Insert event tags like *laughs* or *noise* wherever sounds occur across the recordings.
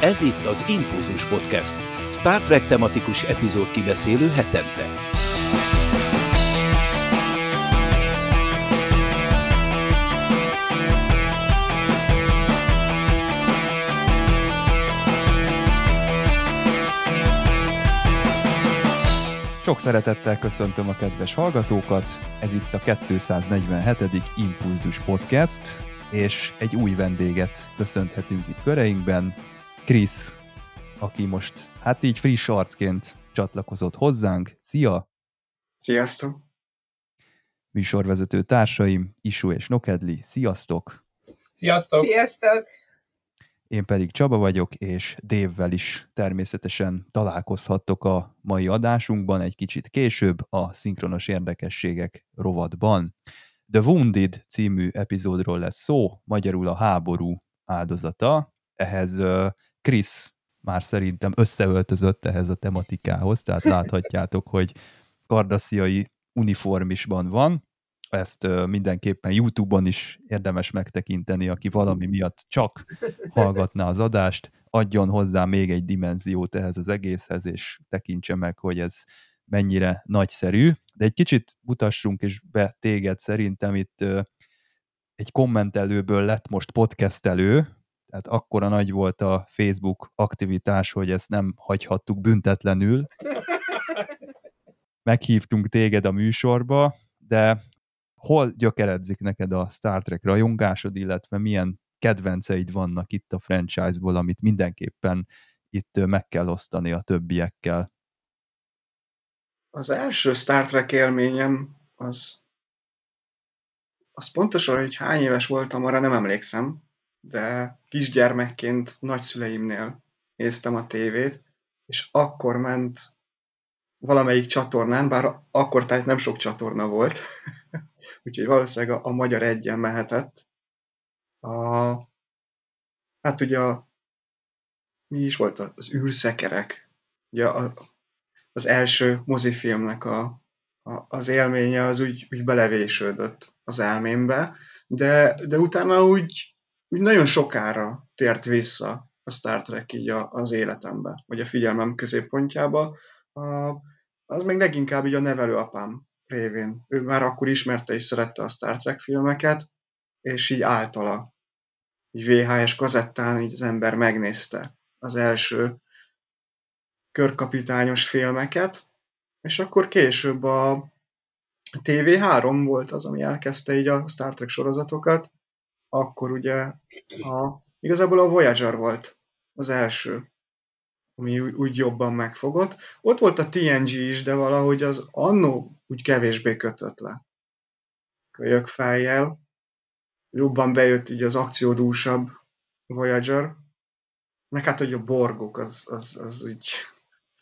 Ez itt az Impulzus Podcast, Star Trek tematikus epizód kibeszélő hetente. Sok szeretettel köszöntöm a kedves hallgatókat, ez itt a 247. Impulzus Podcast, és egy új vendéget köszönhetünk itt köreinkben, Krisz, aki most hát így friss arcként csatlakozott hozzánk. Szia! Sziasztok! Műsorvezető társaim, Isu és Nokedli, sziasztok! Sziasztok! Sziasztok! Én pedig Csaba vagyok, és Dévvel is természetesen találkozhattok a mai adásunkban egy kicsit később a szinkronos érdekességek rovatban. The Wounded című epizódról lesz szó, magyarul a háború áldozata. Ehhez Krisz már szerintem összeöltözött ehhez a tematikához, tehát *laughs* láthatjátok, hogy kardasziai uniformisban van, ezt mindenképpen YouTube-on is érdemes megtekinteni, aki valami miatt csak hallgatná az adást, adjon hozzá még egy dimenziót ehhez az egészhez, és tekintse meg, hogy ez mennyire nagyszerű. De egy kicsit mutassunk is be téged, szerintem itt egy kommentelőből lett most podcastelő, tehát akkora nagy volt a Facebook aktivitás, hogy ezt nem hagyhattuk büntetlenül. Meghívtunk téged a műsorba, de hol gyökeredzik neked a Star Trek rajongásod, illetve milyen kedvenceid vannak itt a franchise-ból, amit mindenképpen itt meg kell osztani a többiekkel? Az első Star Trek élményem az az pontosan, hogy hány éves voltam, arra nem emlékszem, de kisgyermekként nagyszüleimnél néztem a tévét, és akkor ment valamelyik csatornán, bár akkor tehát nem sok csatorna volt, *laughs* úgyhogy valószínűleg a, a Magyar Egyen mehetett. A, hát ugye a, mi is volt az űrszekerek, ugye a, az első mozifilmnek a, a, az élménye az úgy, úgy belevésődött az elmémbe, de, de utána úgy, nagyon sokára tért vissza a Star Trek így a, az életembe, vagy a figyelmem középpontjába. A, az még leginkább így a nevelőapám révén. Ő már akkor ismerte és szerette a Star Trek filmeket, és így általa, így VHS kazettán így az ember megnézte az első körkapitányos filmeket, és akkor később a TV3 volt az, ami elkezdte így a Star Trek sorozatokat, akkor ugye a, igazából a Voyager volt az első, ami úgy jobban megfogott. Ott volt a TNG is, de valahogy az annó úgy kevésbé kötött le. Kölyök fejjel. Jobban bejött így az akciódúsabb Voyager. Meg hát, hogy a borgok, az, az, az úgy...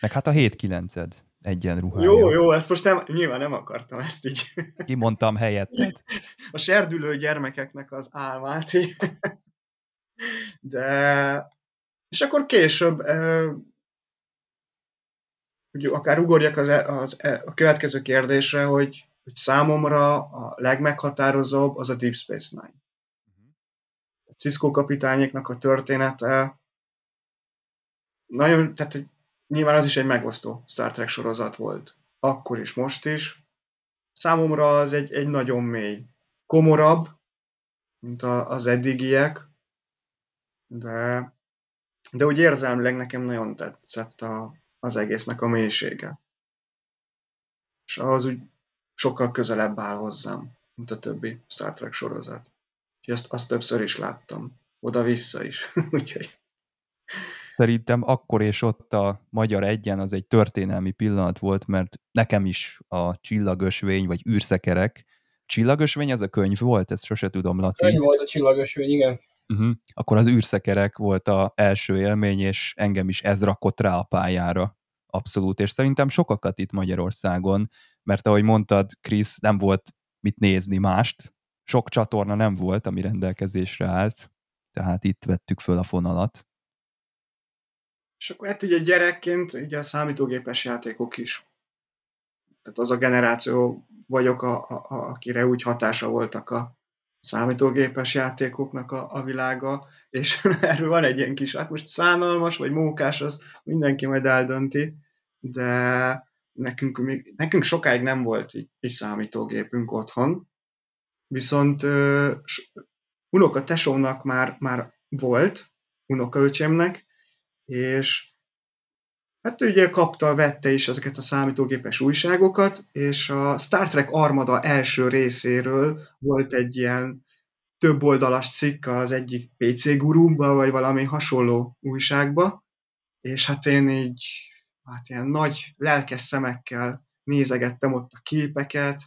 Meg hát a 7-9-ed egyenruhája. Jó, jó, ezt most nem, nyilván nem akartam ezt így. Kimondtam helyettet. *laughs* A serdülő gyermekeknek az álmát. *laughs* De... És akkor később hogy akár ugorjak az, az, a következő kérdésre, hogy, hogy számomra a legmeghatározóbb az a Deep Space Nine. A Cisco kapitányoknak a története nagyon, tehát nyilván az is egy megosztó Star Trek sorozat volt. Akkor is, most is. Számomra az egy, egy nagyon mély, komorabb, mint a, az eddigiek, de, de úgy érzelmileg nekem nagyon tetszett a, az egésznek a mélysége. És az úgy sokkal közelebb áll hozzám, mint a többi Star Trek sorozat. Úgyhogy azt, azt többször is láttam. Oda-vissza is. *laughs* Úgyhogy Szerintem akkor és ott a Magyar Egyen az egy történelmi pillanat volt, mert nekem is a Csillagösvény, vagy űrszekerek, Csillagösvény az a könyv volt? Ezt sose tudom, Laci. Könyv volt a Csillagösvény, igen. Uh-huh. Akkor az űrszekerek volt a első élmény, és engem is ez rakott rá a pályára. Abszolút, és szerintem sokakat itt Magyarországon, mert ahogy mondtad, Krisz, nem volt mit nézni mást, sok csatorna nem volt, ami rendelkezésre állt, tehát itt vettük föl a fonalat. És akkor hát ugye gyerekként ugye a számítógépes játékok is. Tehát az a generáció vagyok, a, a, a, akire úgy hatása voltak a, számítógépes játékoknak a, a világa, és *laughs* erről van egy ilyen kis, hát most szánalmas vagy mókás, az mindenki majd eldönti, de nekünk, még, nekünk sokáig nem volt így, így számítógépünk otthon, viszont ö, unoka tesónak már, már volt, unokaöcsémnek, és hát ugye kapta, vette is ezeket a számítógépes újságokat, és a Star Trek Armada első részéről volt egy ilyen több oldalas cikk az egyik PC gurumba, vagy valami hasonló újságba, és hát én így, hát ilyen nagy lelkes szemekkel nézegettem ott a képeket,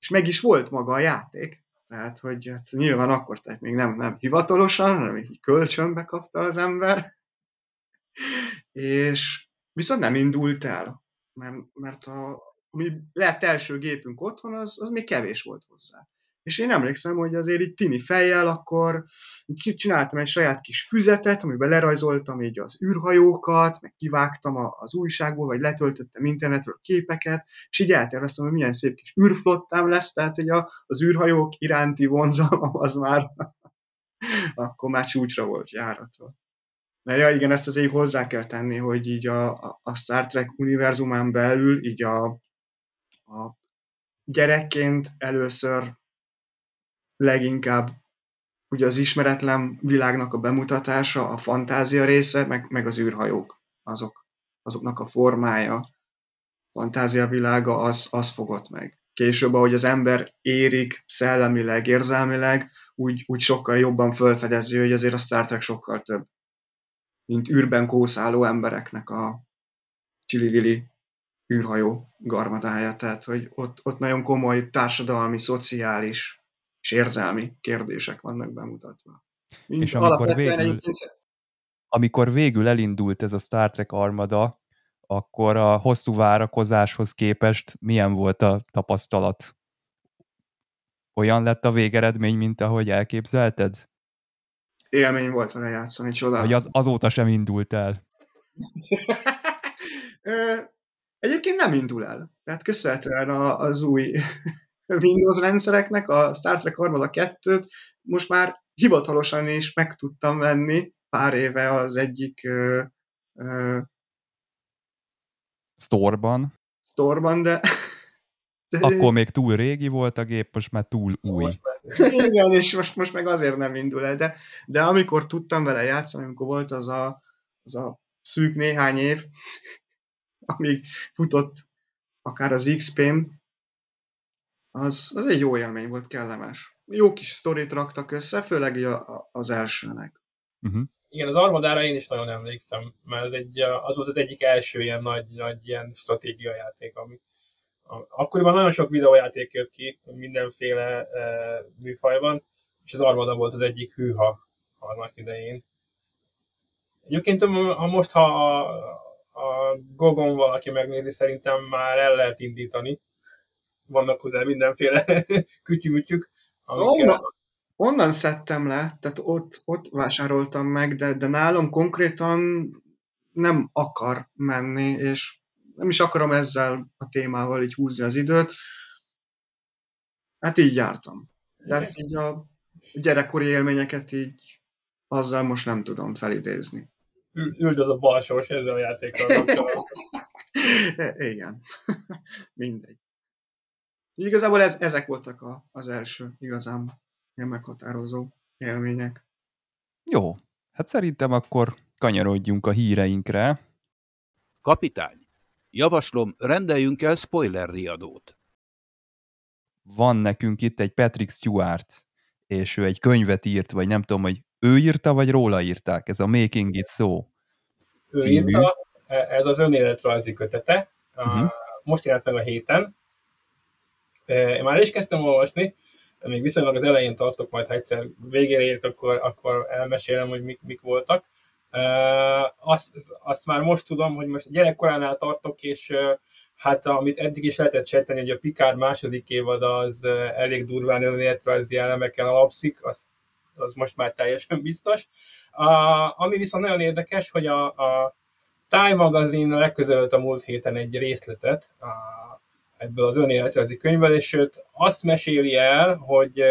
és meg is volt maga a játék. Tehát, hogy hát nyilván akkor tehát még nem, nem hivatalosan, hanem így kölcsönbe kapta az ember. És viszont nem indult el, mert, mert a, mi lett első gépünk otthon, az, az még kevés volt hozzá. És én emlékszem, hogy azért itt tini fejjel, akkor csináltam egy saját kis füzetet, amiben lerajzoltam így az űrhajókat, meg kivágtam az újságból, vagy letöltöttem internetről képeket, és így elterveztem, hogy milyen szép kis űrflottám lesz, tehát hogy az űrhajók iránti vonzalom az már *laughs* akkor már csúcsra volt járatva. Mert ja, igen, ezt azért hozzá kell tenni, hogy így a, a Star Trek univerzumán belül így a, a gyerekként először leginkább ugye az ismeretlen világnak a bemutatása, a fantázia része, meg, meg az űrhajók, azok, azoknak a formája, fantázia világa, az, az fogott meg. Később, ahogy az ember érik szellemileg, érzelmileg, úgy, úgy sokkal jobban felfedezi, hogy azért a Star Trek sokkal több, mint űrben kószáló embereknek a csilivili űrhajó garmadája. Tehát, hogy ott, ott nagyon komoly társadalmi, szociális és érzelmi kérdések vannak bemutatva. Mint és amikor végül, amikor végül elindult ez a Star Trek armada, akkor a hosszú várakozáshoz képest milyen volt a tapasztalat? Olyan lett a végeredmény, mint ahogy elképzelted? Élmény volt vele játszani, csodálatos. Hogy az, azóta sem indult el. *laughs* Egyébként nem indul el. Tehát köszönhetően az új *laughs* Windows rendszereknek, a Star Trek Armada 2-t most már hivatalosan is meg tudtam venni pár éve az egyik ö, ö, Storeban. Storeban, de, de... Akkor még túl régi volt a gép, most már túl új. Most már... Igen, és most, most meg azért nem indul el, de, de amikor tudtam vele játszani, amikor volt az a, az a szűk néhány év, *laughs* amíg futott akár az XP-m, az, az egy jó élmény volt, kellemes. Jó kis sztorit raktak össze, főleg a, a, az elsőnek. Uh-huh. Igen, az Armadára én is nagyon emlékszem, mert az, egy, az volt az egyik első ilyen nagy, nagy ilyen stratégia játék, ami akkoriban nagyon sok videójáték jött ki, mindenféle e, műfajban, és az Armada volt az egyik hűha annak idején. Egyébként ha most, ha a, a Gogon valaki megnézi, szerintem már el lehet indítani, vannak hozzá mindenféle *laughs* kütyümütyük. Onnan, onnan szedtem le, tehát ott, ott vásároltam meg, de, de nálam konkrétan nem akar menni, és nem is akarom ezzel a témával így húzni az időt. Hát így jártam. Tehát így a gyerekkori élményeket így azzal most nem tudom felidézni. Üldöz a balsós ezzel a játékkal. Igen. *laughs* Mindegy. Igazából ez, ezek voltak a, az első igazán ilyen meghatározó élmények. Jó, hát szerintem akkor kanyarodjunk a híreinkre. Kapitány, javaslom, rendeljünk el spoiler riadót. Van nekünk itt egy Patrick Stewart, és ő egy könyvet írt, vagy nem tudom, hogy ő írta, vagy róla írták, ez a Making It So Ő című. írta, ez az önéletrajzi kötete, uh-huh. most jelent meg a héten, én már is kezdtem olvasni, még viszonylag az elején tartok, majd ha egyszer végére érek, akkor, akkor elmesélem, hogy mik, mik voltak. Azt, azt már most tudom, hogy most gyerekkoránál tartok, és hát amit eddig is lehetett sejteni, hogy a Picard második évad az elég durván önéletrajzi elemeken alapszik, az, az most már teljesen *laughs* biztos. A, ami viszont nagyon érdekes, hogy a, a Time Magazine legközelült a múlt héten egy részletet, a, ebből az önéletrajzi könyvvel, és sőt azt meséli el, hogy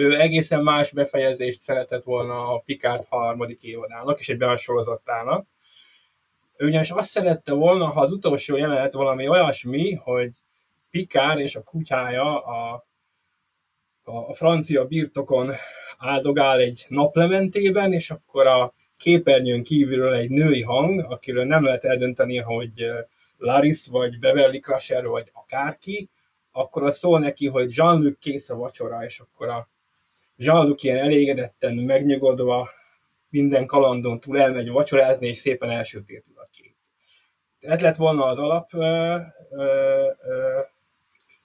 ő egészen más befejezést szeretett volna a Picard harmadik évadának és egy besorozatának. Ő ugyanis azt szerette volna, ha az utolsó jelenet valami olyasmi, hogy Picard és a kutyája a, a, a francia birtokon áldogál egy naplementében, és akkor a képernyőn kívülről egy női hang, akiről nem lehet eldönteni, hogy Laris, vagy Beverly Crusher, vagy akárki, akkor az szól neki, hogy Jean-Luc kész a vacsora, és akkor a Jean-Luc ilyen elégedetten, megnyugodva minden kalandon túl elmegy vacsorázni, és szépen elsötétül a kép. Ez lett volna az alap, ö, ö, ö,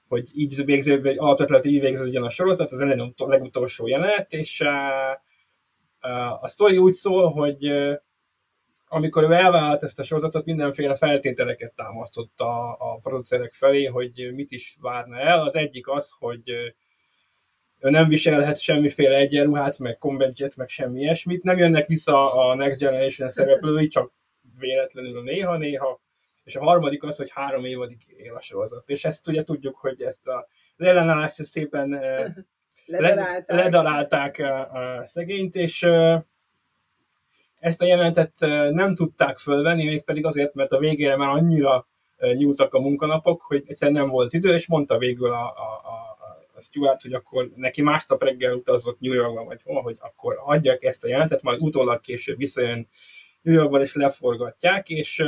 hogy így végző, vagy alapvetően így végződjön a sorozat, az a legutolsó jelenet, és a sztori úgy szól, hogy amikor ő elvállalt ezt a sorozatot, mindenféle feltételeket támasztott a, a producerek felé, hogy mit is várna el. Az egyik az, hogy nem viselhet semmiféle egyenruhát, meg combat jet, meg semmi ilyesmit. Nem jönnek vissza a Next Generation szereplői, csak véletlenül néha-néha. És a harmadik az, hogy három évadig él a sorozat. És ezt ugye tudjuk, hogy ezt a, az ellenállást szépen *laughs* ledarálták, ledarálták a, a szegényt, és ezt a jelentet nem tudták fölvenni, mégpedig azért, mert a végére már annyira nyúltak a munkanapok, hogy egyszerűen nem volt idő, és mondta végül a, a, a Stuart, hogy akkor neki másnap reggel utazott New Yorkba, vagy hol, hogy akkor adják ezt a jelentet, majd utólag később visszajön New Yorkba, és leforgatják, és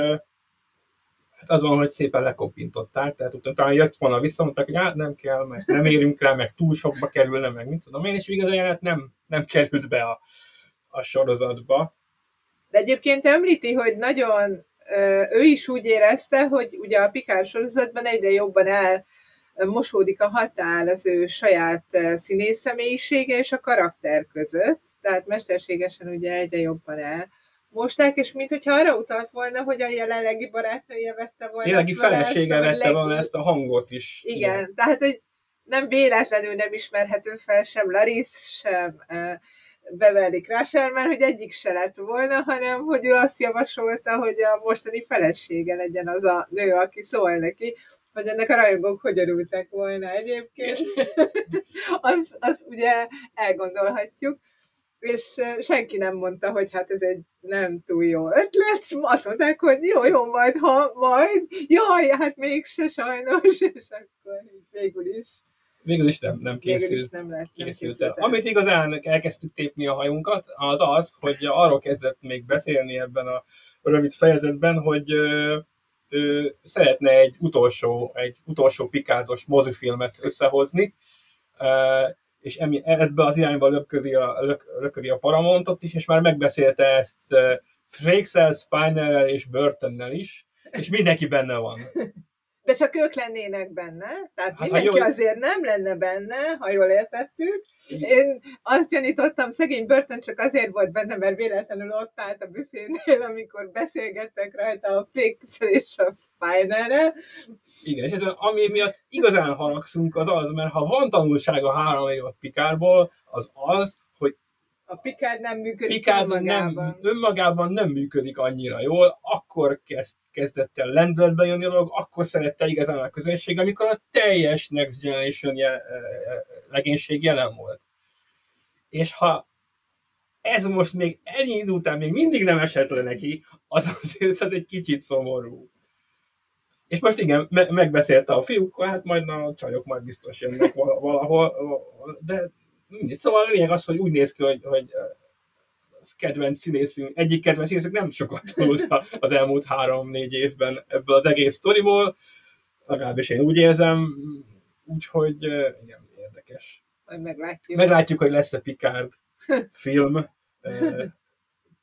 hát azon, hogy szépen lekopintották, tehát utána jött volna vissza, mondták, hogy hát nem kell, meg nem érünk rá, meg túl sokba kerülne, meg mit tudom én, és igaz a jelenet nem, nem került be a, a sorozatba. De egyébként említi, hogy nagyon ő is úgy érezte, hogy ugye a Pikár sorozatban egyre jobban el mosódik a határ az ő saját színész személyisége és a karakter között, tehát mesterségesen ugye egyre jobban el mosták, és mint hogyha arra utalt volna, hogy a jelenlegi barátnője vette volna. Jelenlegi felesége vette legi... volna ezt a hangot is. Igen, igen, tehát hogy nem véletlenül nem ismerhető fel sem Laris, sem Beverly Crusher, mert hogy egyik se lett volna, hanem hogy ő azt javasolta, hogy a mostani felesége legyen az a nő, aki szól neki, hogy ennek a rajongók hogy örültek volna egyébként. *laughs* az, az ugye elgondolhatjuk és senki nem mondta, hogy hát ez egy nem túl jó ötlet, azt mondták, hogy jó, jó, majd, ha majd, jaj, hát mégse sajnos, *laughs* és akkor végül is. Végül is nem, nem készült. Végül is nem lett, nem készült el. Amit igazán elkezdtük tépni a hajunkat, az az, hogy arról kezdett még beszélni ebben a rövid fejezetben, hogy ő, szeretne egy utolsó, egy utolsó pikádos mozifilmet összehozni, és emi, ebbe az irányba löködi a, lök, löködi a Paramountot is, és már megbeszélte ezt Frakeszel, Spinerrel és Burtonnel is, és mindenki benne van. De csak ők lennének benne, tehát hát, mindenki jól... azért nem lenne benne, ha jól értettük. Én azt gyanítottam, szegény Burton csak azért volt benne, mert véletlenül ott állt a büfénél, amikor beszélgettek rajta a Flix és a Spinerrel. Igen, és ez, ami miatt igazán haragszunk, az az, mert ha van tanulság a három évad Pikárból, az az, a Picard nem működik Picard önmagában. Nem, önmagában nem működik annyira jól, akkor kezd, kezdett el lendületbe jönni a dolog, akkor szerette igazán a közönség, amikor a teljes Next Generation jel, e, e, legénység jelen volt. És ha ez most még ennyi idő után még mindig nem esett le neki, az azért az egy kicsit szomorú. És most igen, me- megbeszélte a fiúk, hát majd a csajok majd biztos jönnek valahol, de mindegy. Szóval a lényeg az, hogy úgy néz ki, hogy, hogy az kedvenc színészünk, egyik kedvenc színészünk nem sokat tanult az elmúlt három-négy évben ebből az egész sztoriból, legalábbis én úgy érzem, úgyhogy igen, érdekes. Majd meglátjuk. Meglátjuk, hogy lesz-e Picard film,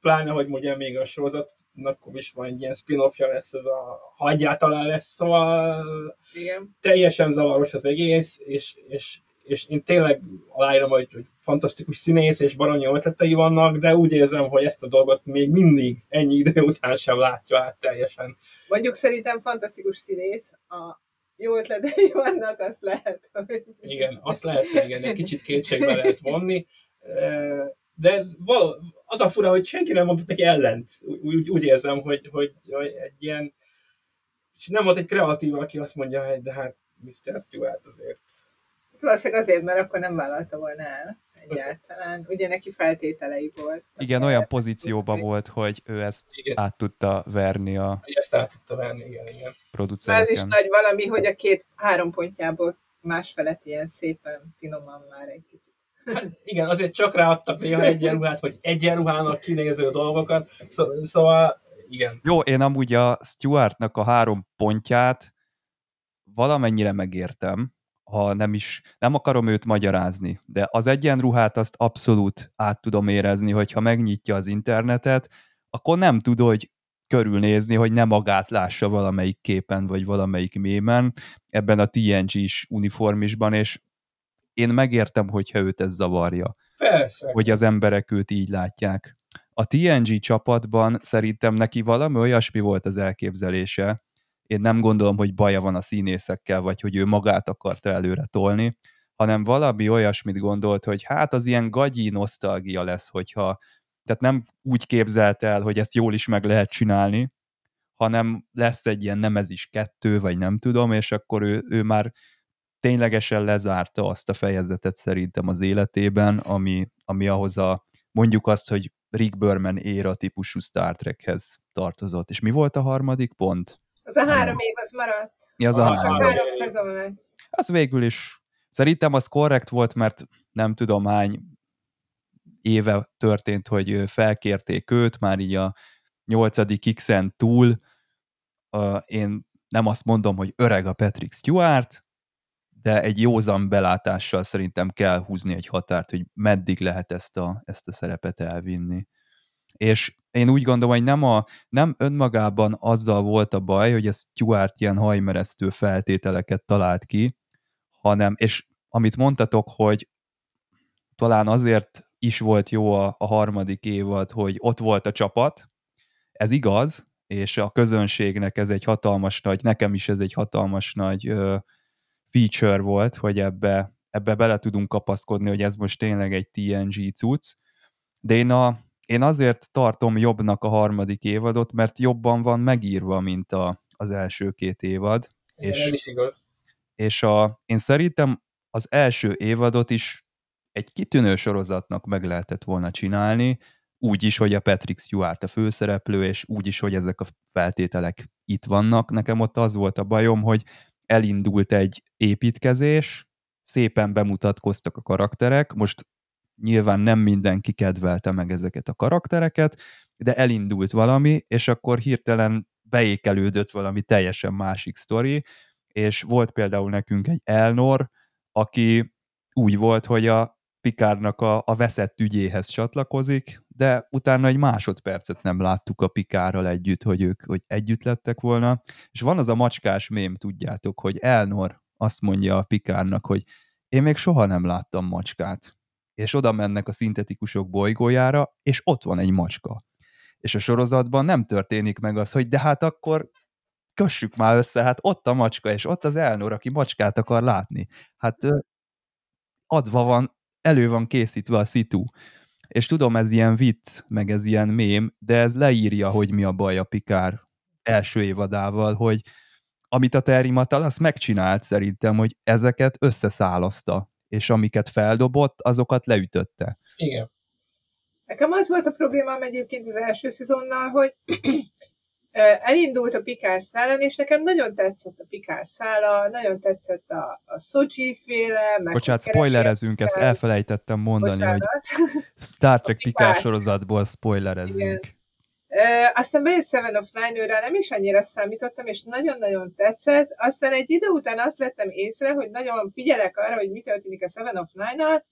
pláne, hogy ugye még a sorozatnak is van egy ilyen spin-offja lesz, ez a, ha egyáltalán lesz, szóval Igen. teljesen zavaros az egész, és, és és én tényleg aláírom, hogy, hogy fantasztikus színész és baronyi ötletei vannak, de úgy érzem, hogy ezt a dolgot még mindig ennyi idő után sem látja át teljesen. Mondjuk szerintem fantasztikus színész, a jó ötletei vannak, azt lehet, hogy... Igen, azt lehet, igen, egy kicsit kétségbe lehet vonni, de való, az a fura, hogy senki nem mondott neki ellent. Úgy, úgy érzem, hogy, hogy, hogy egy ilyen és nem volt egy kreatív, aki azt mondja, hogy de hát Mr. Stewart azért Valószínűleg azért, mert akkor nem vállalta volna el egyáltalán. Ugye neki feltételei volt. Igen, olyan pozícióban volt, hogy ő ezt igen. át tudta verni a ezt át tudta verni, igen, igen. Ez is nagy valami, hogy a két három pontjából más felett ilyen szépen, finoman már egy kicsit. Hát igen, azért csak ráadtak néha egyenruhát, hogy egyenruhának kinéző dolgokat, szó, szóval igen. Jó, én amúgy a Stuartnak a három pontját valamennyire megértem, ha nem is, nem akarom őt magyarázni, de az egyenruhát azt abszolút át tudom érezni, hogyha megnyitja az internetet, akkor nem tud, hogy körülnézni, hogy nem magát lássa valamelyik képen, vagy valamelyik mémen, ebben a TNG-s uniformisban, és én megértem, hogyha őt ez zavarja. Persze. Hogy az emberek őt így látják. A TNG csapatban szerintem neki valami olyasmi volt az elképzelése, én nem gondolom, hogy baja van a színészekkel, vagy hogy ő magát akarta előre tolni, hanem valami olyasmit gondolt, hogy hát az ilyen gagyi nosztalgia lesz, hogyha tehát nem úgy képzelt el, hogy ezt jól is meg lehet csinálni, hanem lesz egy ilyen nem ez is kettő, vagy nem tudom, és akkor ő, ő már ténylegesen lezárta azt a fejezetet szerintem az életében, ami, ami ahhoz a, mondjuk azt, hogy Rick Berman éra típusú Star Trekhez tartozott. És mi volt a harmadik pont? Az a három év, az maradt. Ja, az a három, három, három szezon lesz. Az végül is. Szerintem az korrekt volt, mert nem tudom hány éve történt, hogy felkérték őt, már így a nyolcadik X-en túl. Én nem azt mondom, hogy öreg a Patrick Stewart, de egy józan belátással szerintem kell húzni egy határt, hogy meddig lehet ezt a, ezt a szerepet elvinni. És én úgy gondolom, hogy nem, a, nem önmagában azzal volt a baj, hogy a Stuart ilyen hajmeresztő feltételeket talált ki, hanem, és amit mondtatok, hogy talán azért is volt jó a, a harmadik évad, hogy ott volt a csapat, ez igaz, és a közönségnek ez egy hatalmas nagy, nekem is ez egy hatalmas nagy ö, feature volt, hogy ebbe, ebbe bele tudunk kapaszkodni, hogy ez most tényleg egy TNG cucc, de én a, én azért tartom jobbnak a harmadik évadot, mert jobban van megírva, mint a, az első két évad. Igen, és, ez is igaz. És a, én szerintem az első évadot is egy kitűnő sorozatnak meg lehetett volna csinálni, úgy is, hogy a Patrick Stewart a főszereplő, és úgy is, hogy ezek a feltételek itt vannak. Nekem ott az volt a bajom, hogy elindult egy építkezés, szépen bemutatkoztak a karakterek, most nyilván nem mindenki kedvelte meg ezeket a karaktereket, de elindult valami, és akkor hirtelen beékelődött valami teljesen másik sztori, és volt például nekünk egy Elnor, aki úgy volt, hogy a Pikárnak a, a veszett ügyéhez csatlakozik, de utána egy másodpercet nem láttuk a Pikárral együtt, hogy ők hogy együtt lettek volna. És van az a macskás mém, tudjátok, hogy Elnor azt mondja a Pikárnak, hogy én még soha nem láttam macskát és oda mennek a szintetikusok bolygójára, és ott van egy macska. És a sorozatban nem történik meg az, hogy de hát akkor kössük már össze, hát ott a macska, és ott az Elnor, aki macskát akar látni. Hát adva van, elő van készítve a szitu. És tudom, ez ilyen vicc, meg ez ilyen mém, de ez leírja, hogy mi a baj a Pikár első évadával, hogy amit a Terimatal, azt megcsinált szerintem, hogy ezeket összeszálaszta és amiket feldobott, azokat leütötte. Igen. Nekem az volt a problémám egyébként az első szezonnal, hogy *clears throat* elindult a Pikár szálon, és nekem nagyon tetszett a Pikár szála, nagyon tetszett a, a Sochi féle, meg Bocsát, spoilerezünk, ezt elfelejtettem mondani, Bocsánat. hogy Star Trek Pikár sorozatból spoilerezünk. Igen. Aztán bejött Seven of Nine-őre, nem is annyira számítottam, és nagyon-nagyon tetszett. Aztán egy idő után azt vettem észre, hogy nagyon figyelek arra, hogy mi történik a Seven of Nine-nal,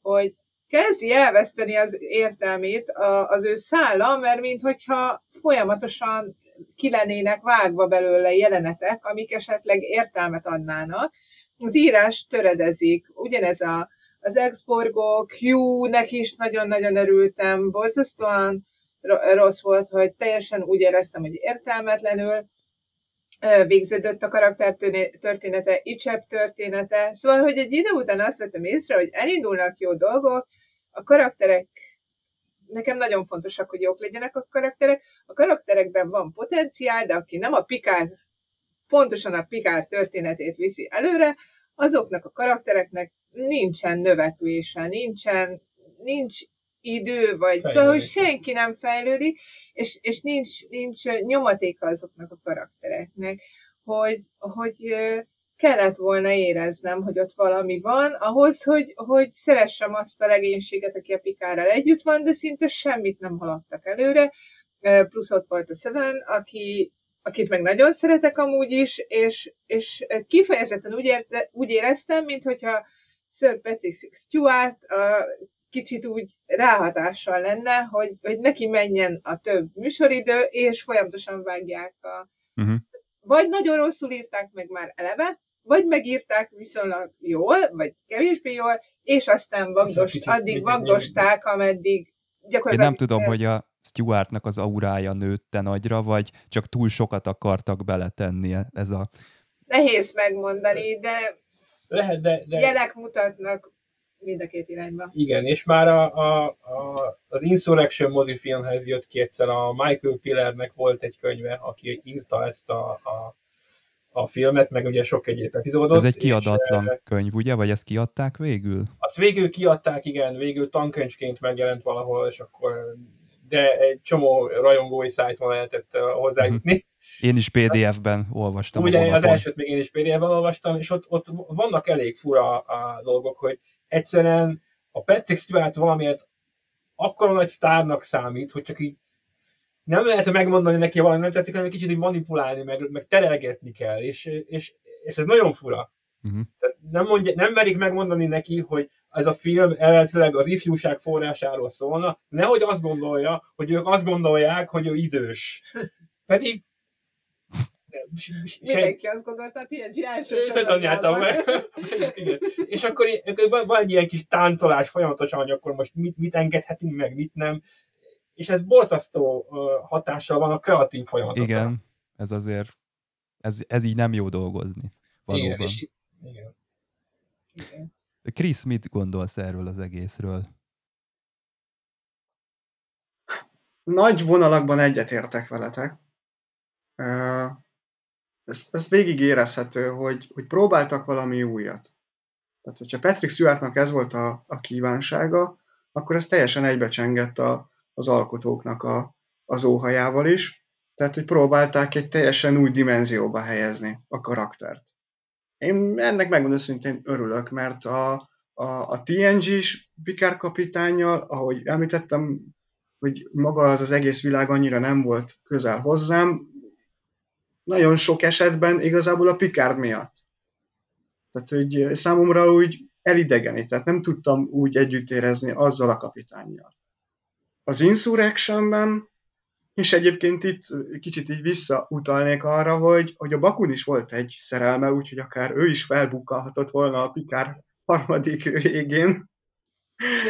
hogy kezdi elveszteni az értelmét a, az ő szála, mert minthogyha folyamatosan ki lennének vágva belőle jelenetek, amik esetleg értelmet adnának. Az írás töredezik. Ugyanez a, az exborgok, Q-nek is nagyon-nagyon örültem, borzasztóan rossz volt, hogy teljesen úgy éreztem, hogy értelmetlenül végződött a karakter története, Icsep története. Szóval, hogy egy idő után azt vettem észre, hogy elindulnak jó dolgok, a karakterek nekem nagyon fontosak, hogy jók legyenek a karakterek. A karakterekben van potenciál, de aki nem a Pikár, pontosan a Pikár történetét viszi előre, azoknak a karaktereknek nincsen növekvése, nincsen, nincs idő, vagy fejlődik. szóval, hogy senki nem fejlődik, és, és nincs, nincs nyomatéka azoknak a karaktereknek, hogy, hogy kellett volna éreznem, hogy ott valami van, ahhoz, hogy, hogy szeressem azt a legénységet, aki a Pikárral együtt van, de szinte semmit nem haladtak előre, plusz ott volt a Seven, aki, akit meg nagyon szeretek amúgy is, és, és kifejezetten úgy, érte, úgy éreztem, mint hogyha Sir Patrick Stewart a, kicsit úgy ráhatással lenne, hogy, hogy neki menjen a több műsoridő, és folyamatosan vágják a... Uh-huh. Vagy nagyon rosszul írták meg már eleve, vagy megírták viszonylag jól, vagy kevésbé jól, és aztán vagdos, kicsit, addig vagdosták, ameddig gyakorlatilag... Én nem tudom, hogy a Stuartnak az aurája nőtte nagyra, vagy csak túl sokat akartak beletenni ez a... Nehéz megmondani, de, Lehet, de, de... jelek mutatnak mind a két irányba. Igen, és már a, a, a, az Insurrection mozifilmhez jött kétszer, a Michael Pillernek volt egy könyve, aki írta ezt a, a a filmet, meg ugye sok egyéb epizódot. Ez egy kiadatlan és, könyv, ugye? Vagy ezt kiadták végül? Azt végül kiadták, igen, végül tankönyvként megjelent valahol, és akkor de egy csomó rajongói szájton lehetett hozzájutni. Uh-huh. Én is PDF-ben olvastam. Ugye az elsőt még én is PDF-ben olvastam, és ott, ott vannak elég fura a dolgok, hogy egyszerűen a Patrick Stewart valamiért akkora nagy sztárnak számít, hogy csak így nem lehet megmondani neki valami nem tetszik, hanem kicsit így manipulálni, meg, meg terelgetni kell, és, és, és ez nagyon fura. Uh-huh. Tehát nem, mondja, nem merik megmondani neki, hogy ez a film eredetileg az ifjúság forrásáról szólna, nehogy azt gondolja, hogy ők azt gondolják, hogy ő idős. *laughs* Pedig Mindenki azt gondolta, hogy ilyen első *laughs* És akkor van egy ilyen kis táncolás folyamatosan, hogy akkor most mit, mit engedhetünk meg, mit nem és ez borzasztó hatással van a kreatív folyamatokra. Igen, ez azért, ez, ez így nem jó dolgozni. Valóban. Igen, és, igen. igen. Krisz, mit gondolsz erről az egészről? Nagy vonalakban egyetértek veletek. Ez, ez végig érezhető, hogy, hogy próbáltak valami újat. Tehát, hogyha Patrick Stewartnak ez volt a, a kívánsága, akkor ez teljesen egybecsengett a, az alkotóknak a, az óhajával is, tehát hogy próbálták egy teljesen új dimenzióba helyezni a karaktert. Én ennek megmondom szintén örülök, mert a, a, a TNG-s Picard kapitányjal, ahogy említettem, hogy maga az az egész világ annyira nem volt közel hozzám, nagyon sok esetben igazából a Picard miatt. Tehát, hogy számomra úgy elidegeni, tehát nem tudtam úgy együtt érezni azzal a kapitányjal az Insurrectionben, és egyébként itt kicsit így visszautalnék arra, hogy, hogy a Bakun is volt egy szerelme, úgyhogy akár ő is felbukkalhatott volna a Pikár harmadik végén.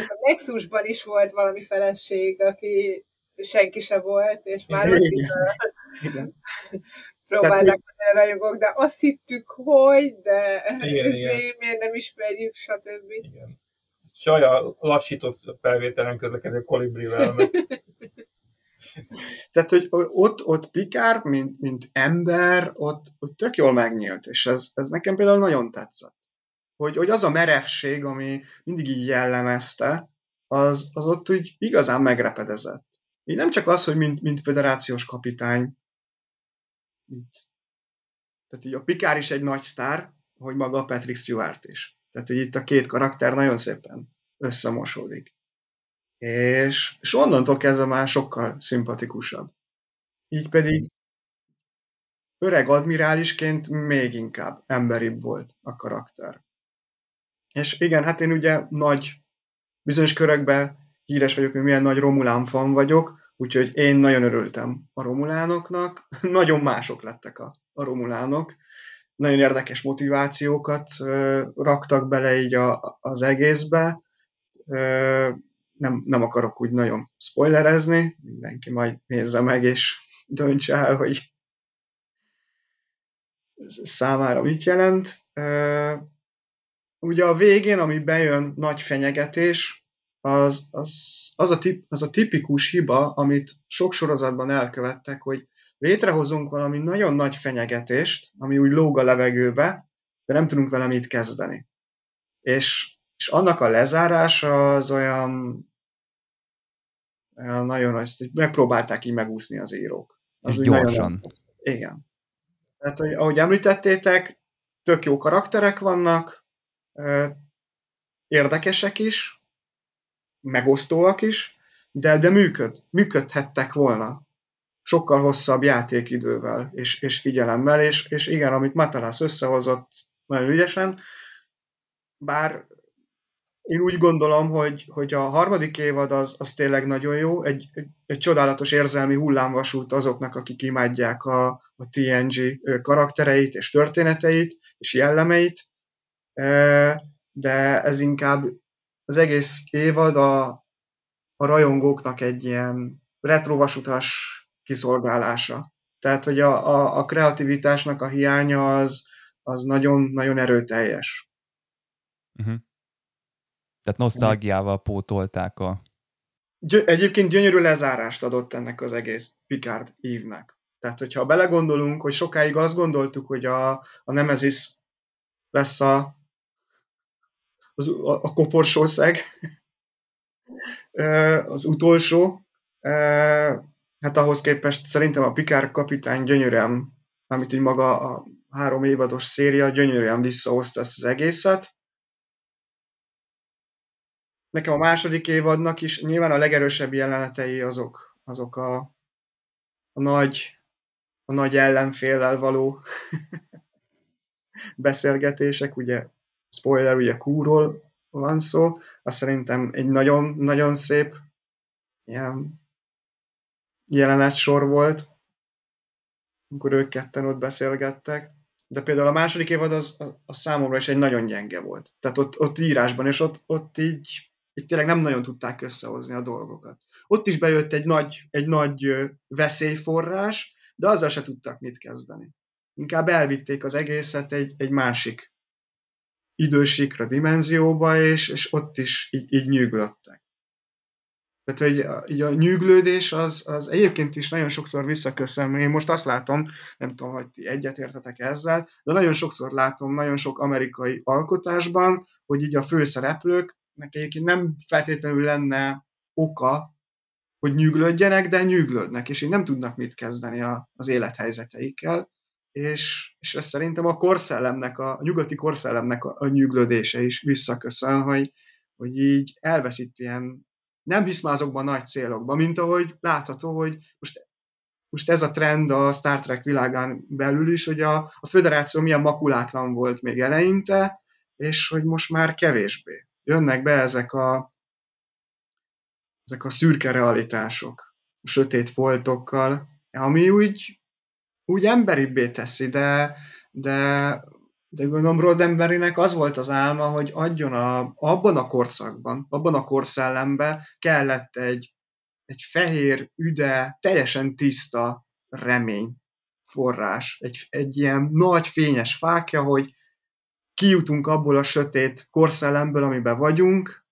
A Nexusban is volt valami feleség, aki senki se volt, és már igen, igen. Próbálták a rajongók, de azt hittük, hogy, de igen, *laughs* igen. miért nem ismerjük, stb. Igen a lassított felvételen közlekedő kolibrivel. *laughs* Tehát, hogy ott, ott Pikár, mint, mint ember, ott, ott tök jól megnyílt, és ez, ez nekem például nagyon tetszett. Hogy, hogy az a merevség, ami mindig így jellemezte, az, az ott úgy igazán megrepedezett. Így nem csak az, hogy mint, mint federációs kapitány, mint, tehát így a Pikár is egy nagy sztár, hogy maga a Patrick Stewart is. Tehát, hogy itt a két karakter nagyon szépen összemosódik. És, és onnantól kezdve már sokkal szimpatikusabb. Így pedig öreg admirálisként még inkább emberibb volt a karakter. És igen, hát én ugye nagy, bizonyos körökben híres vagyok, hogy milyen nagy Romulán fan vagyok, úgyhogy én nagyon örültem a Romulánoknak. *laughs* nagyon mások lettek a, a Romulánok, nagyon érdekes motivációkat ö, raktak bele így a, az egészbe. Ö, nem, nem akarok úgy nagyon spoilerezni, mindenki majd nézze meg és *laughs* döntse el, hogy számára mit jelent. Ö, ugye a végén, ami bejön nagy fenyegetés, az, az, az, a tip, az a tipikus hiba, amit sok sorozatban elkövettek, hogy létrehozunk valami nagyon nagy fenyegetést, ami úgy lóg a levegőbe, de nem tudunk vele mit kezdeni. És és annak a lezárása az olyan, olyan nagyon azt, megpróbálták így megúszni az írók. Az és gyorsan. Nagyon, igen. Tehát, hogy, ahogy említettétek, tök jó karakterek vannak, érdekesek is, megosztóak is, de, de működ, működhettek volna. Sokkal hosszabb játékidővel és, és figyelemmel, és, és igen, amit Matalász összehozott nagyon ügyesen, bár én úgy gondolom, hogy, hogy a harmadik évad az, az tényleg nagyon jó, egy, egy, egy csodálatos érzelmi hullámvasút azoknak, akik imádják a, a TNG karaktereit és történeteit és jellemeit, de ez inkább az egész évad a, a rajongóknak egy ilyen retrovasutas kiszolgálása. Tehát, hogy a, a, a kreativitásnak a hiánya az, az nagyon, nagyon erőteljes. Uh-huh. Tehát nosztalgiával pótolták a... Gy- egyébként gyönyörű lezárást adott ennek az egész Picard ívnek. Tehát, hogyha belegondolunk, hogy sokáig azt gondoltuk, hogy a, a Nemesis lesz a, az, a, a koporsószeg, az utolsó, hát ahhoz képest szerintem a Picard kapitány gyönyörűen, amit így maga a három évados széria gyönyörűen visszahozta ezt az egészet. Nekem a második évadnak is nyilván a legerősebb jelenetei azok, azok a, a nagy a nagy ellenféllel való *laughs* beszélgetések, ugye spoiler, ugye kúról van szó, az szerintem egy nagyon-nagyon szép ilyen jelenet sor volt, amikor ők ketten ott beszélgettek. De például a második évad az, a számomra is egy nagyon gyenge volt. Tehát ott, ott írásban, és ott, ott így, így tényleg nem nagyon tudták összehozni a dolgokat. Ott is bejött egy nagy, egy nagy veszélyforrás, de azzal se tudtak mit kezdeni. Inkább elvitték az egészet egy, egy másik idősikra, dimenzióba, és, és ott is így, így nyűglöttek. Tehát, hogy a, így a nyűglődés az, az egyébként is nagyon sokszor visszaköszön. Én most azt látom, nem tudom, hogy ti egyetértetek ezzel, de nagyon sokszor látom nagyon sok amerikai alkotásban, hogy így a főszereplőknek egyébként nem feltétlenül lenne oka, hogy nyűglődjenek, de nyűglődnek, és így nem tudnak mit kezdeni a, az élethelyzeteikkel, és, és ez szerintem a korszellemnek, a, a nyugati korszellemnek a, a nyűglődése is visszaköszön, hogy, hogy így elveszít ilyen nem hisz már azokban a nagy célokban, mint ahogy látható, hogy most, most ez a trend a Star Trek világán belül is, hogy a, a föderáció milyen makulátlan volt még eleinte, és hogy most már kevésbé. Jönnek be ezek a, ezek a szürke realitások, a sötét foltokkal, ami úgy, úgy emberibbé teszi, de, de de gondolom Roddenberrynek az volt az álma, hogy adjon a, abban a korszakban, abban a korszellemben kellett egy, egy fehér, üde, teljesen tiszta remény forrás, egy, egy ilyen nagy fényes fákja, hogy kijutunk abból a sötét korszellemből, amiben vagyunk,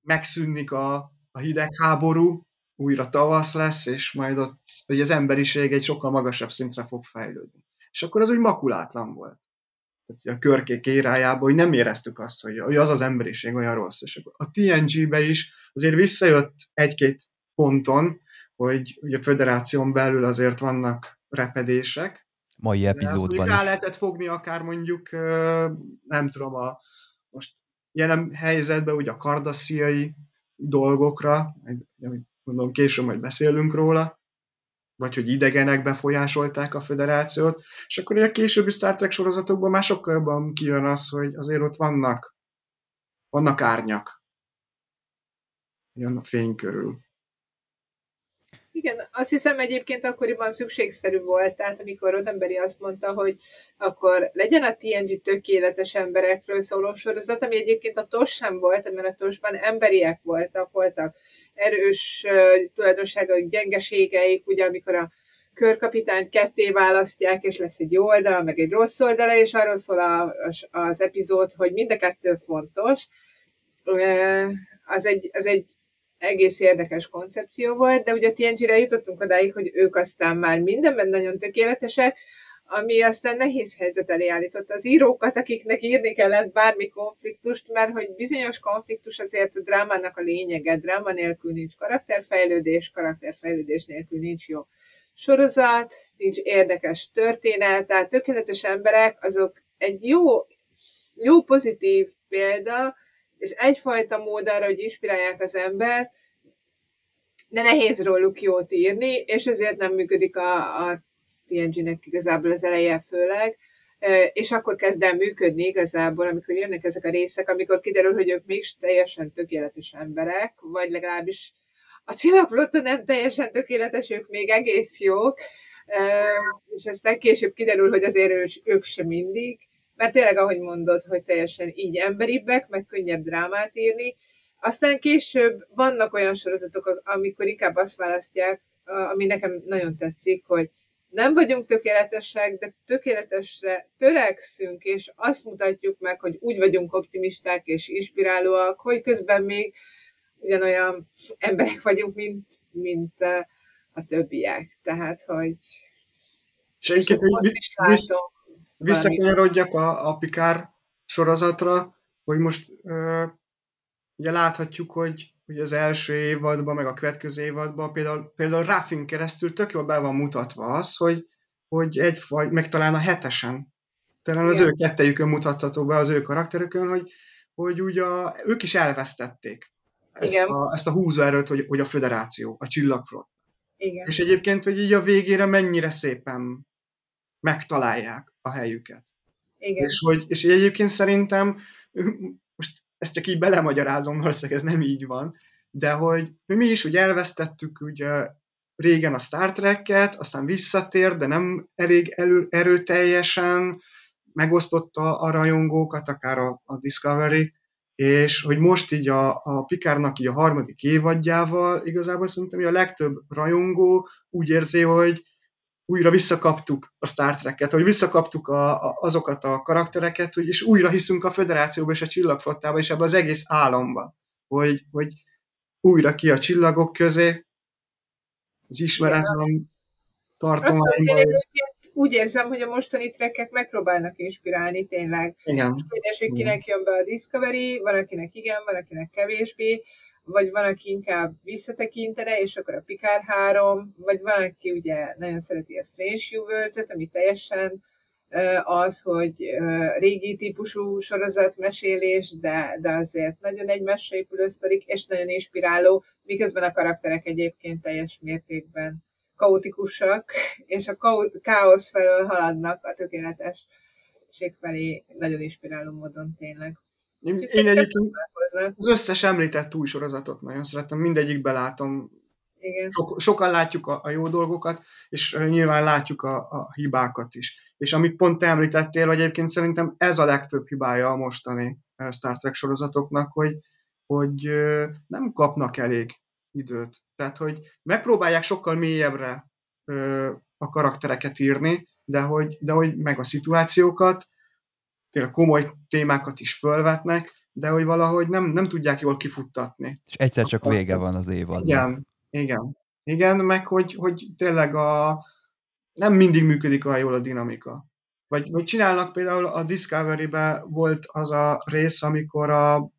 megszűnik a, a hidegháború, újra tavasz lesz, és majd ott hogy az emberiség egy sokkal magasabb szintre fog fejlődni és akkor az úgy makulátlan volt. Tehát a körkék érájában, hogy nem éreztük azt, hogy, hogy az az emberiség olyan rossz. És a TNG-be is azért visszajött egy-két ponton, hogy, hogy a föderáción belül azért vannak repedések. Mai epizódban is. Rá lehetett fogni akár mondjuk, nem tudom, a most jelen helyzetben ugye a kardasziai dolgokra, mondom később majd beszélünk róla, vagy hogy idegenek befolyásolták a föderációt, és akkor a későbbi Star Trek sorozatokban már sokkal jobban kijön az, hogy azért ott vannak, vannak árnyak. Jön a fény körül. Igen, azt hiszem egyébként akkoriban szükségszerű volt, tehát amikor Rodemberi azt mondta, hogy akkor legyen a TNG tökéletes emberekről szóló sorozat, ami egyébként a TOS sem volt, mert a TOS-ban emberiek voltak, voltak erős tulajdonságaik, gyengeségeik, ugye amikor a körkapitányt ketté választják, és lesz egy jó oldala, meg egy rossz oldala, és arról szól a, az epizód, hogy mind a kettő fontos. Az egy, az egy egész érdekes koncepció volt, de ugye TNG-re jutottunk odáig, hogy ők aztán már mindenben nagyon tökéletesek, ami aztán nehéz helyzet elé állította az írókat, akiknek írni kellett bármi konfliktust, mert hogy bizonyos konfliktus azért a drámának a lényege, dráma nélkül nincs karakterfejlődés, karakterfejlődés nélkül nincs jó sorozat, nincs érdekes történet, tehát tökéletes emberek, azok egy jó, jó pozitív példa, és egyfajta mód arra, hogy inspirálják az embert, de nehéz róluk jót írni, és ezért nem működik a, a TNG-nek igazából az eleje főleg, és akkor kezd el működni igazából, amikor jönnek ezek a részek, amikor kiderül, hogy ők mégis teljesen tökéletes emberek, vagy legalábbis a csillagflotta nem teljesen tökéletes, ők még egész jók, és aztán később kiderül, hogy azért ők, ők sem mindig, mert tényleg, ahogy mondod, hogy teljesen így emberibbek, meg könnyebb drámát írni. Aztán később vannak olyan sorozatok, amikor inkább azt választják, ami nekem nagyon tetszik, hogy nem vagyunk tökéletesek, de tökéletesre törekszünk, és azt mutatjuk meg, hogy úgy vagyunk optimisták és inspirálóak, hogy közben még ugyanolyan emberek vagyunk, mint, mint a többiek. Tehát, hogy... És, és ezt most is látom. Visszakanyarodjak a, a Pikár sorozatra, hogy most uh, ugye láthatjuk, hogy, hogy az első évadban, meg a következő évadban például, például Raffin keresztül tök jól be van mutatva az, hogy, hogy egy vagy, meg talán a hetesen, talán Igen. az ő kettejükön mutatható be az ő karakterükön, hogy, hogy ugye a, ők is elvesztették ezt, Igen. A, ezt a húzóerőt, hogy, hogy a föderáció, a csillagflott. Igen. És egyébként, hogy így a végére mennyire szépen megtalálják a helyüket. Igen. És, hogy, és egyébként szerintem, most ezt csak így belemagyarázom, valószínűleg ez nem így van, de hogy mi is úgy elvesztettük ugye régen a Star Trek-et, aztán visszatér, de nem elég elő, erőteljesen, megosztotta a rajongókat, akár a, a Discovery, és hogy most így a, a Pikárnak így a harmadik évadjával igazából szerintem a legtöbb rajongó úgy érzi, hogy újra visszakaptuk a Star Trek-et, hogy visszakaptuk a, a, azokat a karaktereket, hogy és újra hiszünk a Föderációba és a Csillagflottába, és ebbe az egész álomba, hogy, hogy újra ki a csillagok közé, az ismeretlen tartományban. Úgy érzem, hogy a mostani trekkek megpróbálnak inspirálni tényleg. Igen. És kérdés, hogy kinek jön be a Discovery, van akinek igen, van akinek kevésbé, vagy van, aki inkább visszatekintene, és akkor a Picard 3, vagy van, aki ugye nagyon szereti a Strange Universe-et, ami teljesen az, hogy régi típusú sorozatmesélés, de, de azért nagyon egymásra épülő sztorik, és nagyon inspiráló, miközben a karakterek egyébként teljes mértékben kaotikusak, *laughs* és a káosz felől haladnak a tökéletesség felé nagyon inspiráló módon tényleg. Én, én egyébként az összes említett új sorozatot nagyon szeretem, mindegyik belátom. Igen. Sok, sokan látjuk a, a jó dolgokat, és nyilván látjuk a, a hibákat is. És amit pont te említettél, hogy egyébként szerintem ez a legfőbb hibája a mostani Star Trek sorozatoknak, hogy, hogy nem kapnak elég időt. Tehát, hogy megpróbálják sokkal mélyebbre a karaktereket írni, de hogy, de hogy meg a szituációkat, tényleg komoly témákat is fölvetnek, de hogy valahogy nem, nem tudják jól kifuttatni. És egyszer csak vége van az évad. Igen, igen. Igen, meg hogy, hogy tényleg a, nem mindig működik olyan jól a dinamika. Vagy, vagy csinálnak például a Discovery-be volt az a rész, amikor a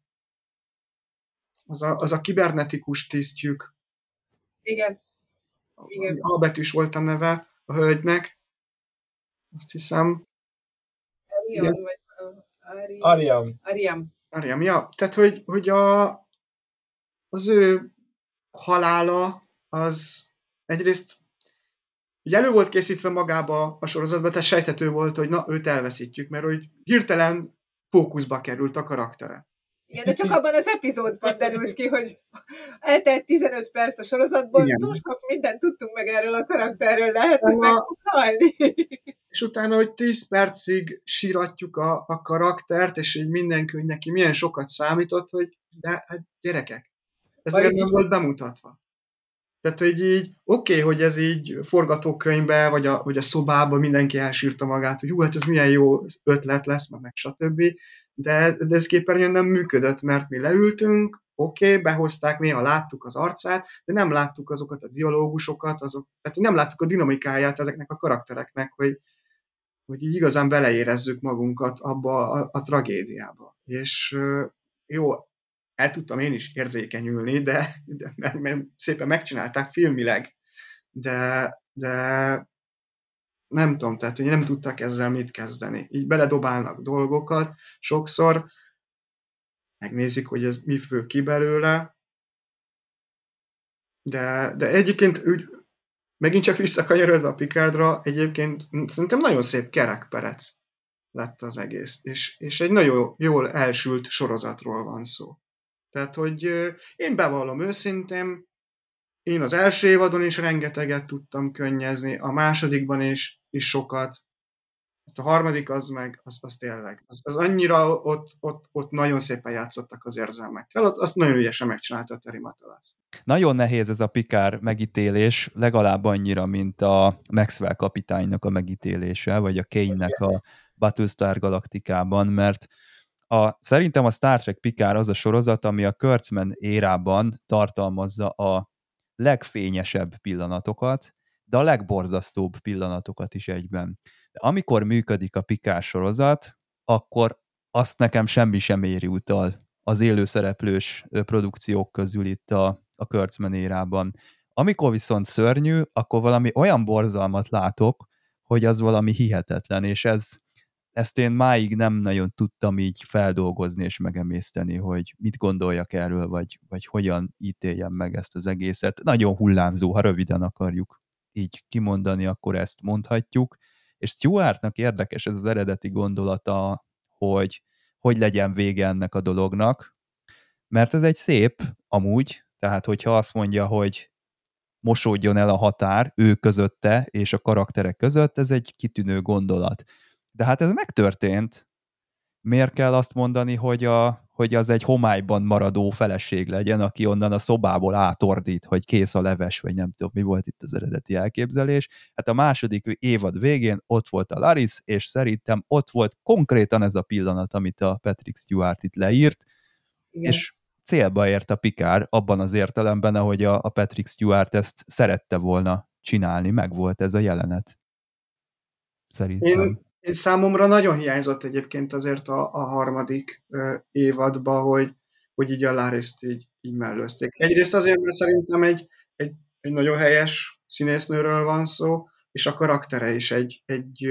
az a, az a kibernetikus tisztjük. Igen. Igen. A betűs volt a neve a hölgynek. Azt hiszem. Ariam, vagy Ariam. Ariam. Ariam, ja. Tehát, hogy, hogy a, az ő halála az egyrészt ugye elő volt készítve magába a sorozatba, tehát sejtető volt, hogy na, őt elveszítjük, mert hogy hirtelen fókuszba került a karaktere. Igen, de csak abban az epizódban derült ki, hogy eltelt 15 perc a sorozatból, Igen. túl sok mindent tudtunk meg erről a karakterről, lehet, hogy meg halni. És utána, hogy 10 percig síratjuk a, a karaktert, és így mindenki, hogy neki milyen sokat számított, hogy de hát gyerekek, ez még nem volt bemutatva. Tehát, hogy így, oké, okay, hogy ez így forgatókönyvbe, vagy a, vagy a szobában mindenki elsírta magát, hogy hú, hát ez milyen jó ötlet lesz, meg, meg stb de, de ez képernyőn nem működött, mert mi leültünk, oké, okay, behozták, néha láttuk az arcát, de nem láttuk azokat a dialógusokat, azok, tehát nem láttuk a dinamikáját ezeknek a karaktereknek, hogy hogy így igazán beleérezzük magunkat abba a, a tragédiába. És jó, el tudtam én is érzékenyülni, de, de mert, mert szépen megcsinálták filmileg, de, de nem tudom, tehát hogy nem tudtak ezzel mit kezdeni. Így beledobálnak dolgokat, sokszor megnézik, hogy ez mi fő ki belőle, de, de egyébként úgy, megint csak visszakanyarodva a Picardra, egyébként szerintem nagyon szép kerekperec lett az egész, és, és egy nagyon jól elsült sorozatról van szó. Tehát, hogy én bevallom őszintén, én az első évadon is rengeteget tudtam könnyezni, a másodikban is, is sokat, hát a harmadik az meg, az, az tényleg, az, az annyira ott, ott, ott nagyon szépen játszottak az érzelmekkel, ott, azt nagyon ügyesen megcsinálta a Terry Matalas. Nagyon nehéz ez a Pikár megítélés, legalább annyira, mint a Maxwell kapitánynak a megítélése, vagy a Kane-nek a Battlestar galaktikában, mert a, szerintem a Star Trek Picard az a sorozat, ami a Kurtzman érában tartalmazza a legfényesebb pillanatokat, de a legborzasztóbb pillanatokat is egyben. De amikor működik a Picard sorozat, akkor azt nekem semmi sem éri utal az élőszereplős produkciók közül itt a, a Kurtzman érában. Amikor viszont szörnyű, akkor valami olyan borzalmat látok, hogy az valami hihetetlen, és ez, ezt én máig nem nagyon tudtam így feldolgozni és megemészteni, hogy mit gondoljak erről, vagy, vagy hogyan ítéljem meg ezt az egészet. Nagyon hullámzó, ha röviden akarjuk így kimondani, akkor ezt mondhatjuk. És Stuartnak érdekes ez az eredeti gondolata, hogy hogy legyen vége ennek a dolognak, mert ez egy szép, amúgy, tehát hogyha azt mondja, hogy mosódjon el a határ ő közötte és a karakterek között, ez egy kitűnő gondolat. De hát ez megtörtént. Miért kell azt mondani, hogy, a, hogy az egy homályban maradó feleség legyen, aki onnan a szobából átordít, hogy kész a leves, vagy nem tudom, mi volt itt az eredeti elképzelés. Hát a második évad végén ott volt a Laris, és szerintem ott volt konkrétan ez a pillanat, amit a Patrick Stewart itt leírt, Igen. és célba ért a Pikár abban az értelemben, ahogy a, a Patrick Stewart ezt szerette volna csinálni, meg volt ez a jelenet. Szerintem. Én, én számomra nagyon hiányzott egyébként azért a, a harmadik ö, évadba, hogy, hogy így a Láriszt így, így mellőzték. Egyrészt azért, mert szerintem egy, egy, egy nagyon helyes színésznőről van szó, és a karaktere is egy, egy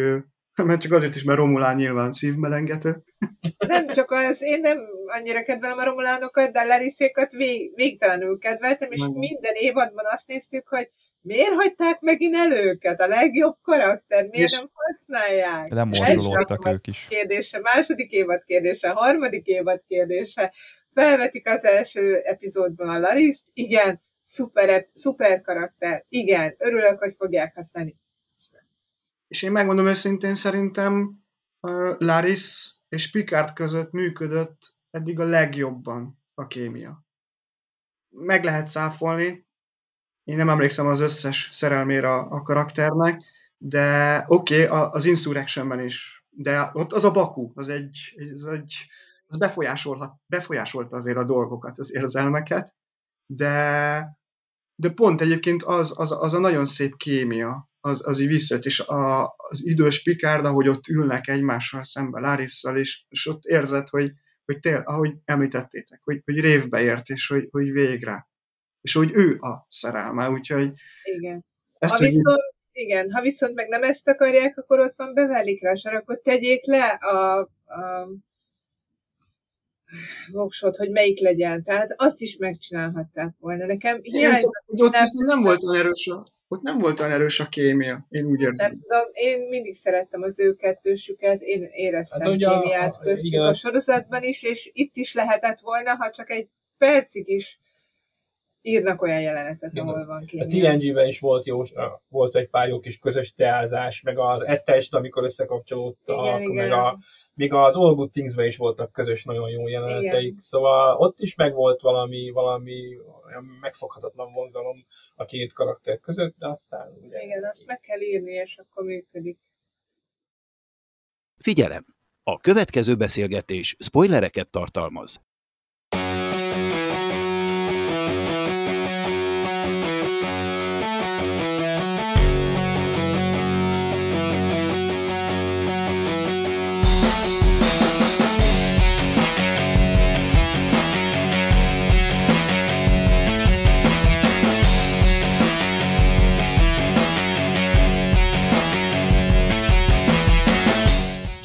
*laughs* mert csak azért is, mert Romulán nyilván szívmelengető. *laughs* Nem csak az, én nem annyira kedvelem a Romulánokat, de a Lariszékat vég, végtelenül kedveltem, és Nagyon. minden évadban azt néztük, hogy miért hagyták megint el őket? A legjobb karakter, miért és nem használják? Nem morzsolódtak ők is. Kérdése, második évad kérdése, harmadik évad kérdése. Felvetik az első epizódban a Lariszt, igen, szuper, szuper karakter, igen, örülök, hogy fogják használni. És én megmondom őszintén, szerintem uh, Laris és Picard között működött eddig a legjobban a kémia. Meg lehet száfolni, én nem emlékszem az összes szerelmére a, a karakternek, de oké, okay, az Insurrectionben is, de ott az a Baku, az egy, az egy az befolyásolhat, befolyásolta azért a dolgokat, az érzelmeket, de, de pont egyébként az, az, az a nagyon szép kémia, az, az így visszajött, és a, az idős Picard, ahogy ott ülnek egymással szemben Lárisszal, és, és ott érzed, hogy, hogy tél, ahogy említettétek, hogy, hogy révbe ért, és hogy, hogy végre és hogy ő a szerelme, úgyhogy... Igen. Ezt, ha viszont, hogy... igen, ha viszont meg nem ezt akarják, akkor ott van bevelik rá, akkor tegyék le a, a voksot, hogy melyik legyen. Tehát azt is megcsinálhatták volna. Nekem hiányzott. Hogy ott nem, nem volt olyan erős a, ott nem volt olyan erős a kémia, én úgy érzem. Nem tudom, én mindig szerettem az ő kettősüket, én éreztem hát, kémiát a, köztük igen. a sorozatban is, és itt is lehetett volna, ha csak egy percig is írnak olyan jelenetet, Igen. ahol van kémia. A TNG-ben is volt, jó, volt egy pár jó kis közös teázás, meg az ettest, amikor összekapcsolódtak, igen, meg igen. a még az All Good things is voltak közös nagyon jó jeleneteik, Igen. szóval ott is meg volt valami, valami megfoghatatlan vonzalom a két karakter között, de aztán... Ugye, Igen, azt meg kell írni, és akkor működik. Figyelem! A következő beszélgetés spoilereket tartalmaz.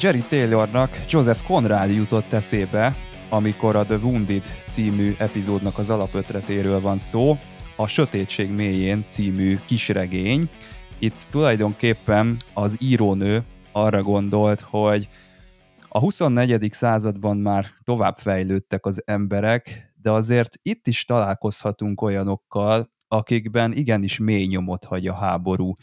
Jerry Taylornak Joseph Conrad jutott eszébe, amikor a The Wounded című epizódnak az alapötletéről van szó, a Sötétség mélyén című kisregény. Itt tulajdonképpen az írónő arra gondolt, hogy a 24. században már tovább fejlődtek az emberek, de azért itt is találkozhatunk olyanokkal, akikben igenis mély nyomot hagy a háború,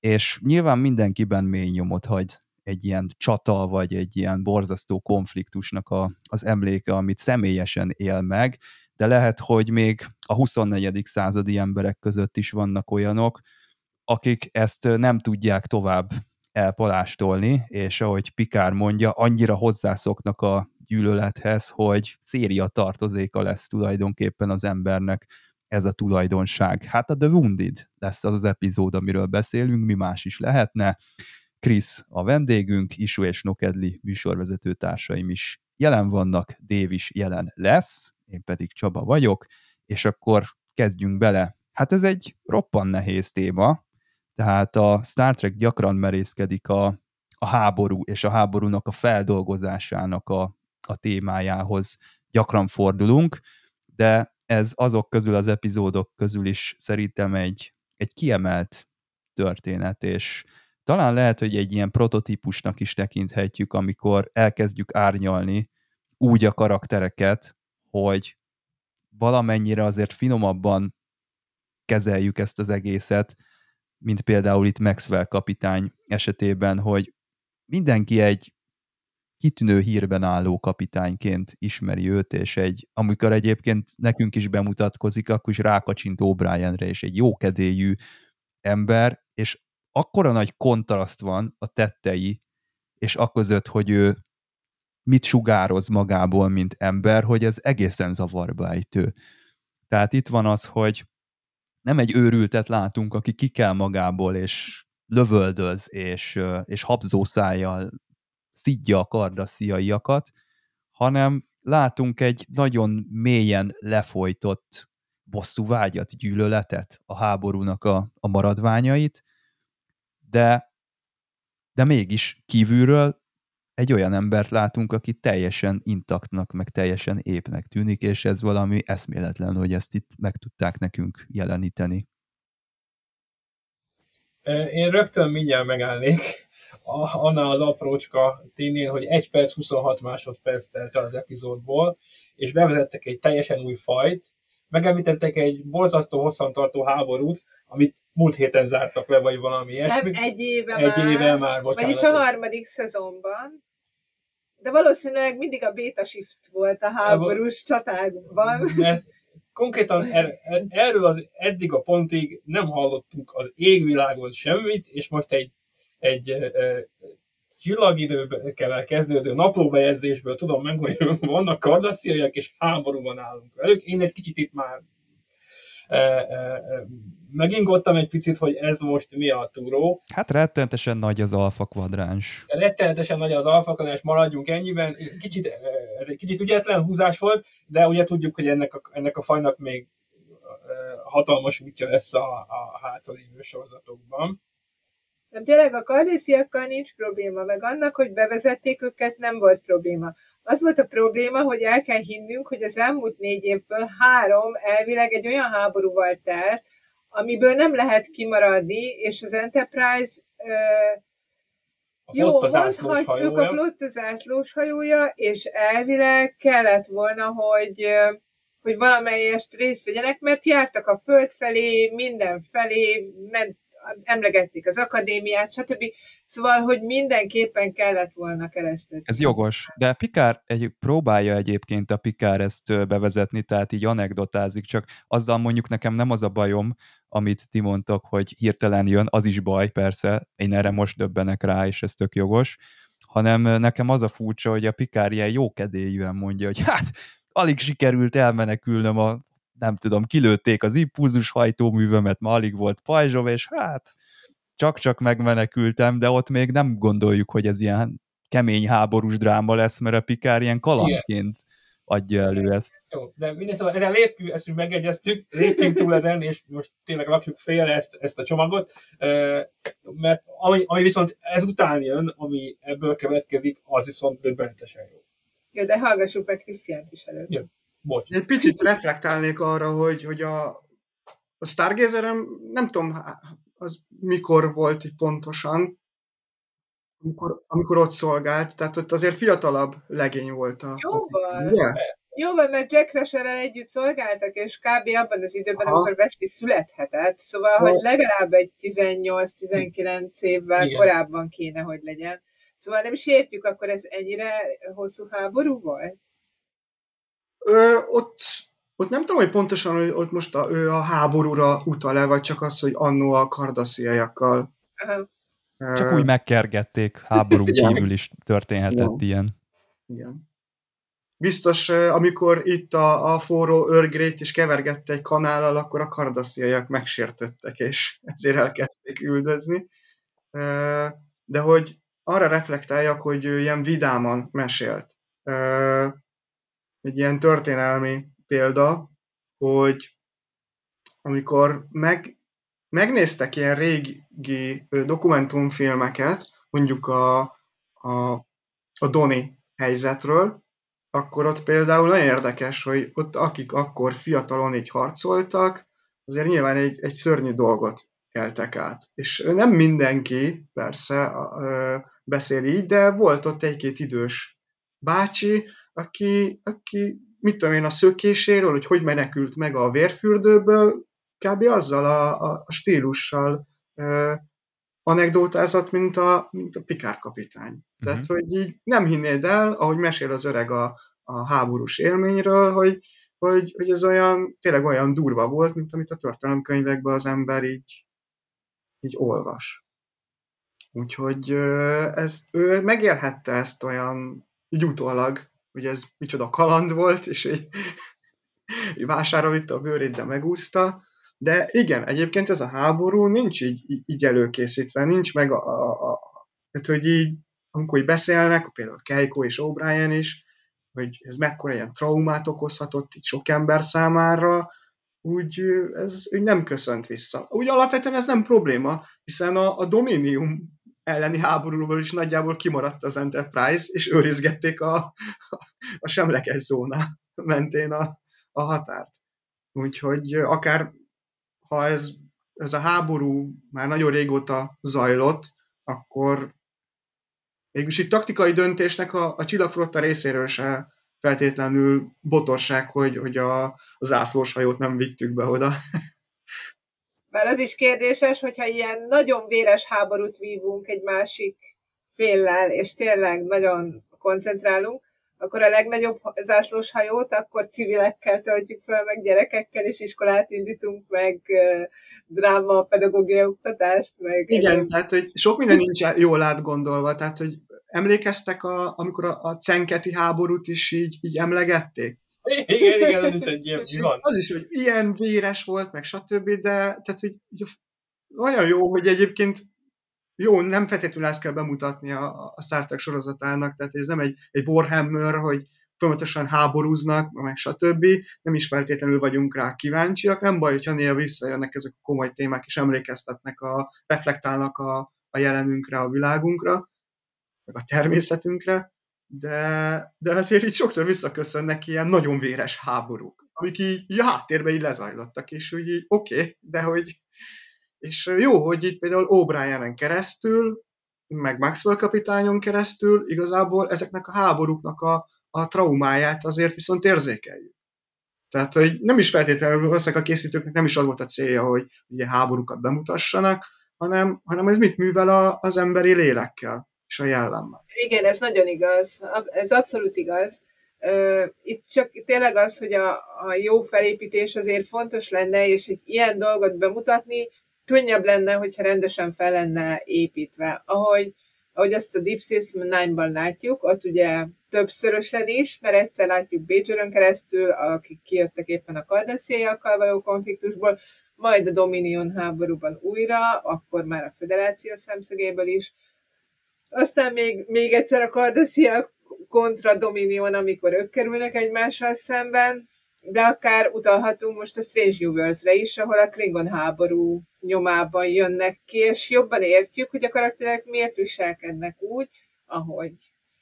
és nyilván mindenkiben mély nyomot hagy egy ilyen csata, vagy egy ilyen borzasztó konfliktusnak a, az emléke, amit személyesen él meg, de lehet, hogy még a 24. századi emberek között is vannak olyanok, akik ezt nem tudják tovább elpalástolni, és ahogy Pikár mondja, annyira hozzászoknak a gyűlölethez, hogy széria tartozéka lesz tulajdonképpen az embernek ez a tulajdonság. Hát a The Wounded lesz az az epizód, amiről beszélünk, mi más is lehetne. Krisz a vendégünk, Isu és Nokedli műsorvezető társaim is jelen vannak, Dév is jelen lesz, én pedig Csaba vagyok, és akkor kezdjünk bele. Hát ez egy roppan nehéz téma, tehát a Star Trek gyakran merészkedik a, a háború és a háborúnak a feldolgozásának a, a témájához gyakran fordulunk, de ez azok közül az epizódok közül is szerintem egy, egy kiemelt történet, és talán lehet, hogy egy ilyen prototípusnak is tekinthetjük, amikor elkezdjük árnyalni úgy a karaktereket, hogy valamennyire azért finomabban kezeljük ezt az egészet, mint például itt Maxwell kapitány esetében, hogy mindenki egy kitűnő hírben álló kapitányként ismeri őt, és egy, amikor egyébként nekünk is bemutatkozik, akkor is rákacsint O'Brienre, és egy jókedélyű ember, és akkora nagy kontraszt van a tettei, és aközött, hogy ő mit sugároz magából, mint ember, hogy ez egészen zavarba ejtő. Tehát itt van az, hogy nem egy őrültet látunk, aki kikel magából, és lövöldöz, és, és habzószájjal szidja a kardasziaiakat, hanem látunk egy nagyon mélyen lefolytott bosszú vágyat, gyűlöletet, a háborúnak a, a maradványait, de, de mégis kívülről egy olyan embert látunk, aki teljesen intaktnak, meg teljesen épnek tűnik, és ez valami eszméletlen, hogy ezt itt meg tudták nekünk jeleníteni. Én rögtön mindjárt megállnék annál az aprócska ténynél, hogy 1 perc 26 másodperc telt az epizódból, és bevezettek egy teljesen új fajt, megemlítettek egy borzasztó hosszantartó háborút, amit múlt héten zártak le, vagy valami ilyesmi. Egy éve egy már. éve már, bocsánat. Vagyis a harmadik szezonban. De valószínűleg mindig a beta shift volt a háborús csatákban. Mert konkrétan er, er, erről az eddig a pontig nem hallottunk az égvilágon semmit, és most egy, egy e, csillagidőkkel kezdődő naplóbejegyzésből tudom meg, hogy *laughs* vannak kardasziaiak, és háborúban állunk velük. Én egy kicsit itt már e, e, megingottam egy picit, hogy ez most mi a túró. Hát rettenetesen nagy az alfa kvadráns. Rettenetesen nagy az alfa kvadráns, maradjunk ennyiben. Kicsit, ez egy kicsit ügyetlen húzás volt, de ugye tudjuk, hogy ennek a, ennek a fajnak még hatalmas útja lesz a, a hátralévő sorozatokban. Nem, tényleg a kardésziakkal nincs probléma, meg annak, hogy bevezették őket, nem volt probléma. Az volt a probléma, hogy el kell hinnünk, hogy az elmúlt négy évből három elvileg egy olyan háborúval telt, amiből nem lehet kimaradni, és az Enterprise uh, jó, mondhatjuk a flotta zászlós hajója, és elvileg kellett volna, hogy hogy valamelyest részt vegyenek, mert jártak a föld felé, minden felé, ment, emlegették az akadémiát, stb. Szóval, hogy mindenképpen kellett volna keresztet. Ez jogos, de Pikár egy, próbálja egyébként a Pikár ezt bevezetni, tehát így anekdotázik, csak azzal mondjuk nekem nem az a bajom, amit ti mondtok, hogy hirtelen jön, az is baj, persze, én erre most döbbenek rá, és ez tök jogos, hanem nekem az a furcsa, hogy a Pikár ilyen jókedélyűen mondja, hogy hát alig sikerült elmenekülnöm a nem tudom, kilőtték az impulzus hajtóművemet, ma alig volt pajzsov, és hát csak-csak megmenekültem, de ott még nem gondoljuk, hogy ez ilyen kemény háborús dráma lesz, mert a Pikár ilyen kalandként adja elő ezt. Jó, de minden szóval ezen lépjünk, ezt úgy megegyeztük, lépjünk túl ezen, és most tényleg rakjuk félre ezt, ezt a csomagot, mert ami, ami viszont ezután jön, ami ebből következik, az viszont döbbenetesen jó. Jó, de hallgassuk meg Krisztiánt is előtt. Jó, bocs. Egy picit reflektálnék arra, hogy, hogy a, a stargazer nem tudom, az mikor volt így pontosan, amikor, amikor ott szolgált, tehát ott azért fiatalabb legény volt a... Jóval. Ugye? Jóval, mert Jack Rusherrel együtt szolgáltak, és kb. abban az időben, Aha. amikor Wesley születhetett, szóval, ha. hogy legalább egy 18-19 évvel Igen. korábban kéne, hogy legyen. Szóval nem is értjük, akkor ez ennyire hosszú háború volt? Ö, ott, ott nem tudom, hogy pontosan, hogy ott most a, ő a háborúra utal-e, vagy csak az, hogy annó a kardasziaiakkal. Csak úgy megkergették, háború kívül is történhetett Igen. ilyen. Igen. Biztos, amikor itt a, a forró örgrét is kevergette egy kanállal, akkor a kardasziaiak megsértettek, és *laughs* ezért elkezdték üldözni. De hogy arra reflektáljak, hogy ő ilyen vidáman mesélt. Egy ilyen történelmi példa, hogy amikor meg, megnéztek ilyen régi dokumentumfilmeket, mondjuk a, a, a Doni helyzetről, akkor ott például nagyon érdekes, hogy ott akik akkor fiatalon így harcoltak, azért nyilván egy, egy szörnyű dolgot éltek át. És nem mindenki persze beszél így, de volt ott egy-két idős bácsi, aki, aki mit tudom én, a szökéséről, hogy hogy menekült meg a vérfürdőből, kb. azzal a, a, a stílussal ö, anekdótázott, mint a, mint a Pikár kapitány. Uh-huh. Tehát, hogy így nem hinnéd el, ahogy mesél az öreg a, a háborús élményről, hogy, hogy, hogy ez olyan, tényleg olyan durva volt, mint amit a történelemkönyvekben az ember így, így olvas. Úgyhogy ez, ő megélhette ezt olyan így utólag, hogy ez micsoda kaland volt, és egy, egy *laughs* vására vitte a bőrét, de megúszta. De igen, egyébként ez a háború nincs így, így előkészítve, nincs meg a, a, a tehát, hogy így, amikor így beszélnek, például Keiko és O'Brien is, hogy ez mekkora ilyen traumát okozhatott itt sok ember számára, úgy ez úgy nem köszönt vissza. Úgy alapvetően ez nem probléma, hiszen a, a Dominium elleni háborúból is nagyjából kimaradt az Enterprise, és őrizgették a, a, semleges zóna mentén a, a határt. Úgyhogy akár ha ez, ez a háború már nagyon régóta zajlott, akkor mégis itt taktikai döntésnek a, a csillagflotta részéről se feltétlenül botorság, hogy, hogy a, a zászlós hajót nem vittük be oda. Mert az is kérdéses, hogyha ilyen nagyon véres háborút vívunk egy másik féllel, és tényleg nagyon koncentrálunk, akkor a legnagyobb zászlós hajót, akkor civilekkel töltjük fel, meg gyerekekkel, és iskolát indítunk, meg dráma, pedagógiai oktatást, meg... Igen, egyéb... tehát, hogy sok minden nincs jól átgondolva, tehát, hogy emlékeztek, a, amikor a, a cenketi háborút is így, így emlegették? Igen, igen, az is egy ilyen van. Az is, hogy ilyen véres volt, meg stb., de tehát, hogy, hogy olyan jó, hogy egyébként jó, nem feltétlenül ezt kell bemutatni a, a Star Trek sorozatának, tehát ez nem egy, egy Warhammer, hogy folyamatosan háborúznak, meg stb. Nem is feltétlenül vagyunk rá kíváncsiak, nem baj, hogyha néha visszajönnek ezek a komoly témák, és emlékeztetnek, a, reflektálnak a, a jelenünkre, a világunkra, meg a természetünkre, de, de azért így sokszor visszaköszönnek ilyen nagyon véres háborúk, amik így, így a háttérben így lezajlottak, és úgy oké, okay, de hogy és jó, hogy itt például O'Brien-en keresztül, meg Maxwell kapitányon keresztül igazából ezeknek a háborúknak a, a traumáját azért viszont érzékeljük. Tehát, hogy nem is feltétlenül ezek a készítőknek nem is az volt a célja, hogy ugye háborúkat bemutassanak, hanem, hanem ez mit művel a, az emberi lélekkel és a jellemmel. Igen, ez nagyon igaz. Ez abszolút igaz. Itt csak tényleg az, hogy a, a jó felépítés azért fontos lenne, és egy ilyen dolgot bemutatni, könnyebb lenne, hogyha rendesen fel lenne építve. Ahogy, ahogy azt a Deep Space Nine-ban látjuk, ott ugye többszörösen is, mert egyszer látjuk Bécsörön keresztül, akik kijöttek éppen a kardesziaiakkal való konfliktusból, majd a Dominion háborúban újra, akkor már a Föderáció szemszögéből is. Aztán még, még egyszer a kardesziak kontra Dominion, amikor ők kerülnek egymással szemben, de akár utalhatunk most a Strange New Worlds-re is, ahol a Klingon háború nyomában jönnek ki, és jobban értjük, hogy a karakterek miért viselkednek úgy, ahogy.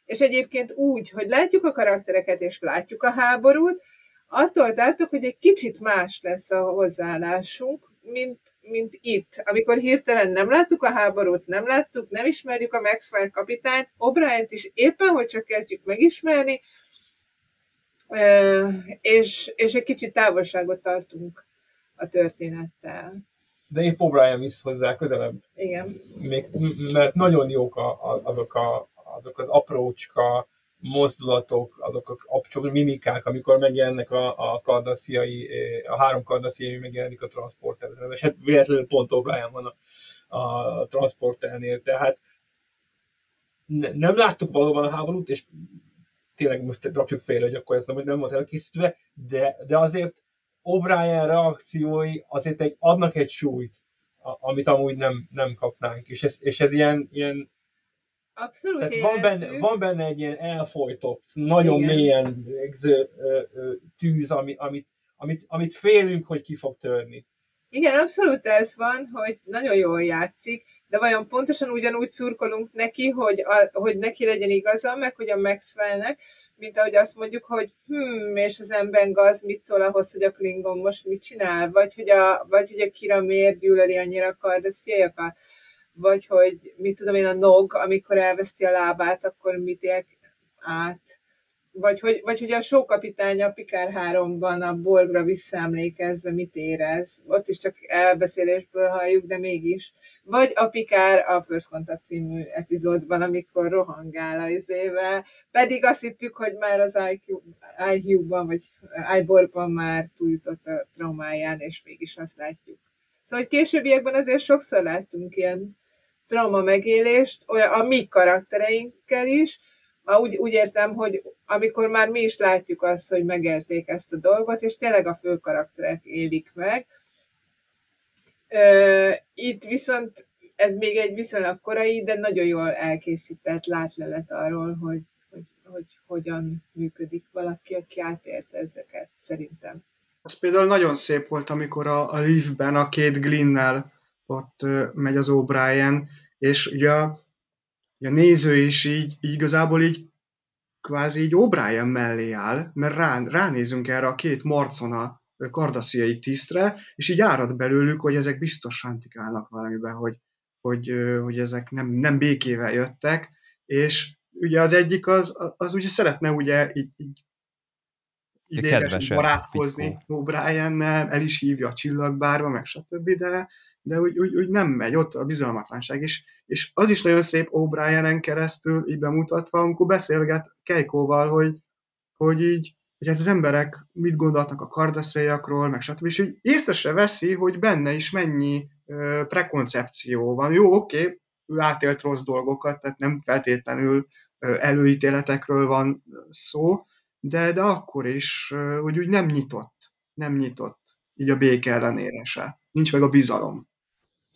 És egyébként úgy, hogy látjuk a karaktereket és látjuk a háborút, attól tartok, hogy egy kicsit más lesz a hozzáállásunk, mint, mint itt. Amikor hirtelen nem láttuk a háborút, nem láttuk, nem ismerjük a Maxwell kapitányt, obrien is éppen, hogy csak kezdjük megismerni, és, és egy kicsit távolságot tartunk a történettel. De épp O'Brien visz hozzá közelebb. Igen. Még, mert nagyon jók a, a, azok, a, azok az aprócska mozdulatok, azok a apcsok, mimikák, amikor megjelennek a, a kardasziai, a három kardasziai megjelenik a transporterben, és hát véletlenül pont O'Brien van a, a transporternél, tehát ne, nem láttuk valóban a háborút, és tényleg most rakjuk félre, hogy akkor ez nem, nem volt elkészítve, de, de azért O'Brien reakciói azért egy, adnak egy súlyt, amit amúgy nem, nem kapnánk, és ez, és ez ilyen, ilyen Abszolút Tehát van benne, van benne egy ilyen elfolytott, nagyon Igen. mélyen végző tűz, ami, amit, amit, amit félünk, hogy ki fog törni. Igen, abszolút ez van, hogy nagyon jól játszik, de vajon pontosan ugyanúgy szurkolunk neki, hogy, a, hogy neki legyen igaza, meg hogy a Maxwellnek, mint ahogy azt mondjuk, hogy hm, és az ember gaz mit szól ahhoz, hogy a Klingon most mit csinál, vagy hogy a, vagy hogy a Kira miért gyűlöli annyira a kardasziajakat vagy hogy mit tudom én, a nog, amikor elveszti a lábát, akkor mit él át. Vagy hogy, vagy hogy a sókapitány a Pikár 3-ban a Borgra visszaemlékezve mit érez. Ott is csak elbeszélésből halljuk, de mégis. Vagy a Pikár a First Contact című epizódban, amikor rohangál az izével. Pedig azt hittük, hogy már az IQ-ban, vagy iBorgban már túljutott a traumáján, és mégis azt látjuk. Szóval hogy későbbiekben azért sokszor láttunk ilyen trauma megélést olyan a mi karaktereinkkel is, úgy, úgy értem, hogy amikor már mi is látjuk azt, hogy megélték ezt a dolgot, és tényleg a fő karakterek élik meg. Itt viszont ez még egy viszonylag korai, de nagyon jól elkészített látlelet arról, hogy, hogy, hogy hogyan működik valaki, aki átélt ezeket, szerintem. Az például nagyon szép volt, amikor a, a liftben a két Glinnel ott megy az O'Brien, és ugye a, a néző is így, így igazából így kvázi így O'Brien mellé áll, mert rá, ránézünk erre a két marcona kardasziai tisztre, és így árad belőlük, hogy ezek biztos sántikálnak valamiben, hogy, hogy, hogy ezek nem, nem békével jöttek, és ugye az egyik az, az ugye szeretne ugye így, így idézesen barátkozni O'Brien-nel, el is hívja a csillagbárba, meg stb., de, de úgy, úgy, úgy nem megy, ott a bizalmatlanság is. És az is nagyon szép O'Brien-en keresztül így bemutatva, amikor beszélget Keikóval, hogy, hogy így, hogy hát az emberek mit gondoltak a kardaszéjakról, meg stb. És így észre se veszi, hogy benne is mennyi ö, prekoncepció van. Jó, oké, okay, ő átélt rossz dolgokat, tehát nem feltétlenül ö, előítéletekről van szó, de, de akkor is, hogy úgy nem nyitott, nem nyitott, így a béke ellenére se. Nincs meg a bizalom.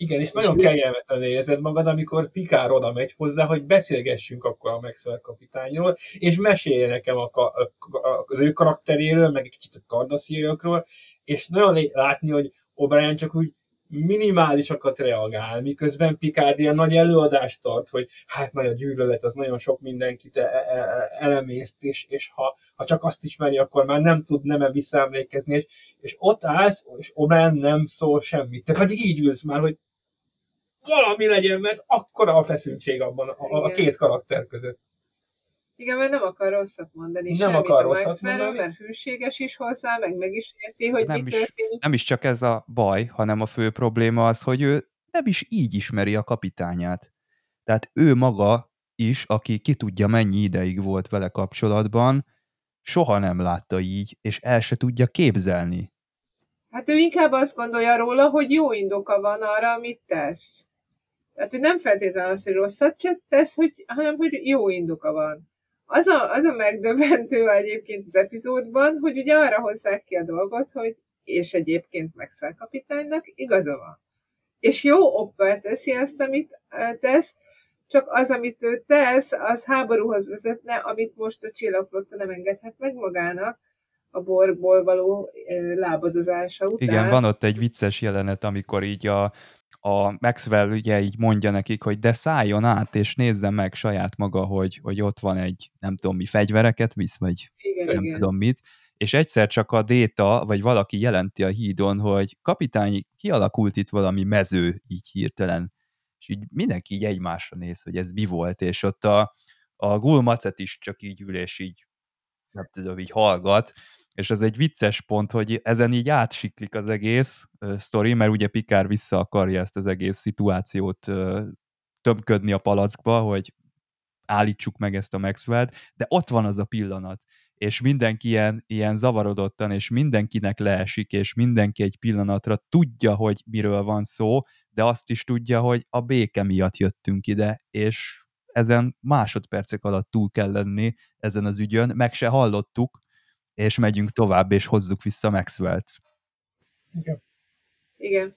Igen, és nagyon kellemetlen érzed magad, amikor Pikár oda megy hozzá, hogy beszélgessünk akkor a Maxwell kapitányról, és mesélje nekem a, a, a, az ő karakteréről, meg egy kicsit a kardasziaiakról, és nagyon látni, hogy O'Brien csak úgy minimálisakat reagál, miközben Picard ilyen nagy előadást tart, hogy hát nagy a gyűlölet, az nagyon sok mindenkit e- e- e- elemészt, és, és ha, ha csak azt ismeri, akkor már nem tud nem visszaemlékezni, és, és ott állsz, és O'Brien nem szól semmit. Te pedig így ülsz már, hogy valami legyen, mert akkora a feszültség abban a, a két karakter között. Igen, mert nem akar rosszat mondani nem semmit akar a rosszat mondani. mert hűséges is hozzá, meg meg is érti, hogy nem mi is, történik. Nem is csak ez a baj, hanem a fő probléma az, hogy ő nem is így ismeri a kapitányát. Tehát ő maga is, aki ki tudja mennyi ideig volt vele kapcsolatban, soha nem látta így, és el se tudja képzelni. Hát ő inkább azt gondolja róla, hogy jó indoka van arra, amit tesz. Tehát, hogy nem feltétlenül az, hogy rosszat tesz, hogy, hanem hogy jó indoka van. Az a, az a megdöbbentő egyébként az epizódban, hogy ugye arra hozzák ki a dolgot, hogy és egyébként Maxwell kapitánynak igaza van. És jó okkal teszi azt, amit tesz, csak az, amit ő tesz, az háborúhoz vezetne, amit most a csillagflotta nem engedhet meg magának a borból való lábadozása után. Igen, van ott egy vicces jelenet, amikor így a, a Maxwell ugye így mondja nekik, hogy de szálljon át, és nézze meg saját maga, hogy, hogy ott van egy, nem tudom mi, fegyvereket visz, vagy igen, nem igen. tudom mit, és egyszer csak a Déta, vagy valaki jelenti a hídon, hogy kapitány, kialakult itt valami mező így hirtelen, és így mindenki így egymásra néz, hogy ez mi volt, és ott a, a gulmacet is csak így ül, és így nem tudom, így hallgat, és ez egy vicces pont, hogy ezen így átsiklik az egész uh, sztori, mert ugye Pikár vissza akarja ezt az egész szituációt uh, tömködni a palackba, hogy állítsuk meg ezt a maxwell de ott van az a pillanat, és mindenki ilyen, ilyen zavarodottan, és mindenkinek leesik, és mindenki egy pillanatra tudja, hogy miről van szó, de azt is tudja, hogy a béke miatt jöttünk ide, és ezen másodpercek alatt túl kell lenni ezen az ügyön, meg se hallottuk, és megyünk tovább, és hozzuk vissza Maxwell-t. Igen. Igen.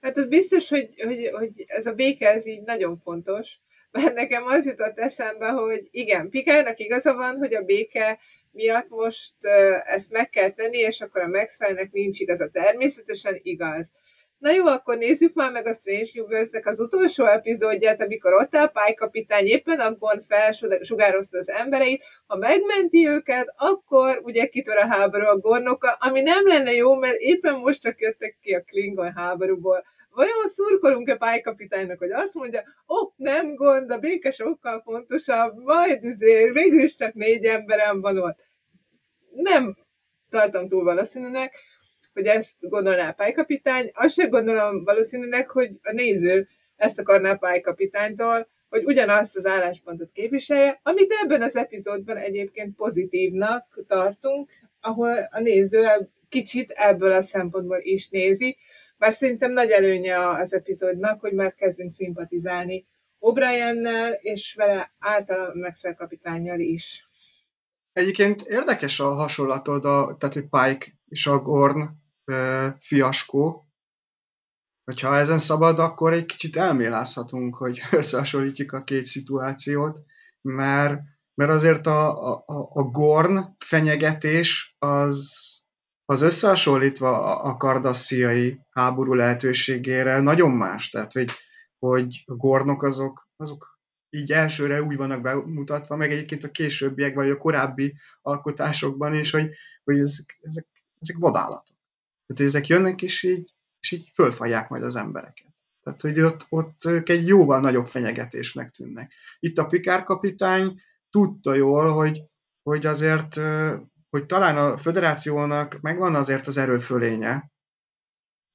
Hát az biztos, hogy, hogy, hogy ez a béke, ez így nagyon fontos, mert nekem az jutott eszembe, hogy igen, Pikárnak igaza van, hogy a béke miatt most ezt meg kell tenni, és akkor a Maxwellnek nincs igaza. Természetesen igaz. Na jó, akkor nézzük már meg a Strange universe az utolsó epizódját, amikor ott a pálykapitány éppen akkor felsugározta az embereit, ha megmenti őket, akkor ugye kitör a háború a gornokkal, ami nem lenne jó, mert éppen most csak jöttek ki a Klingon háborúból. Vajon szurkolunk-e pálykapitánynak, hogy azt mondja, ó, oh, nem gond, a béke sokkal fontosabb, majd azért, végül is csak négy emberem van ott. Nem tartom túl valószínűnek, hogy ezt gondolná a pálykapitány. Azt sem gondolom valószínűleg, hogy a néző ezt akarná a pálykapitánytól, hogy ugyanazt az álláspontot képviselje, amit ebben az epizódban egyébként pozitívnak tartunk, ahol a néző kicsit ebből a szempontból is nézi, bár szerintem nagy előnye az epizódnak, hogy már kezdünk szimpatizálni O'Briennel, és vele általában Maxwell kapitányjal is. Egyébként érdekes a hasonlatod, a, tehát hogy Pike és a Gorn ö, fiaskó. Hogyha ezen szabad, akkor egy kicsit elmélázhatunk, hogy *laughs* összehasonlítjuk a két szituációt, mert, mert azért a, a, a Gorn fenyegetés az, az összehasonlítva a kardassziai háború lehetőségére nagyon más. Tehát, hogy, hogy a gornok azok, azok így elsőre úgy vannak bemutatva, meg egyébként a későbbiek, vagy a korábbi alkotásokban is, hogy, hogy ezek, ezek, ezek vadállatok. Tehát ezek jönnek, és így, és így fölfalják majd az embereket. Tehát, hogy ott, ott ők egy jóval nagyobb fenyegetésnek tűnnek. Itt a Pikár kapitány tudta jól, hogy, hogy azért, hogy talán a föderációnak megvan azért az erőfölénye,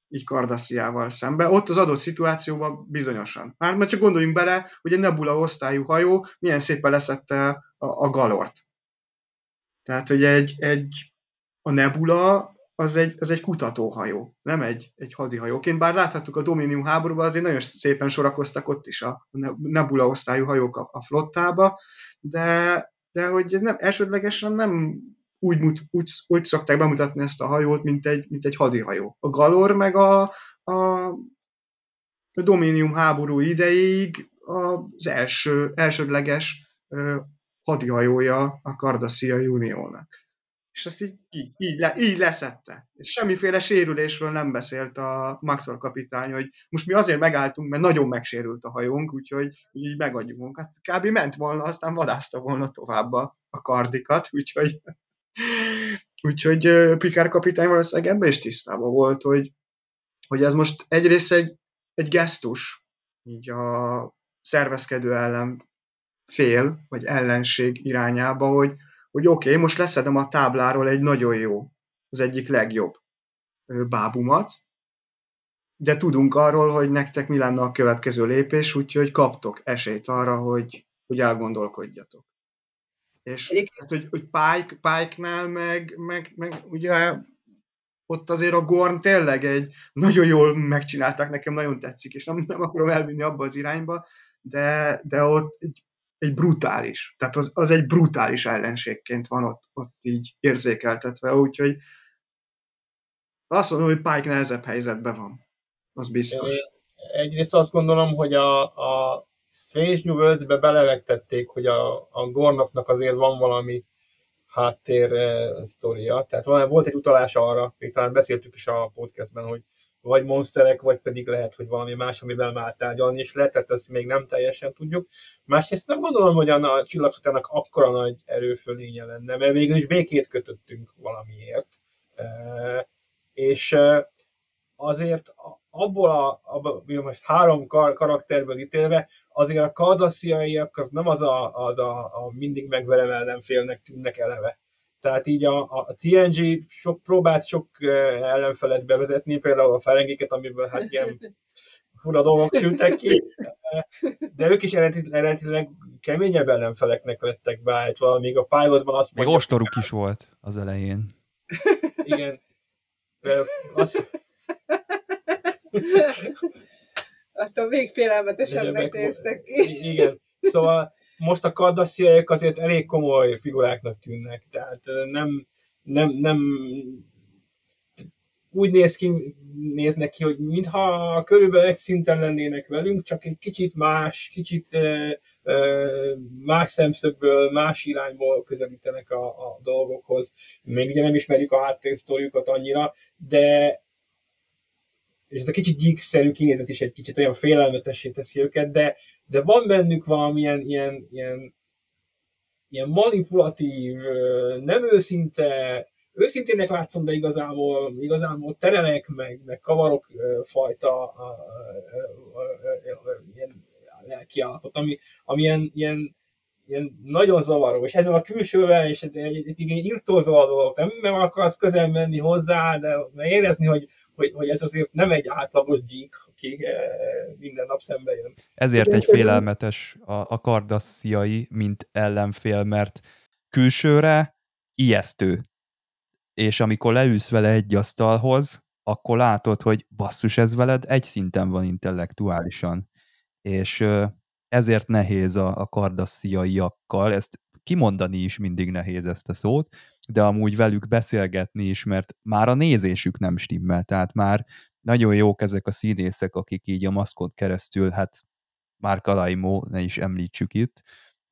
így Kardasziával szembe. Ott az adott szituációban bizonyosan. Már mert csak gondoljunk bele, hogy egy Nebula osztályú hajó milyen szépen leszette a, a Galort. Tehát, hogy egy, egy a Nebula az egy, az egy kutatóhajó, nem egy, egy hadihajóként. Bár láthattuk a Dominium háborúban, azért nagyon szépen sorakoztak ott is a Nebula osztályú hajók a, a flottába, de, de hogy nem, elsődlegesen nem úgy, úgy, úgy szokták bemutatni ezt a hajót, mint egy, mint egy hadihajó. A Galor meg a, a, a Dominium háború idejéig az első, elsődleges hadihajója a Cardassia Uniónak és ezt így, így, így, le, így leszette. És semmiféle sérülésről nem beszélt a Maxwell kapitány, hogy most mi azért megálltunk, mert nagyon megsérült a hajónk, úgyhogy így megadjuk munkat. Kb. ment volna, aztán vadászta volna tovább a, a kardikat, úgyhogy, *laughs* úgyhogy Pikár kapitány valószínűleg ebben is tisztában volt, hogy, hogy ez most egyrészt egy, egy gesztus, így a szervezkedő ellen fél, vagy ellenség irányába, hogy, hogy oké, okay, most leszedem a tábláról egy nagyon jó, az egyik legjobb bábumat, de tudunk arról, hogy nektek mi lenne a következő lépés, úgyhogy kaptok esélyt arra, hogy, hogy elgondolkodjatok. És hát, hogy, hogy Pike, Pike-nál meg, meg, meg ugye ott azért a Gorn tényleg egy nagyon jól megcsinálták, nekem nagyon tetszik, és nem, nem akarom elvinni abba az irányba, de, de ott egy egy brutális, tehát az, az egy brutális ellenségként van ott, ott így érzékeltetve, úgyhogy azt mondom, hogy Pike nehezebb helyzetben van. Az biztos. Egyrészt azt gondolom, hogy a, a Strange New Worlds-be belevegtették, hogy a, a Gornoknak azért van valami háttér uh, sztoria. Tehát van, volt egy utalás arra, még talán beszéltük is a podcastben, hogy vagy monsterek, vagy pedig lehet, hogy valami más, amivel már tárgyalni is lehet, tehát ezt még nem teljesen tudjuk. Másrészt nem gondolom, hogy a csillagsatának akkora nagy erőfölénye lenne, mert végül is békét kötöttünk valamiért. És azért abból a, abból, most három kar, karakterből ítélve, azért a kardassziaiak az nem az a, az a, a mindig megverem ellenfélnek tűnnek eleve. Tehát így a, a TNG sok próbált sok ellenfelet bevezetni, például a felengéket, amiből hát ilyen fura dolgok sültek ki, de ők is eredetileg keményebb ellenfeleknek lettek beállítva, még a pilotban azt Még ostoruk is volt az elején. Igen. Azt... Attól még félelmetesebbnek néztek ki. Igen. Szóval most a kardassziaiak azért elég komoly figuráknak tűnnek, tehát nem, nem, nem úgy néz ki, néznek ki, hogy mintha körülbelül egy szinten lennének velünk, csak egy kicsit más, kicsit más szemszögből, más irányból közelítenek a, a dolgokhoz. Még ugye nem ismerjük a háttérsztoriukat annyira, de és ez a kicsit gyíkszerű kinézet is egy kicsit olyan félelmetessé teszi őket, de, de van bennük valamilyen ilyen, ilyen, ilyen manipulatív, nem őszinte, őszintének látszom, de igazából, igazából terelek, meg, meg kavarok fajta ilyen lelkiállapot, ami, ami ilyen, ilyen, ilyen nagyon zavaró, és ezzel a külsővel, és egy, egy, egy, egy írtózó a dolog, nem, nem akarsz közel menni hozzá, de érezni, hogy, hogy, hogy ez azért nem egy átlagos gyík, aki eh, minden nap szembe jön. Ezért egy félelmetes a, a kardassziai, mint ellenfél, mert külsőre ijesztő. És amikor leülsz vele egy asztalhoz, akkor látod, hogy basszus, ez veled egy szinten van intellektuálisan. És ezért nehéz a, a kardassziaiakkal, ezt kimondani is mindig nehéz ezt a szót, de amúgy velük beszélgetni is, mert már a nézésük nem stimmel, tehát már nagyon jók ezek a színészek, akik így a maszkot keresztül, hát már Kalaimó, ne is említsük itt,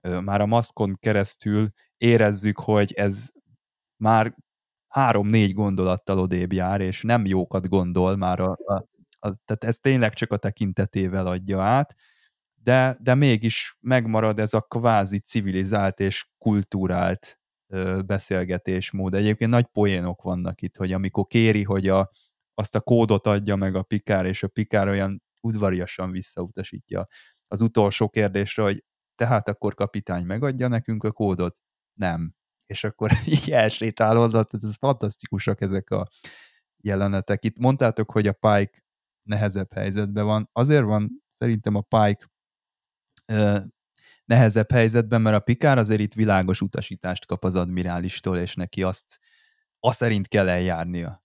már a maszkon keresztül érezzük, hogy ez már három-négy gondolattal odébb jár, és nem jókat gondol már a, a, a tehát ez tényleg csak a tekintetével adja át, de, de mégis megmarad ez a kvázi civilizált és kultúrált beszélgetésmód. Egyébként nagy poénok vannak itt, hogy amikor kéri, hogy a, azt a kódot adja meg a pikár, és a pikár olyan udvariasan visszautasítja az utolsó kérdésre, hogy tehát akkor kapitány megadja nekünk a kódot? Nem. És akkor *laughs* így elsétálod, ez fantasztikusak ezek a jelenetek. Itt mondtátok, hogy a Pike nehezebb helyzetben van. Azért van szerintem a Pike nehezebb helyzetben, mert a Pikár azért itt világos utasítást kap az admirálistól, és neki azt, azt szerint kell eljárnia.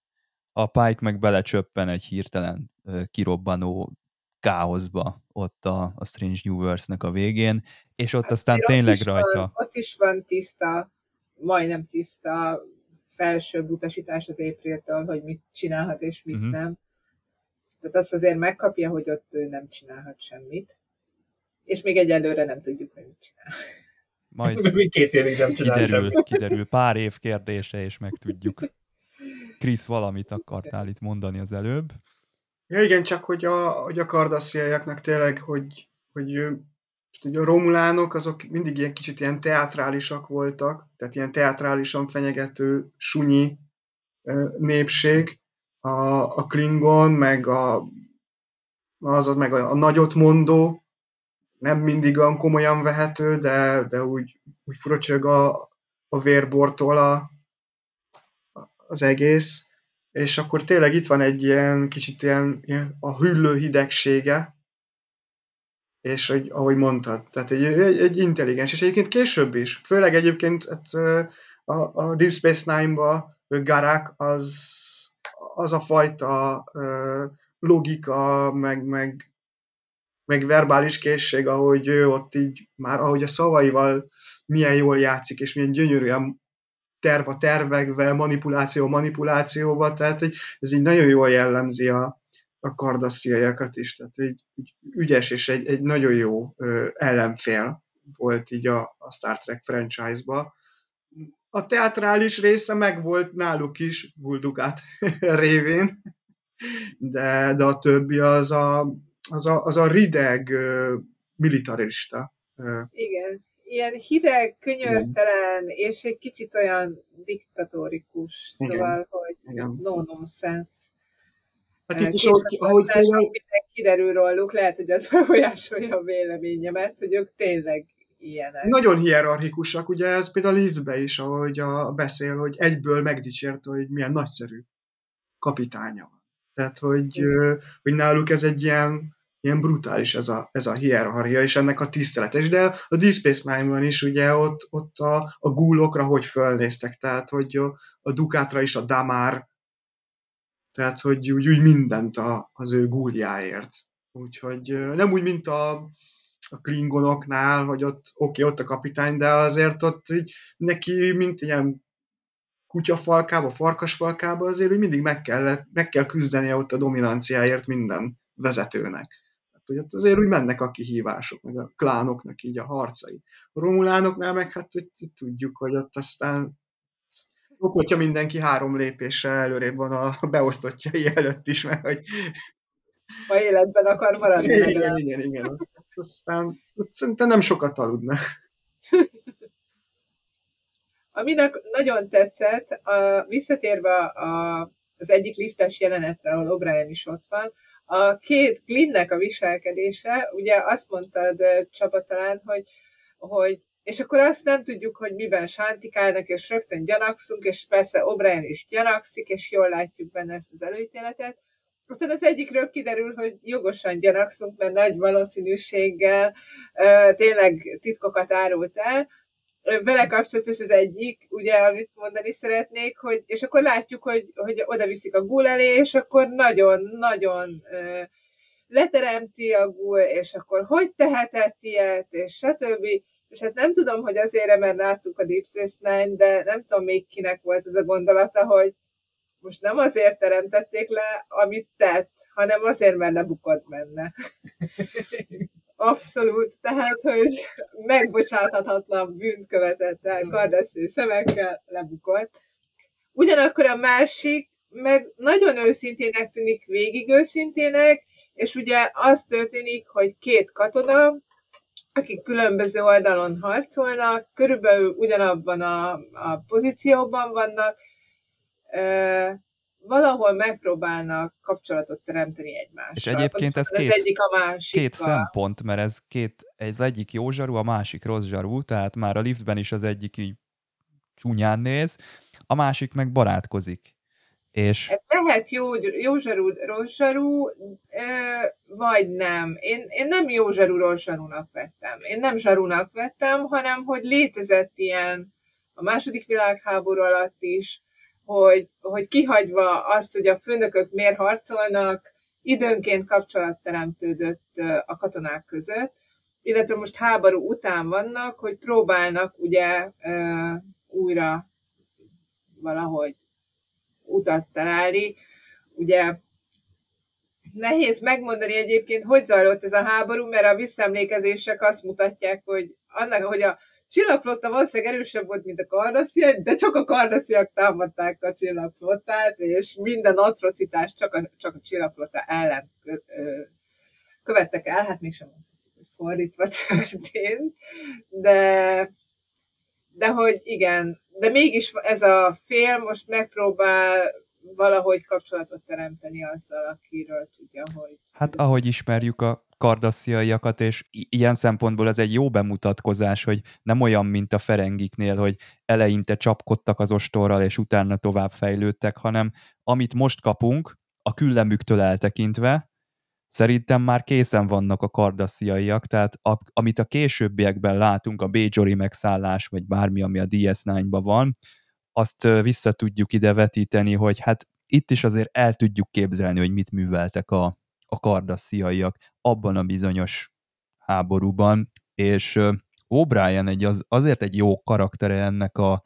A Pike meg belecsöppen egy hirtelen kirobbanó káoszba ott a, a Strange New Worlds-nek a végén, és ott hát, aztán tényleg ott rajta... Van, ott is van tiszta, majdnem tiszta felsőbb utasítás az Apriltől, hogy mit csinálhat és mit uh-huh. nem. Tehát azt azért megkapja, hogy ott ő nem csinálhat semmit és még egyelőre nem tudjuk, hogy mit csinál. Majd *laughs* még két évig nem csinál kiderül, semmi. kiderül, pár év kérdése, és megtudjuk. Krisz, valamit akartál itt mondani az előbb? Ja igen, csak hogy a, hogy a kardassziaiaknak tényleg, hogy, hogy most a romulánok azok mindig ilyen kicsit ilyen teátrálisak voltak, tehát ilyen teátrálisan fenyegető, sunyi népség. A, a Klingon, meg a, az, meg a, a nagyot mondó, nem mindig olyan komolyan vehető, de, de úgy, úgy furcsög a, a vérbortól a, az egész. És akkor tényleg itt van egy ilyen kicsit ilyen, ilyen a hüllő hidegsége, és hogy, ahogy mondtad, tehát egy, egy, egy intelligens, és egyébként később is, főleg egyébként hát, a, a Deep Space Nine-ba Garak az, az a fajta logika, meg, meg meg verbális készség, ahogy ő ott így már, ahogy a szavaival milyen jól játszik, és milyen gyönyörűen terv a tervekvel, manipuláció manipulációval, tehát hogy ez így nagyon jól jellemzi a, a kardasziaiakat is, tehát egy, egy ügyes és egy, egy nagyon jó ö, ellenfél volt így a, a Star Trek franchise-ba. A teatrális része meg volt náluk is Guldugát *laughs* révén, de, de a többi az a, az a, az a rideg ö, militarista. Igen, ilyen hideg, könyörtelen, Igen. és egy kicsit olyan diktatórikus, Igen. szóval, hogy Igen. no nonsense. Hát itt is, ahogy, ahogy például... kiderül róluk, lehet, hogy ez *laughs* befolyásolja a véleményemet, hogy ők tényleg ilyenek. Nagyon hierarchikusak, ugye ez például a liftbe is, ahogy a, beszél, hogy egyből megdicsért, hogy milyen nagyszerű kapitánya van. Tehát, hogy, hogy náluk ez egy ilyen ilyen brutális ez a, ez a hierarchia, és ennek a tiszteletes. De a Deep Space Nine-ban is ugye ott, ott a, a gullokra hogy fölnéztek, tehát hogy a, a Dukátra is a Damár, tehát hogy úgy, úgy mindent a, az ő gúljáért. Úgyhogy nem úgy, mint a, a klingonoknál, hogy ott oké, okay, ott a kapitány, de azért ott így, neki, mint ilyen kutyafalkába, farkasfalkába, azért hogy mindig meg, kellett, meg kell küzdenie ott a dominanciáért minden vezetőnek hogy ott azért úgy mennek a kihívások, meg a klánoknak így a harcai. A romulánoknál meg hát hogy tudjuk, hogy ott aztán ott, hogyha mindenki három lépéssel előrébb van a *laughs* beosztottjai előtt is, mert hogy... Ha életben akar maradni. Igen, igen, igen, igen. Aztán szerintem nem sokat aludna. *laughs* Aminek nagyon tetszett, a, visszatérve a, az egyik liftes jelenetre, ahol O'Brien is ott van, a két Glinnek a viselkedése, ugye azt mondtad Csaba talán, hogy, hogy és akkor azt nem tudjuk, hogy miben sántikálnak, és rögtön gyanakszunk, és persze O'Brien is gyanakszik, és jól látjuk benne ezt az előítéletet. Aztán az egyikről kiderül, hogy jogosan gyanakszunk, mert nagy valószínűséggel tényleg titkokat árult el, vele kapcsolatos az egyik, ugye, amit mondani szeretnék, hogy, és akkor látjuk, hogy, hogy oda viszik a gul elé, és akkor nagyon-nagyon leteremti a gul, és akkor hogy tehetett ilyet, és stb. És hát nem tudom, hogy azért, mert láttuk a Deep Space Nine, de nem tudom még kinek volt ez a gondolata, hogy most nem azért teremtették le, amit tett, hanem azért, mert lebukott benne. *laughs* Abszolút. Tehát, hogy megbocsáthatatlan bűnt követett el kardeszű szemekkel, lebukott. Ugyanakkor a másik, meg nagyon őszintének tűnik, végig őszintének, és ugye az történik, hogy két katona, akik különböző oldalon harcolnak, körülbelül ugyanabban a, a pozícióban vannak, valahol megpróbálnak kapcsolatot teremteni egymással. És egyébként ez, két, egyik a másik. Két szempont, mert ez két, ez egyik jó zsarú, a másik rossz zsarú, tehát már a liftben is az egyik így csúnyán néz, a másik meg barátkozik. És... Ez lehet jó, jó zsarú, rossz zsarú, vagy nem. Én, én nem jó zsarú, rossz zsarúnak vettem. Én nem zsarúnak vettem, hanem hogy létezett ilyen a második világháború alatt is, hogy, hogy kihagyva azt, hogy a főnökök miért harcolnak, időnként kapcsolat teremtődött a katonák között, illetve most háború után vannak, hogy próbálnak ugye újra valahogy utat találni. Ugye nehéz megmondani egyébként, hogy zajlott ez a háború, mert a visszaemlékezések azt mutatják, hogy annak, hogy a csillagflotta valószínűleg erősebb volt, mint a kardasziak, de csak a kardasziak támadták a csillagflottát, és minden atrocitást csak a, csak a csillagflotta ellen követtek el, hát mégsem mondhatjuk, fordítva *laughs* történt, de, de hogy igen, de mégis ez a film most megpróbál valahogy kapcsolatot teremteni azzal, akiről tudja, hogy... Hát ahogy ismerjük a kardassziaiakat, és ilyen szempontból ez egy jó bemutatkozás, hogy nem olyan, mint a Ferengiknél, hogy eleinte csapkodtak az ostorral, és utána tovább fejlődtek, hanem amit most kapunk, a küllemüktől eltekintve, szerintem már készen vannak a kardassziaiak, tehát a, amit a későbbiekben látunk, a Bajori megszállás, vagy bármi, ami a DS9-ban van, azt vissza tudjuk ide vetíteni, hogy hát itt is azért el tudjuk képzelni, hogy mit műveltek a, a kardassziaiak abban a bizonyos háborúban, és O'Brien egy az, azért egy jó karaktere ennek a,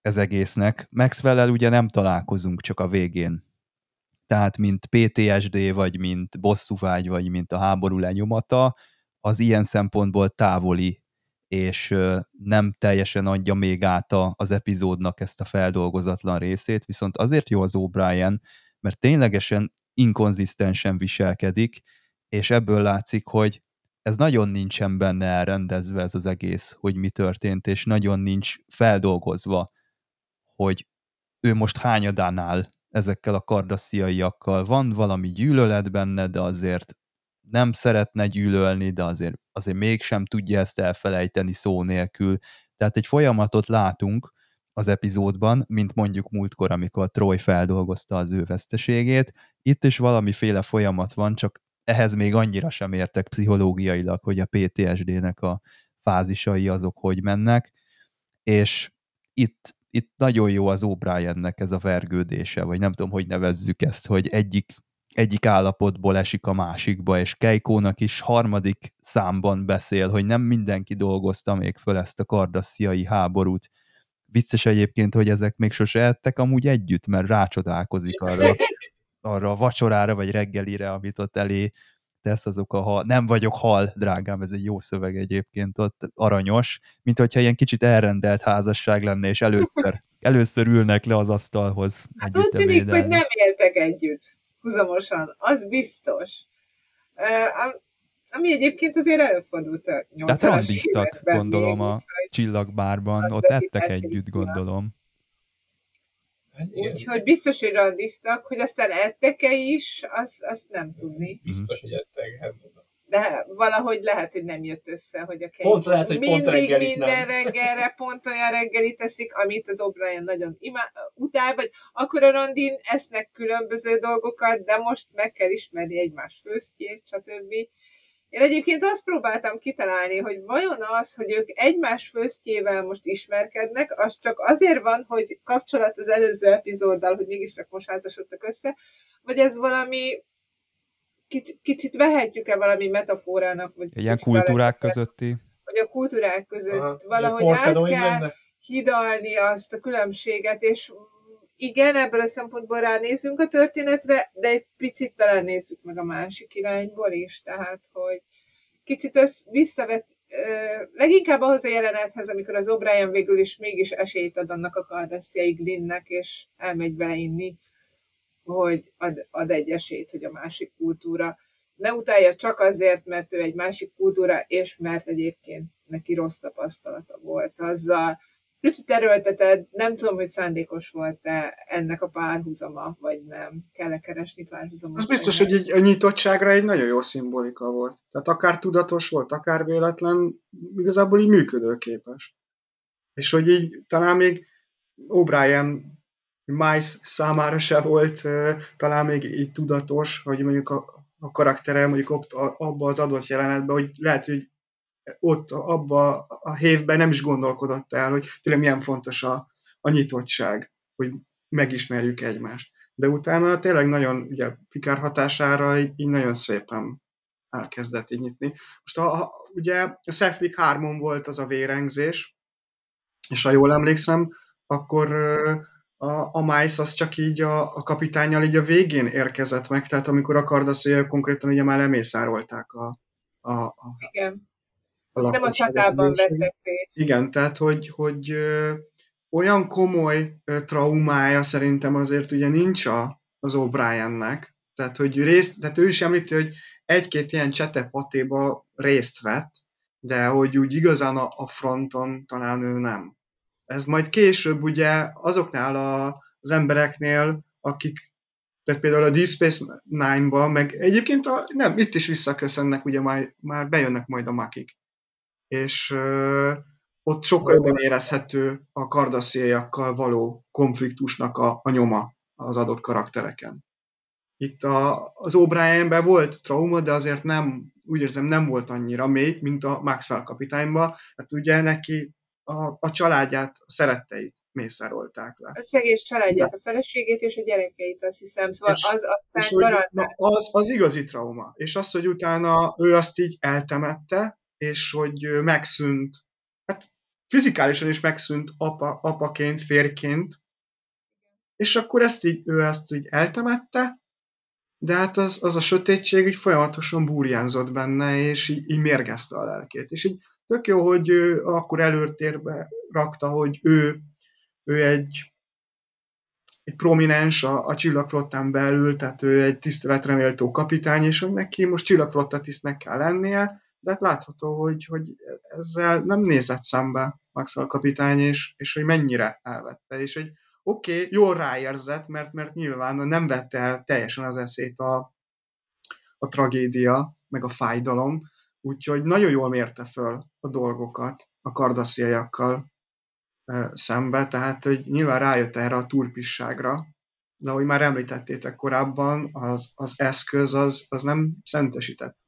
ez egésznek. maxwell ugye nem találkozunk, csak a végén. tehát mint PTSD, vagy mint bosszúvágy, vagy mint a háború lenyomata, az ilyen szempontból távoli, és nem teljesen adja még át az epizódnak ezt a feldolgozatlan részét, viszont azért jó az O'Brien, mert ténylegesen inkonzisztensen viselkedik, és ebből látszik, hogy ez nagyon nincsen benne elrendezve ez az egész, hogy mi történt, és nagyon nincs feldolgozva, hogy ő most hányadán áll ezekkel a kardassziaiakkal. Van valami gyűlölet benne, de azért nem szeretne gyűlölni, de azért, azért mégsem tudja ezt elfelejteni szó nélkül. Tehát egy folyamatot látunk az epizódban, mint mondjuk múltkor, amikor Troy feldolgozta az ő veszteségét. Itt is valamiféle folyamat van, csak ehhez még annyira sem értek pszichológiailag, hogy a PTSD-nek a fázisai azok hogy mennek, és itt, itt nagyon jó az O'Briennek ez a vergődése, vagy nem tudom, hogy nevezzük ezt, hogy egyik, egyik állapotból esik a másikba, és Keikónak is harmadik számban beszél, hogy nem mindenki dolgozta még föl ezt a kardassziai háborút. Vicces egyébként, hogy ezek még sose ettek amúgy együtt, mert rácsodálkozik arra, arra a vacsorára vagy reggelire, amit ott elé tesz, azok a hal. Nem vagyok hal, drágám, ez egy jó szöveg egyébként ott, aranyos, mint hogyha ilyen kicsit elrendelt házasság lenne, és először, először ülnek le az asztalhoz. Hát úgy tűnik, hogy nem éltek együtt huzamosan, az biztos. Ami egyébként azért előfordult a 80 Tehát randiztak, gondolom, még, a csillagbárban, ott ettek együtt, gondolom. Hát Úgyhogy biztos, hogy randiztak, hogy aztán ettek-e is, azt, azt nem tudni. Biztos, hogy ettek. Hát. De valahogy lehet, hogy nem jött össze, hogy a kej pont lehet, hogy mindig pont minden nem. *laughs* reggelre pont olyan reggelit teszik, amit az O'Brien nagyon imá- utál, vagy akkor a randin esznek különböző dolgokat, de most meg kell ismerni egymás főztjét, stb. Én egyébként azt próbáltam kitalálni, hogy vajon az, hogy ők egymás főztjével most ismerkednek, az csak azért van, hogy kapcsolat az előző epizóddal, hogy mégiscsak most házasodtak össze, vagy ez valami kicsit, kicsit vehetjük-e valami metaforának? Vagy Ilyen kultúrák közötti? Vagy a kultúrák között Aha, valahogy át kell hidalni azt a különbséget, és igen, ebből a szempontból ránézünk a történetre, de egy picit talán nézzük meg a másik irányból is, tehát, hogy kicsit össz, visszavet, leginkább ahhoz a jelenethez, amikor az O'Brien végül is mégis esélyt ad annak a Cardassiai Glinnek, és elmegy beleinni, hogy ad, ad egy esélyt, hogy a másik kultúra ne utálja csak azért, mert ő egy másik kultúra, és mert egyébként neki rossz tapasztalata volt azzal, kicsit erőlteted, nem tudom, hogy szándékos volt-e ennek a párhuzama, vagy nem. Kell-e keresni párhuzamot? Az biztos, hogy egy, a nyitottságra egy nagyon jó szimbolika volt. Tehát akár tudatos volt, akár véletlen, igazából így működőképes. És hogy így talán még O'Brien Mice számára se volt talán még így tudatos, hogy mondjuk a, a karaktere mondjuk ott, abban az adott jelenetben, hogy lehet, hogy ott abba a hévben nem is gondolkodott el, hogy tényleg milyen fontos a, a nyitottság, hogy megismerjük egymást. De utána tényleg nagyon, ugye Pikár hatására így, így nagyon szépen elkezdett így nyitni. Most a, a, ugye a Setlik 3 volt az a vérengzés, és ha jól emlékszem, akkor a, a Mice az csak így a, a kapitányjal így a végén érkezett meg, tehát amikor a kardaszélyek konkrétan ugye már lemészárolták a, a, a, Igen a nem a csatában vettek részt. Igen, tehát hogy, hogy ö, olyan komoly ö, traumája szerintem azért ugye nincs a, az O'Briennek, tehát hogy részt, tehát ő is említi, hogy egy-két ilyen csetepatéba részt vett, de hogy úgy igazán a, a fronton talán ő nem. Ez majd később ugye azoknál a, az embereknél, akik tehát például a Deep Space Nine-ba, meg egyébként a, nem, itt is visszaköszönnek, ugye már, már bejönnek majd a makik és ott sokkal jobban érezhető a kardassziaiakkal való konfliktusnak a, a nyoma az adott karaktereken. Itt a, az O'Brienben volt trauma, de azért nem, úgy érzem, nem volt annyira mély, mint a Maxwell kapitányban. Hát ugye neki a, a családját, a szeretteit mészárolták le. A szegés családját, a feleségét és a gyerekeit, azt hiszem, szóval és, az aztán és hogy, na, az, az igazi trauma. És az, hogy utána ő azt így eltemette, és hogy megszűnt, hát fizikálisan is megszűnt apa, apaként, férként, és akkor ezt így, ő ezt így eltemette, de hát az, az a sötétség így folyamatosan burjánzott benne, és így, így mérgezte a lelkét. És így tök jó, hogy ő akkor előtérbe rakta, hogy ő, ő egy, egy prominens a, a csillagflottán belül, tehát ő egy tiszteletreméltó kapitány, és hogy neki most csillagflottatisztnek kell lennie, de hát látható, hogy, hogy ezzel nem nézett szembe Maxwell kapitány, és, és hogy mennyire elvette, és hogy oké, okay, jól ráérzett, mert, mert nyilván nem vette el teljesen az eszét a, a tragédia, meg a fájdalom, úgyhogy nagyon jól mérte föl a dolgokat a kardasziaiakkal szembe, tehát hogy nyilván rájött erre a turpisságra, de ahogy már említettétek korábban, az, az eszköz az, az nem szentesítette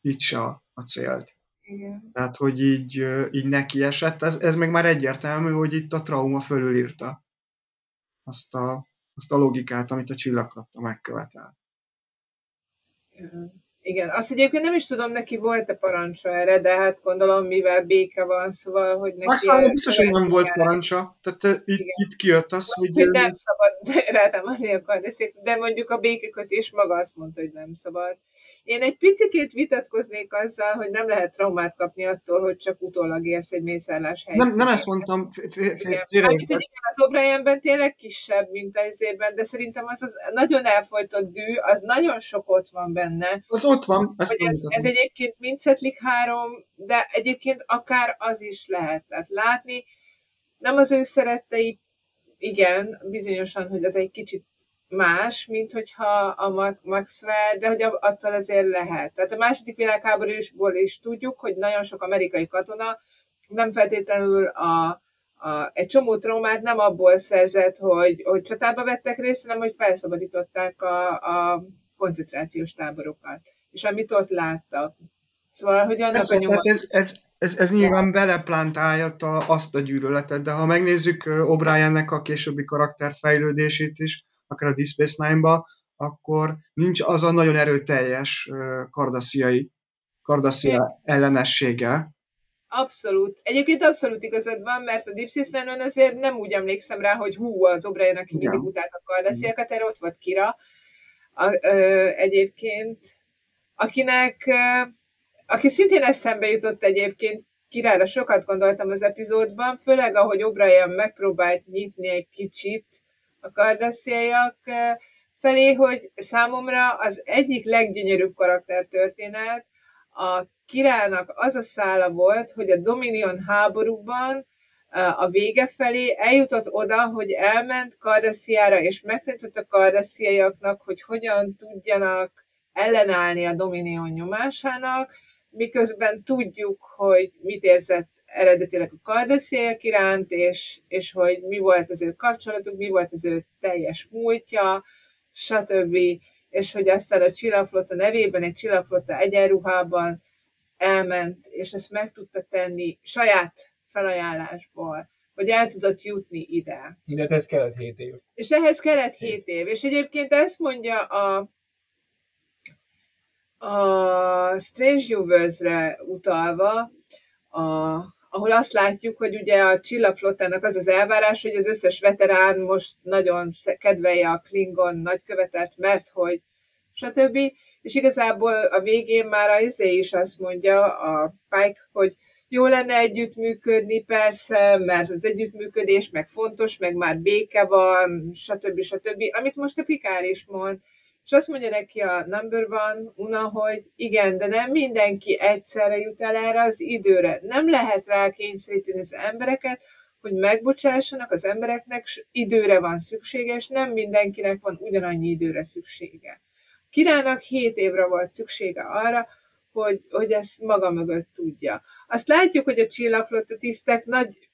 így se a, célt. Igen. Tehát, hogy így, így neki esett, ez, ez meg már egyértelmű, hogy itt a trauma fölülírta azt a, azt a logikát, amit a csillagkatta megkövetel. Igen, azt egyébként nem is tudom, neki volt-e parancsa erre, de hát gondolom, mivel béke van, szóval, hogy neki... Maxwell biztos, hogy nem volt parancsa, tehát itt, itt kijött az, hogy... hogy nem szabad *laughs* rátámadni a kardeszék, de mondjuk a békekötés maga azt mondta, hogy nem szabad. Én egy picit vitatkoznék azzal, hogy nem lehet traumát kapni attól, hogy csak utólag érsz egy mészárlás helyszínén. Nem, nem ezt mondtam. az O'Brienben tényleg kisebb, mint az évben, de szerintem az, az nagyon elfolytott dű, az nagyon sok ott van benne. Az ott van. Ezt ez, ez egyébként mindsetlik három, de egyébként akár az is lehet. Tehát látni, nem az ő szerettei, igen, bizonyosan, hogy az egy kicsit más, mint hogyha a Maxwell, de hogy attól azért lehet. Tehát a második világháborúsból is tudjuk, hogy nagyon sok amerikai katona nem feltétlenül a, a, egy csomó traumát nem abból szerzett, hogy, hogy csatába vettek részt, hanem hogy felszabadították a, a koncentrációs táborokat, és amit ott láttak. Szóval, hogy annak Persze, a nyomat... ez, ez, ez, ez nyilván beleplántálja azt a gyűlöletet, de ha megnézzük O'Briennek a későbbi karakterfejlődését is, akár a Deep Space Nine-ba, akkor nincs az a nagyon erőteljes kardasziai, kardaszia ellenessége. Abszolút. Egyébként abszolút igazad van, mert a Deep Space Nine-on azért nem úgy emlékszem rá, hogy hú, az O'Brien, aki mindig utált a kardasziakat, erre ott volt Kira. A, ö, egyébként, akinek, ö, aki szintén eszembe jutott egyébként, Kirára sokat gondoltam az epizódban, főleg ahogy O'Brien megpróbált nyitni egy kicsit a kardasziaiak felé, hogy számomra az egyik leggyönyörűbb karaktertörténet a királynak az a szála volt, hogy a Dominion háborúban a vége felé eljutott oda, hogy elment Kardasziára, és megtanított a kardasziaiaknak, hogy hogyan tudjanak ellenállni a Dominion nyomásának, miközben tudjuk, hogy mit érzett eredetileg a kardesziaiak iránt, és, és hogy mi volt az ő kapcsolatuk, mi volt az ő teljes múltja, stb. És hogy aztán a csillagflotta nevében, egy csillagflotta egyenruhában elment, és ezt meg tudta tenni saját felajánlásból, hogy el tudott jutni ide. De ez kellett 7 év. És ehhez kellett 7 év. És egyébként ezt mondja a, a Strange New utalva, a, ahol azt látjuk, hogy ugye a csillagflottának az az elvárás, hogy az összes veterán most nagyon kedvelje a Klingon nagykövetet, mert hogy stb. És igazából a végén már a izé is azt mondja, a Pike, hogy jó lenne együttműködni, persze, mert az együttműködés meg fontos, meg már béke van, stb. stb. Amit most a Pikár is mond, és azt mondja neki a number one, Una, hogy igen, de nem mindenki egyszerre jut el erre az időre. Nem lehet rá kényszeríteni az embereket, hogy megbocsássanak az embereknek, időre van szüksége, és nem mindenkinek van ugyanannyi időre szüksége. Királynak 7 évre volt szüksége arra, hogy, hogy ezt maga mögött tudja. Azt látjuk, hogy a csillagflotta tisztek nagy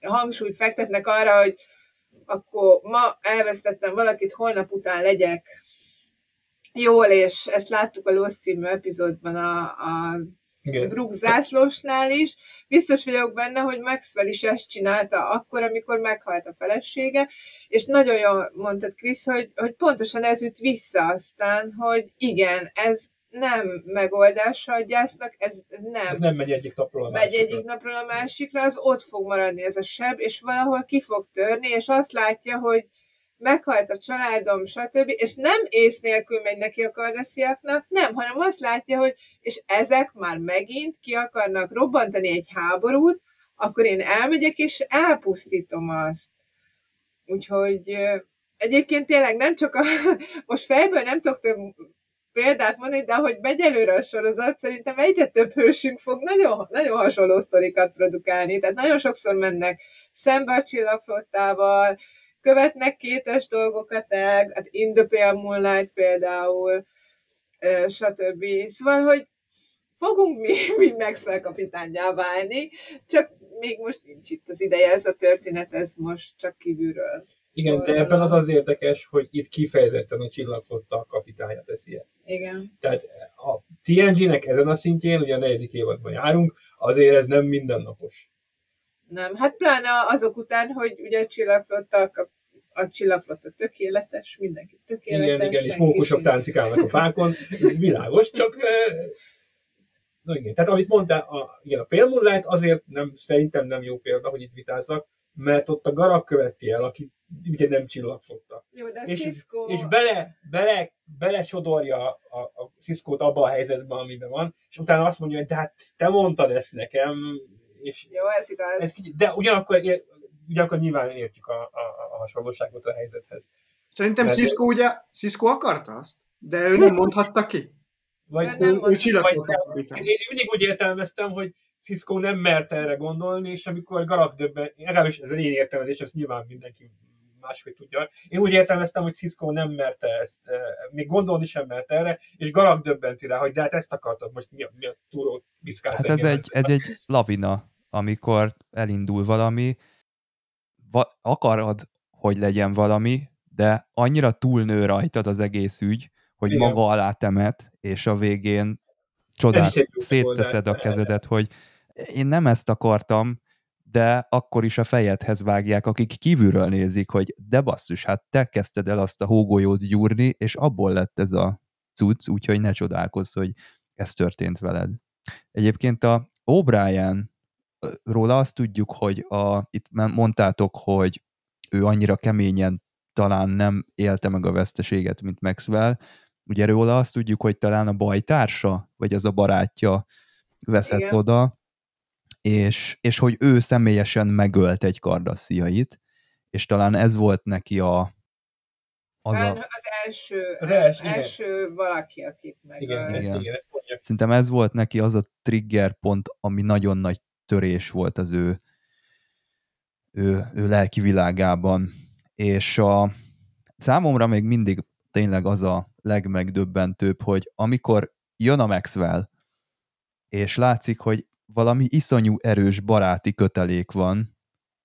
hangsúlyt fektetnek arra, hogy akkor ma elvesztettem valakit, holnap után legyek jól, és ezt láttuk a Lost című epizódban a, a Brook zászlósnál is. Biztos vagyok benne, hogy Maxwell is ezt csinálta akkor, amikor meghalt a felesége, és nagyon jól mondtad, Krisz, hogy, hogy pontosan ez üt vissza aztán, hogy igen, ez nem megoldása a gyásznak, ez nem. Ez nem megy egyik napról a másikra. Megy egyik napról a másikra, az ott fog maradni ez a seb, és valahol ki fog törni, és azt látja, hogy meghalt a családom, stb. És nem ész nélkül megy neki a kardasziaknak, nem, hanem azt látja, hogy és ezek már megint ki akarnak robbantani egy háborút, akkor én elmegyek és elpusztítom azt. Úgyhogy egyébként tényleg nem csak a, *laughs* most fejből nem tudok több példát mondani, de hogy megy előre a sorozat, szerintem egyre több hősünk fog nagyon, nagyon hasonló sztorikat produkálni. Tehát nagyon sokszor mennek szembe a csillagflottával, követnek kétes dolgokat el, hát In the Pale Moonlight például, stb. Szóval, hogy fogunk mi, *laughs* mi Maxwell kapitányá válni, csak még most nincs itt az ideje, ez a történet, ez most csak kívülről. Igen, de ebben az az érdekes, hogy itt kifejezetten a csillagflotta kapitánya teszi ezt. Igen. Tehát a TNG-nek ezen a szintjén, ugye a negyedik évadban járunk, azért ez nem mindennapos. Nem, hát pláne azok után, hogy ugye a csillagflotta a csillagflotta tökéletes, mindenki tökéletes. Igen, igen, és mókusok táncikálnak a fákon, világos, csak Na igen, tehát amit mondtál, a, igen, a Pale Moonlight azért nem, szerintem nem jó példa, hogy itt vitázzak, mert ott a garak követi el, aki ugye nem csillagfogta. Jó, de és, Cisco... és bele, bele, bele sodorja a, a Cisco-t abba a helyzetbe, amiben van, és utána azt mondja, hogy de hát te mondtad ezt nekem, és Jó, ez igaz. Ez kicsit, de ugyanakkor, ugyanakkor nyilván értjük a, a, a hasonlóságot a helyzethez. Szerintem mert Cisco ugye, Cisco akarta azt, de ő nem mondhatta ki. Vagy, ő, ő, ő Én mindig úgy értelmeztem, hogy Cisco nem mert erre gondolni, és amikor Garak döbben, legalábbis ez az én értelmezés, ezt nyilván mindenki máshogy tudja. Én úgy értelmeztem, hogy Cisco nem merte ezt, eh, még gondolni sem mert erre, és Garak döbbenti rá, hogy de hát ezt akartad, most mi a, mi a túró biszkálsz Hát ez egy, ez egy lavina, amikor elindul valami, va- akarod, hogy legyen valami, de annyira túlnő rajtad az egész ügy, hogy Igen. maga alá temet, és a végén csodál, szétteszed a kezedet, hogy én nem ezt akartam, de akkor is a fejedhez vágják, akik kívülről nézik, hogy de basszus, hát te kezdted el azt a hógolyót gyúrni, és abból lett ez a cucc, úgyhogy ne csodálkozz, hogy ez történt veled. Egyébként a O'Brien róla azt tudjuk, hogy a, itt mondtátok, hogy ő annyira keményen talán nem élte meg a veszteséget, mint Maxwell. Ugye róla azt tudjuk, hogy talán a bajtársa, vagy az a barátja veszett Igen. oda, és, és hogy ő személyesen megölt egy kardassziait, és talán ez volt neki a az, a... az első, az első, első valaki, akit megölt. Igen, igen. igen Szerintem ez volt neki az a trigger pont, ami nagyon nagy törés volt az ő, ő, ő lelki világában. És a, számomra még mindig tényleg az a legmegdöbbentőbb, hogy amikor jön a Maxwell, és látszik, hogy valami iszonyú erős baráti kötelék van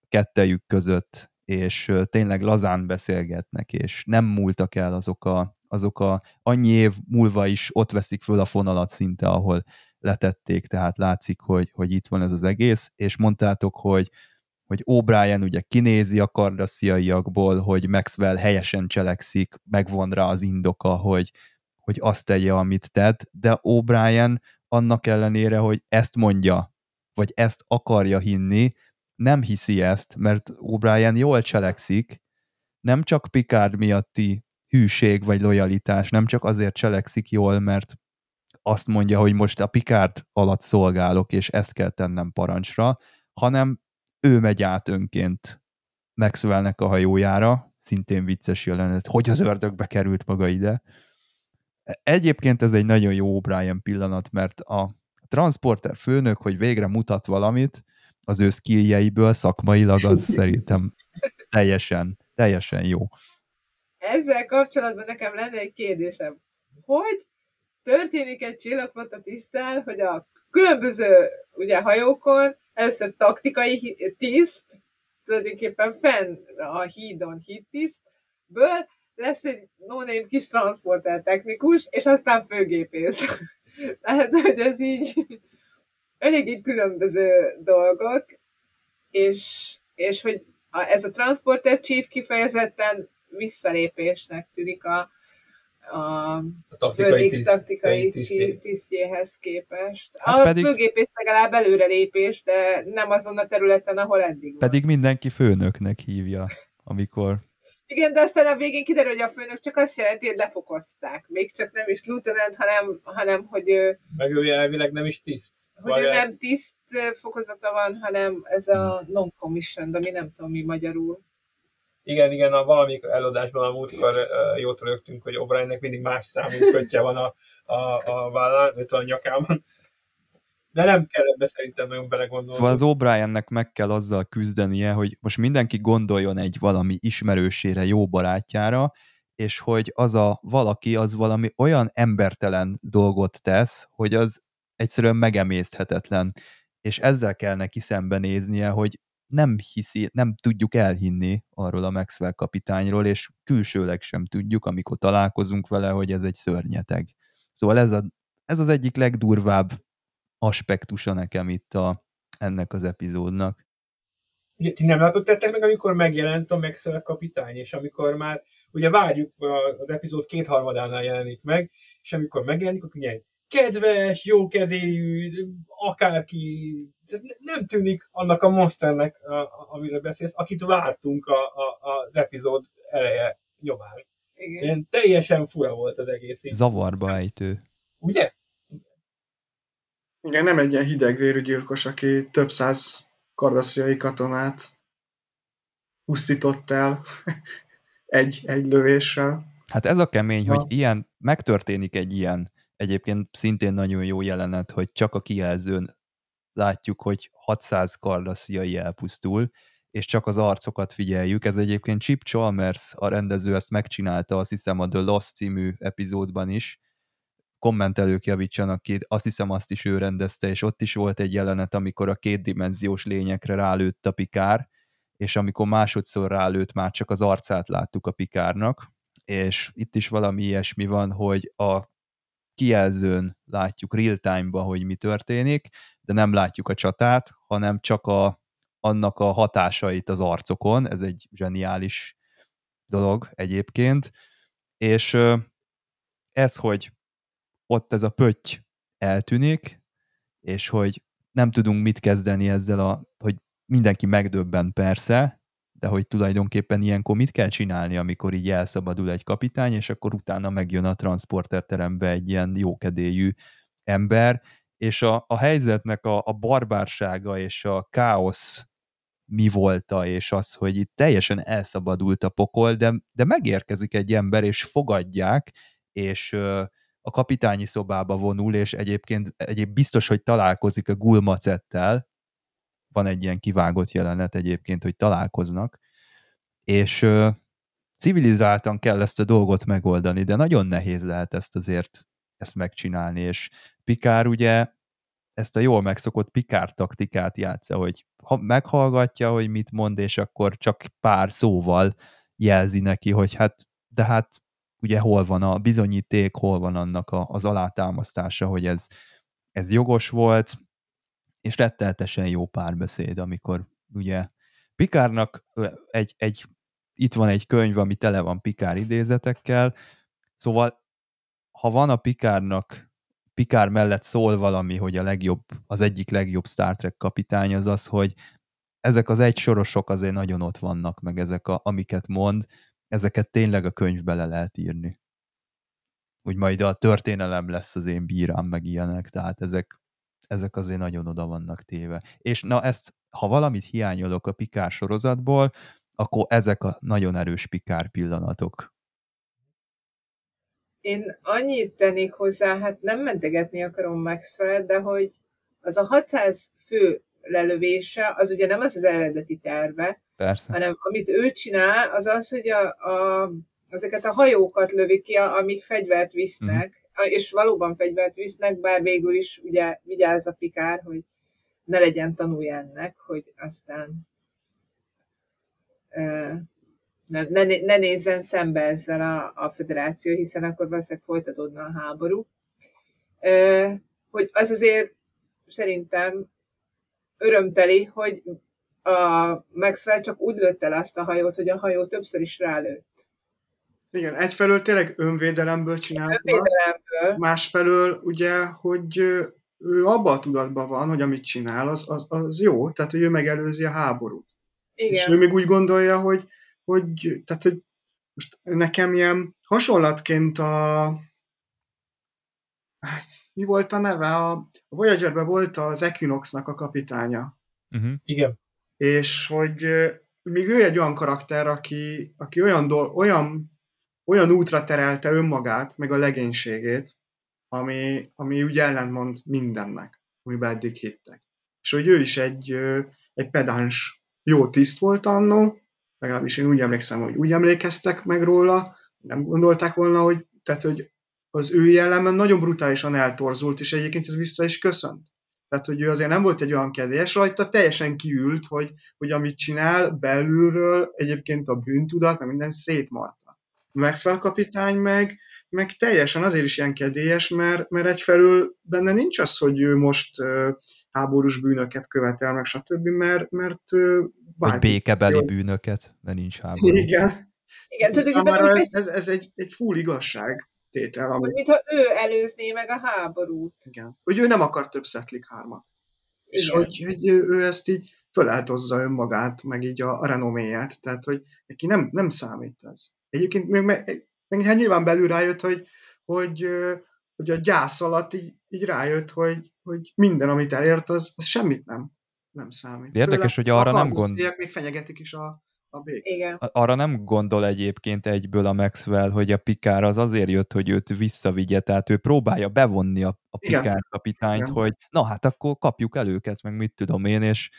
kettejük között, és tényleg lazán beszélgetnek, és nem múltak el azok a, azok a annyi év múlva is ott veszik föl a fonalat szinte, ahol letették, tehát látszik, hogy, hogy itt van ez az egész, és mondtátok, hogy hogy O'Brien ugye kinézi a kardassziaiakból, hogy Maxwell helyesen cselekszik, megvon rá az indoka, hogy, hogy azt tegye, amit tett, de O'Brien annak ellenére, hogy ezt mondja, vagy ezt akarja hinni, nem hiszi ezt, mert O'Brien jól cselekszik, nem csak Picard miatti hűség vagy lojalitás, nem csak azért cselekszik jól, mert azt mondja, hogy most a Picard alatt szolgálok, és ezt kell tennem parancsra, hanem ő megy át önként Maxwellnek a hajójára, szintén vicces jelenet, hogy az ördögbe került maga ide. Egyébként ez egy nagyon jó O'Brien pillanat, mert a transporter főnök, hogy végre mutat valamit az ő skilljeiből szakmailag, az *laughs* szerintem teljesen, teljesen jó. Ezzel kapcsolatban nekem lenne egy kérdésem. Hogy történik egy csillagflotta tisztel, hogy a különböző ugye, hajókon először taktikai tiszt, tulajdonképpen fenn a hídon hittisztből lesz egy no kis transporter technikus, és aztán főgépész. *laughs* Tehát, hogy ez így *laughs* elég így különböző dolgok, és, és hogy a, ez a transporter chief kifejezetten visszalépésnek tűnik a, a, a Földix taktikai tisztjéhez képest. Hát a pedig, főgépész legalább előrelépés, de nem azon a területen, ahol eddig Pedig mindenki főnöknek hívja, amikor Igen, de aztán a végén kiderül, hogy a főnök csak azt jelenti, hogy lefokozták. Még csak nem is lieutenant, hanem, hanem hogy ő... Meg ő elvileg nem is tiszt. Hogy Vagy ő nem tiszt fokozata van, hanem ez a non-commissioned, ami nem tudom mi magyarul. Igen, igen, a valamik előadásban a múltkor uh, jót rögtünk, hogy O'Briennek mindig más számú kötje van a, a, a vállán, a nyakában. De nem kell ebbe szerintem nagyon belegondolni. Szóval az O'Briennek meg kell azzal küzdenie, hogy most mindenki gondoljon egy valami ismerősére, jó barátjára, és hogy az a valaki az valami olyan embertelen dolgot tesz, hogy az egyszerűen megemészthetetlen. És ezzel kell neki szembenéznie, hogy nem hiszi, nem tudjuk elhinni arról a Maxwell kapitányról, és külsőleg sem tudjuk, amikor találkozunk vele, hogy ez egy szörnyeteg. Szóval ez, a, ez az egyik legdurvább aspektusa nekem itt a, ennek az epizódnak. Ugye ti nem lepődtettek meg, amikor megjelent a Maxwell kapitány, és amikor már, ugye várjuk, az epizód kétharmadánál jelenik meg, és amikor megjelenik, akkor ugye kedves, jókedélyű, akárki, nem tűnik annak a monsternek, amiről beszélsz, akit vártunk a, a, az epizód eleje nyomán. Igen. Ilyen teljesen fura volt az egész. Zavarba ejtő. Ugye? Igen, nem egy ilyen hidegvérű gyilkos, aki több száz kardasziai katonát pusztított el *laughs* egy, egy lövéssel. Hát ez a kemény, ja. hogy ilyen, megtörténik egy ilyen, egyébként szintén nagyon jó jelenet, hogy csak a kijelzőn látjuk, hogy 600 kardasziai elpusztul, és csak az arcokat figyeljük. Ez egyébként Chip Chalmers, a rendező ezt megcsinálta, azt hiszem a The Lost című epizódban is, kommentelők javítsanak ki, azt hiszem azt is ő rendezte, és ott is volt egy jelenet, amikor a kétdimenziós lényekre rálőtt a pikár, és amikor másodszor rálőtt, már csak az arcát láttuk a pikárnak, és itt is valami ilyesmi van, hogy a kijelzőn látjuk real-time-ba, hogy mi történik, de nem látjuk a csatát, hanem csak a, annak a hatásait az arcokon, ez egy zseniális dolog egyébként, és ez, hogy ott ez a pötty eltűnik, és hogy nem tudunk mit kezdeni ezzel, a, hogy mindenki megdöbben persze, de hogy tulajdonképpen ilyenkor mit kell csinálni, amikor így elszabadul egy kapitány, és akkor utána megjön a transporterterembe egy ilyen jókedélyű ember, és a, a helyzetnek a, a barbársága és a káosz mi volta, és az, hogy itt teljesen elszabadult a pokol, de, de megérkezik egy ember, és fogadják, és a kapitányi szobába vonul, és egyébként egyéb biztos, hogy találkozik a gulmacettel, van egy ilyen kivágott jelenet egyébként, hogy találkoznak, és ö, civilizáltan kell ezt a dolgot megoldani, de nagyon nehéz lehet ezt azért ezt megcsinálni, és Pikár ugye ezt a jól megszokott Pikár taktikát játsza, hogy ha meghallgatja, hogy mit mond, és akkor csak pár szóval jelzi neki, hogy hát, de hát ugye hol van a bizonyíték, hol van annak a, az alátámasztása, hogy ez, ez jogos volt, és retteltesen jó párbeszéd, amikor ugye Pikárnak egy, egy, itt van egy könyv, ami tele van Pikár idézetekkel, szóval ha van a Pikárnak Pikár mellett szól valami, hogy a legjobb, az egyik legjobb Star Trek kapitány az az, hogy ezek az egy sorosok azért nagyon ott vannak, meg ezek, a, amiket mond, ezeket tényleg a könyvbe le lehet írni. Úgy majd a történelem lesz az én bírám, meg ilyenek, tehát ezek, ezek azért nagyon oda vannak téve. És na ezt, ha valamit hiányolok a Pikár sorozatból, akkor ezek a nagyon erős Pikár pillanatok. Én annyit tennék hozzá, hát nem mentegetni akarom Maxwell, de hogy az a 600 fő lelövése, az ugye nem az az eredeti terve, Persze. hanem amit ő csinál, az az, hogy a, a, ezeket a hajókat lövi ki, amik fegyvert visznek, uh-huh. és valóban fegyvert visznek, bár végül is ugye vigyáz a pikár, hogy ne legyen tanulja ennek, hogy aztán ne, ne, ne nézzen szembe ezzel a, a federáció, hiszen akkor valószínűleg folytatódna a háború. Hogy az azért szerintem örömteli, hogy a Maxwell csak úgy lőtte le azt a hajót, hogy a hajó többször is rálőtt. Igen, egyfelől tényleg önvédelemből csinálta önvédelemből. Azt, másfelől ugye, hogy ő abban a tudatban van, hogy amit csinál, az, az, az jó, tehát hogy ő megelőzi a háborút. Igen. És ő még úgy gondolja, hogy, hogy, tehát, hogy most nekem ilyen hasonlatként a mi volt a neve? A Voyager-ben volt az Equinox-nak a kapitánya. Uh-huh. Igen. És hogy még ő egy olyan karakter, aki, aki olyan, dol, olyan, olyan útra terelte önmagát, meg a legénységét, ami, ami úgy ellentmond mindennek, amiben eddig hittek. És hogy ő is egy, egy pedáns jó tiszt volt annó, legalábbis én úgy emlékszem, hogy úgy emlékeztek meg róla, nem gondolták volna, hogy, tehát, hogy az ő jellemben nagyon brutálisan eltorzult, és egyébként ez vissza is köszönt. Tehát, hogy ő azért nem volt egy olyan kedélyes rajta, teljesen kiült, hogy, hogy amit csinál belülről, egyébként a bűntudat, meg minden szétmarta. Maxwell kapitány meg, meg teljesen azért is ilyen kedélyes, mert, mert egyfelől benne nincs az, hogy ő most uh, háborús bűnöket követel, meg stb., mert, mert uh, Vagy békebeli bűnöket, mert nincs háború. Igen. Igen, tudod, ez, ez, ez, egy, egy full igazság tétel. Ami... Mintha ő előzné meg a háborút. Igen. Hogy ő nem akar több Szetlik hármat. Igen. És hogy, hogy ő, ezt így föláltozza önmagát, meg így a, a renoméját. Tehát, hogy neki nem, nem számít ez. Egyébként még, meg, meg hát nyilván belül rájött, hogy, hogy, hogy a gyász alatt így, így rájött, hogy, hogy minden, amit elért, az, az semmit nem, nem számít. Érdekes, Főleg, hogy arra nem gond... még fenyegetik is a, a. Igen. Arra nem gondol egyébként egyből a Maxwell, hogy a Pikár az azért jött, hogy őt visszavigye, tehát ő próbálja bevonni a, a Pikár kapitányt, Igen. hogy na hát akkor kapjuk el őket, meg mit tudom én, és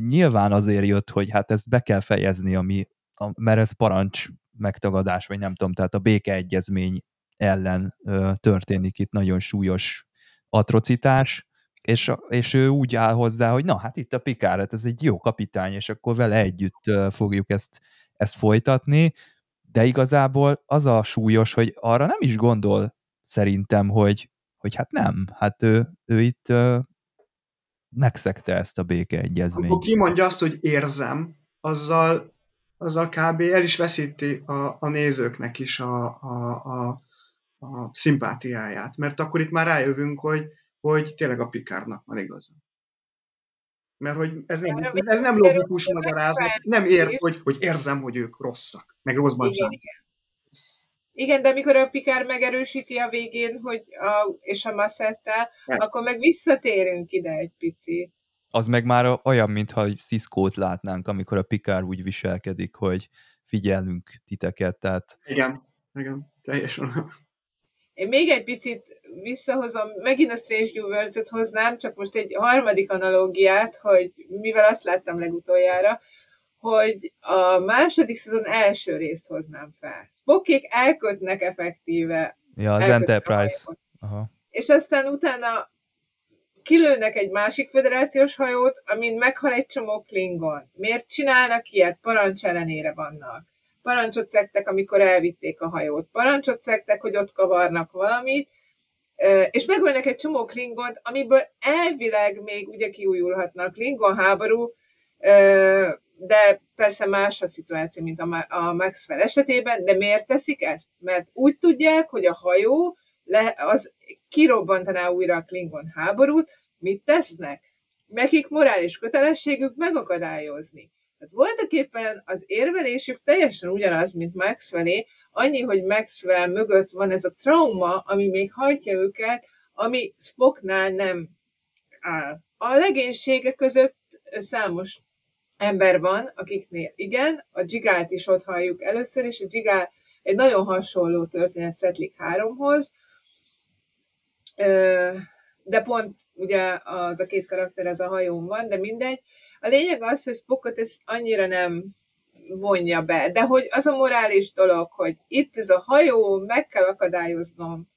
nyilván azért jött, hogy hát ezt be kell fejezni, ami, a, mert ez parancs megtagadás, vagy nem tudom, tehát a békeegyezmény ellen ö, történik itt nagyon súlyos atrocitás, és, és ő úgy áll hozzá, hogy na, hát itt a Pikáret, ez egy jó kapitány, és akkor vele együtt fogjuk ezt, ezt folytatni, de igazából az a súlyos, hogy arra nem is gondol szerintem, hogy, hogy hát nem, hát ő, ő itt megszegte ezt a békeegyezményt. Akkor kimondja azt, hogy érzem, azzal, azzal kb. el is veszíti a, a nézőknek is a, a, a, a szimpátiáját, mert akkor itt már rájövünk, hogy hogy tényleg a Pikárnak van igaza. Mert hogy ez nem, ez, ez nem logikus magyarázat, nem ért, hogy, hogy érzem, hogy ők rosszak, meg rosszban igen, igen. igen, de amikor a Pikár megerősíti a végén, hogy a, és a Massettel, akkor meg visszatérünk ide egy picit. Az meg már olyan, mintha Sziszkót látnánk, amikor a Pikár úgy viselkedik, hogy figyelünk titeket, tehát... Igen, igen, teljesen. Én még egy picit visszahozom, megint a Strange New worlds hoznám, csak most egy harmadik analógiát, hogy mivel azt láttam legutoljára, hogy a második szezon első részt hoznám fel. Spockék elkötnek effektíve. Ja, az Enterprise. Aha. És aztán utána kilőnek egy másik föderációs hajót, amin meghal egy csomó Klingon. Miért csinálnak ilyet? Parancs ellenére vannak parancsot szektek, amikor elvitték a hajót, parancsot szektek, hogy ott kavarnak valamit, és megölnek egy csomó klingont, amiből elvileg még ugye kiújulhatnak klingon háború, de persze más a szituáció, mint a Maxwell esetében, de miért teszik ezt? Mert úgy tudják, hogy a hajó le, az kirobbantaná újra a Klingon háborút, mit tesznek? Nekik morális kötelességük megakadályozni. Tehát voltak éppen az érvelésük teljesen ugyanaz, mint Maxwellé, annyi, hogy Maxwell mögött van ez a trauma, ami még hajtja őket, ami Spocknál nem áll. A legénysége között számos ember van, akiknél igen, a Gigált is ott halljuk először, és a Gigál egy nagyon hasonló történet Szetlik 3-hoz, de pont ugye az a két karakter az a hajón van, de mindegy, a lényeg az, hogy Spockot ez annyira nem vonja be, de hogy az a morális dolog, hogy itt ez a hajó, meg kell akadályoznom,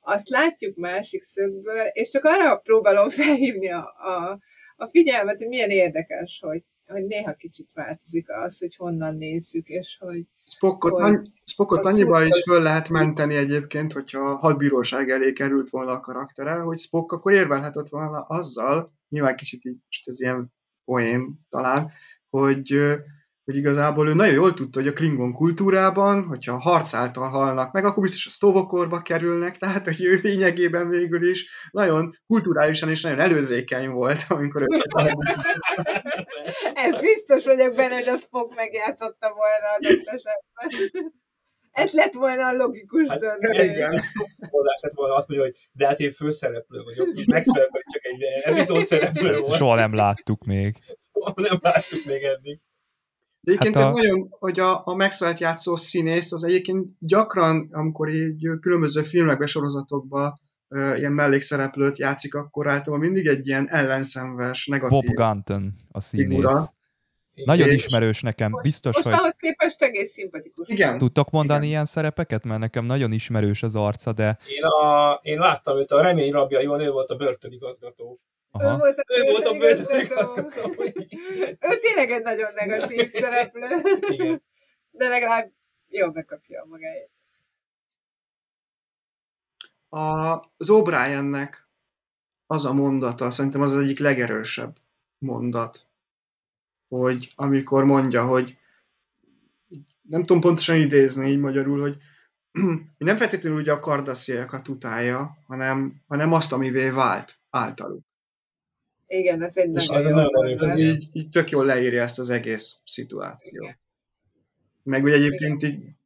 azt látjuk másik szögből, és csak arra próbálom *laughs* felhívni a, a, a figyelmet, hogy milyen érdekes, hogy, hogy néha kicsit változik az, hogy honnan nézzük, és hogy... Spockot, hogy, annyi, Spockot annyiba is föl lehet menteni egyébként, hogyha a hadbíróság elé került volna a karaktere, hogy Spock akkor érvelhetett volna azzal, nyilván kicsit így, most ez ilyen poém talán, hogy, hogy igazából ő nagyon jól tudta, hogy a Klingon kultúrában, hogyha harc által halnak meg, akkor biztos a sztovokorba kerülnek, *laughs* tehát hogy ő lényegében végül is nagyon kulturálisan és nagyon előzékeny volt, amikor ő Ez biztos vagyok benne, hogy az fog megjátszotta volna a. Ez lett volna a logikus Hát, döntés. Igen. Mondás lett volna azt mondja, hogy de hát én főszereplő vagyok, megszereplő vagy csak egy epizód szereplő volt. soha nem láttuk még. Soha nem láttuk még eddig. De egyébként Hát hát a- ez nagyon, hogy a, a Maxwell-t játszó színész, az egyébként gyakran, amikor így különböző filmekben, sorozatokban ö, ilyen mellékszereplőt játszik, akkor általában mindig egy ilyen ellenszenves, negatív Bob Gunton a színész. figura. Nagyon És- ismerős nekem, Most, biztos, most hogy ahhoz képest egész szimpatikus. Igen. tudtok mondani Igen. ilyen szerepeket, mert nekem nagyon ismerős az arca, de Én, a, én láttam őt, a remény rabja, jó nő volt a börtönigazgató. Ő aha, volt a Ő volt a börtönigazgató. börtönigazgató. Ő tényleg egy nagyon negatív szereplő, Igen. de legalább jól megkapja a magáét. A, az O'Briennek az a mondata, szerintem az az egyik legerősebb mondat, hogy amikor mondja, hogy nem tudom pontosan idézni így magyarul, hogy *clears throat* nem feltétlenül ugye a kardasziakat utálja, hanem, hanem azt, amivé vált általuk. Igen, ez egy És nagyon jó nagyon. Ez így, így tök jól leírja ezt az egész szituációt. Igen. Meg ugye egyébként így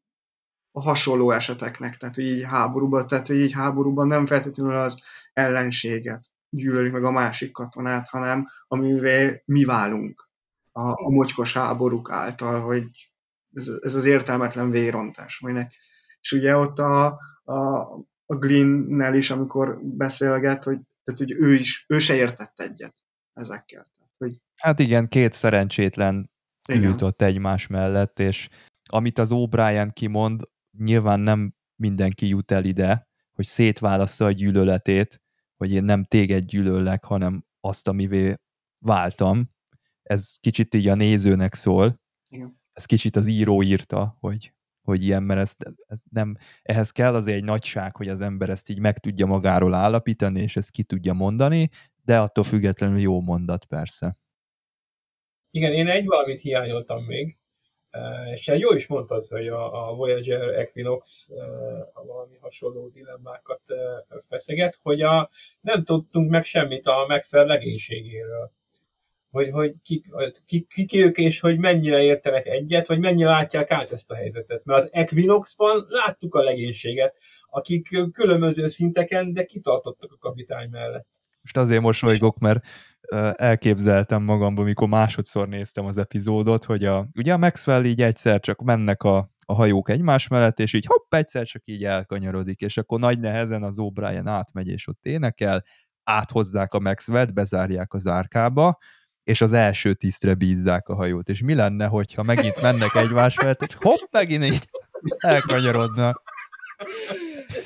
a hasonló eseteknek, tehát hogy így háborúban, tehát hogy így háborúban nem feltétlenül az ellenséget gyűlölik meg a másik katonát, hanem amivé mi válunk a, a mocskos háborúk által, hogy ez, ez az értelmetlen vérontás. Aminek. És ugye ott a, a, a Glynn-nel is, amikor beszélget, hogy, tehát, hogy ő is, ő se értett egyet ezekkel. Tehát, hogy hát igen, két szerencsétlen igen. ült ott egymás mellett, és amit az O'Brien kimond, nyilván nem mindenki jut el ide, hogy szétválassza a gyűlöletét, hogy én nem téged gyűlöllek, hanem azt, amivé váltam. Ez kicsit így a nézőnek szól. Igen. Ez kicsit az író írta, hogy, hogy ilyen, mert ez nem, ehhez kell azért egy nagyság, hogy az ember ezt így meg tudja magáról állapítani, és ezt ki tudja mondani, de attól függetlenül jó mondat persze. Igen, én egy valamit hiányoltam még, és jó is mondtad, hogy a, a Voyager Equinox a valami hasonló dilemmákat feszeget, hogy a, nem tudtunk meg semmit a Maxwell legénységéről. Hogy, hogy kik, kik, kik ők, és hogy mennyire értenek egyet, vagy mennyire látják át ezt a helyzetet. Mert az Equinoxban láttuk a legénységet, akik különböző szinteken, de kitartottak a kapitány mellett. Most azért mosolygok, mert elképzeltem magamban, mikor másodszor néztem az epizódot, hogy a, ugye a Maxwell így egyszer csak mennek a, a hajók egymás mellett, és így hopp, egyszer csak így elkanyarodik, és akkor nagy nehezen az O'Brien átmegy, és ott énekel, áthozzák a Maxwell-t, bezárják az árkába, és az első tisztre bízzák a hajót. És mi lenne, hogyha megint mennek egymás mellett, és hopp, megint így elkanyarodnak.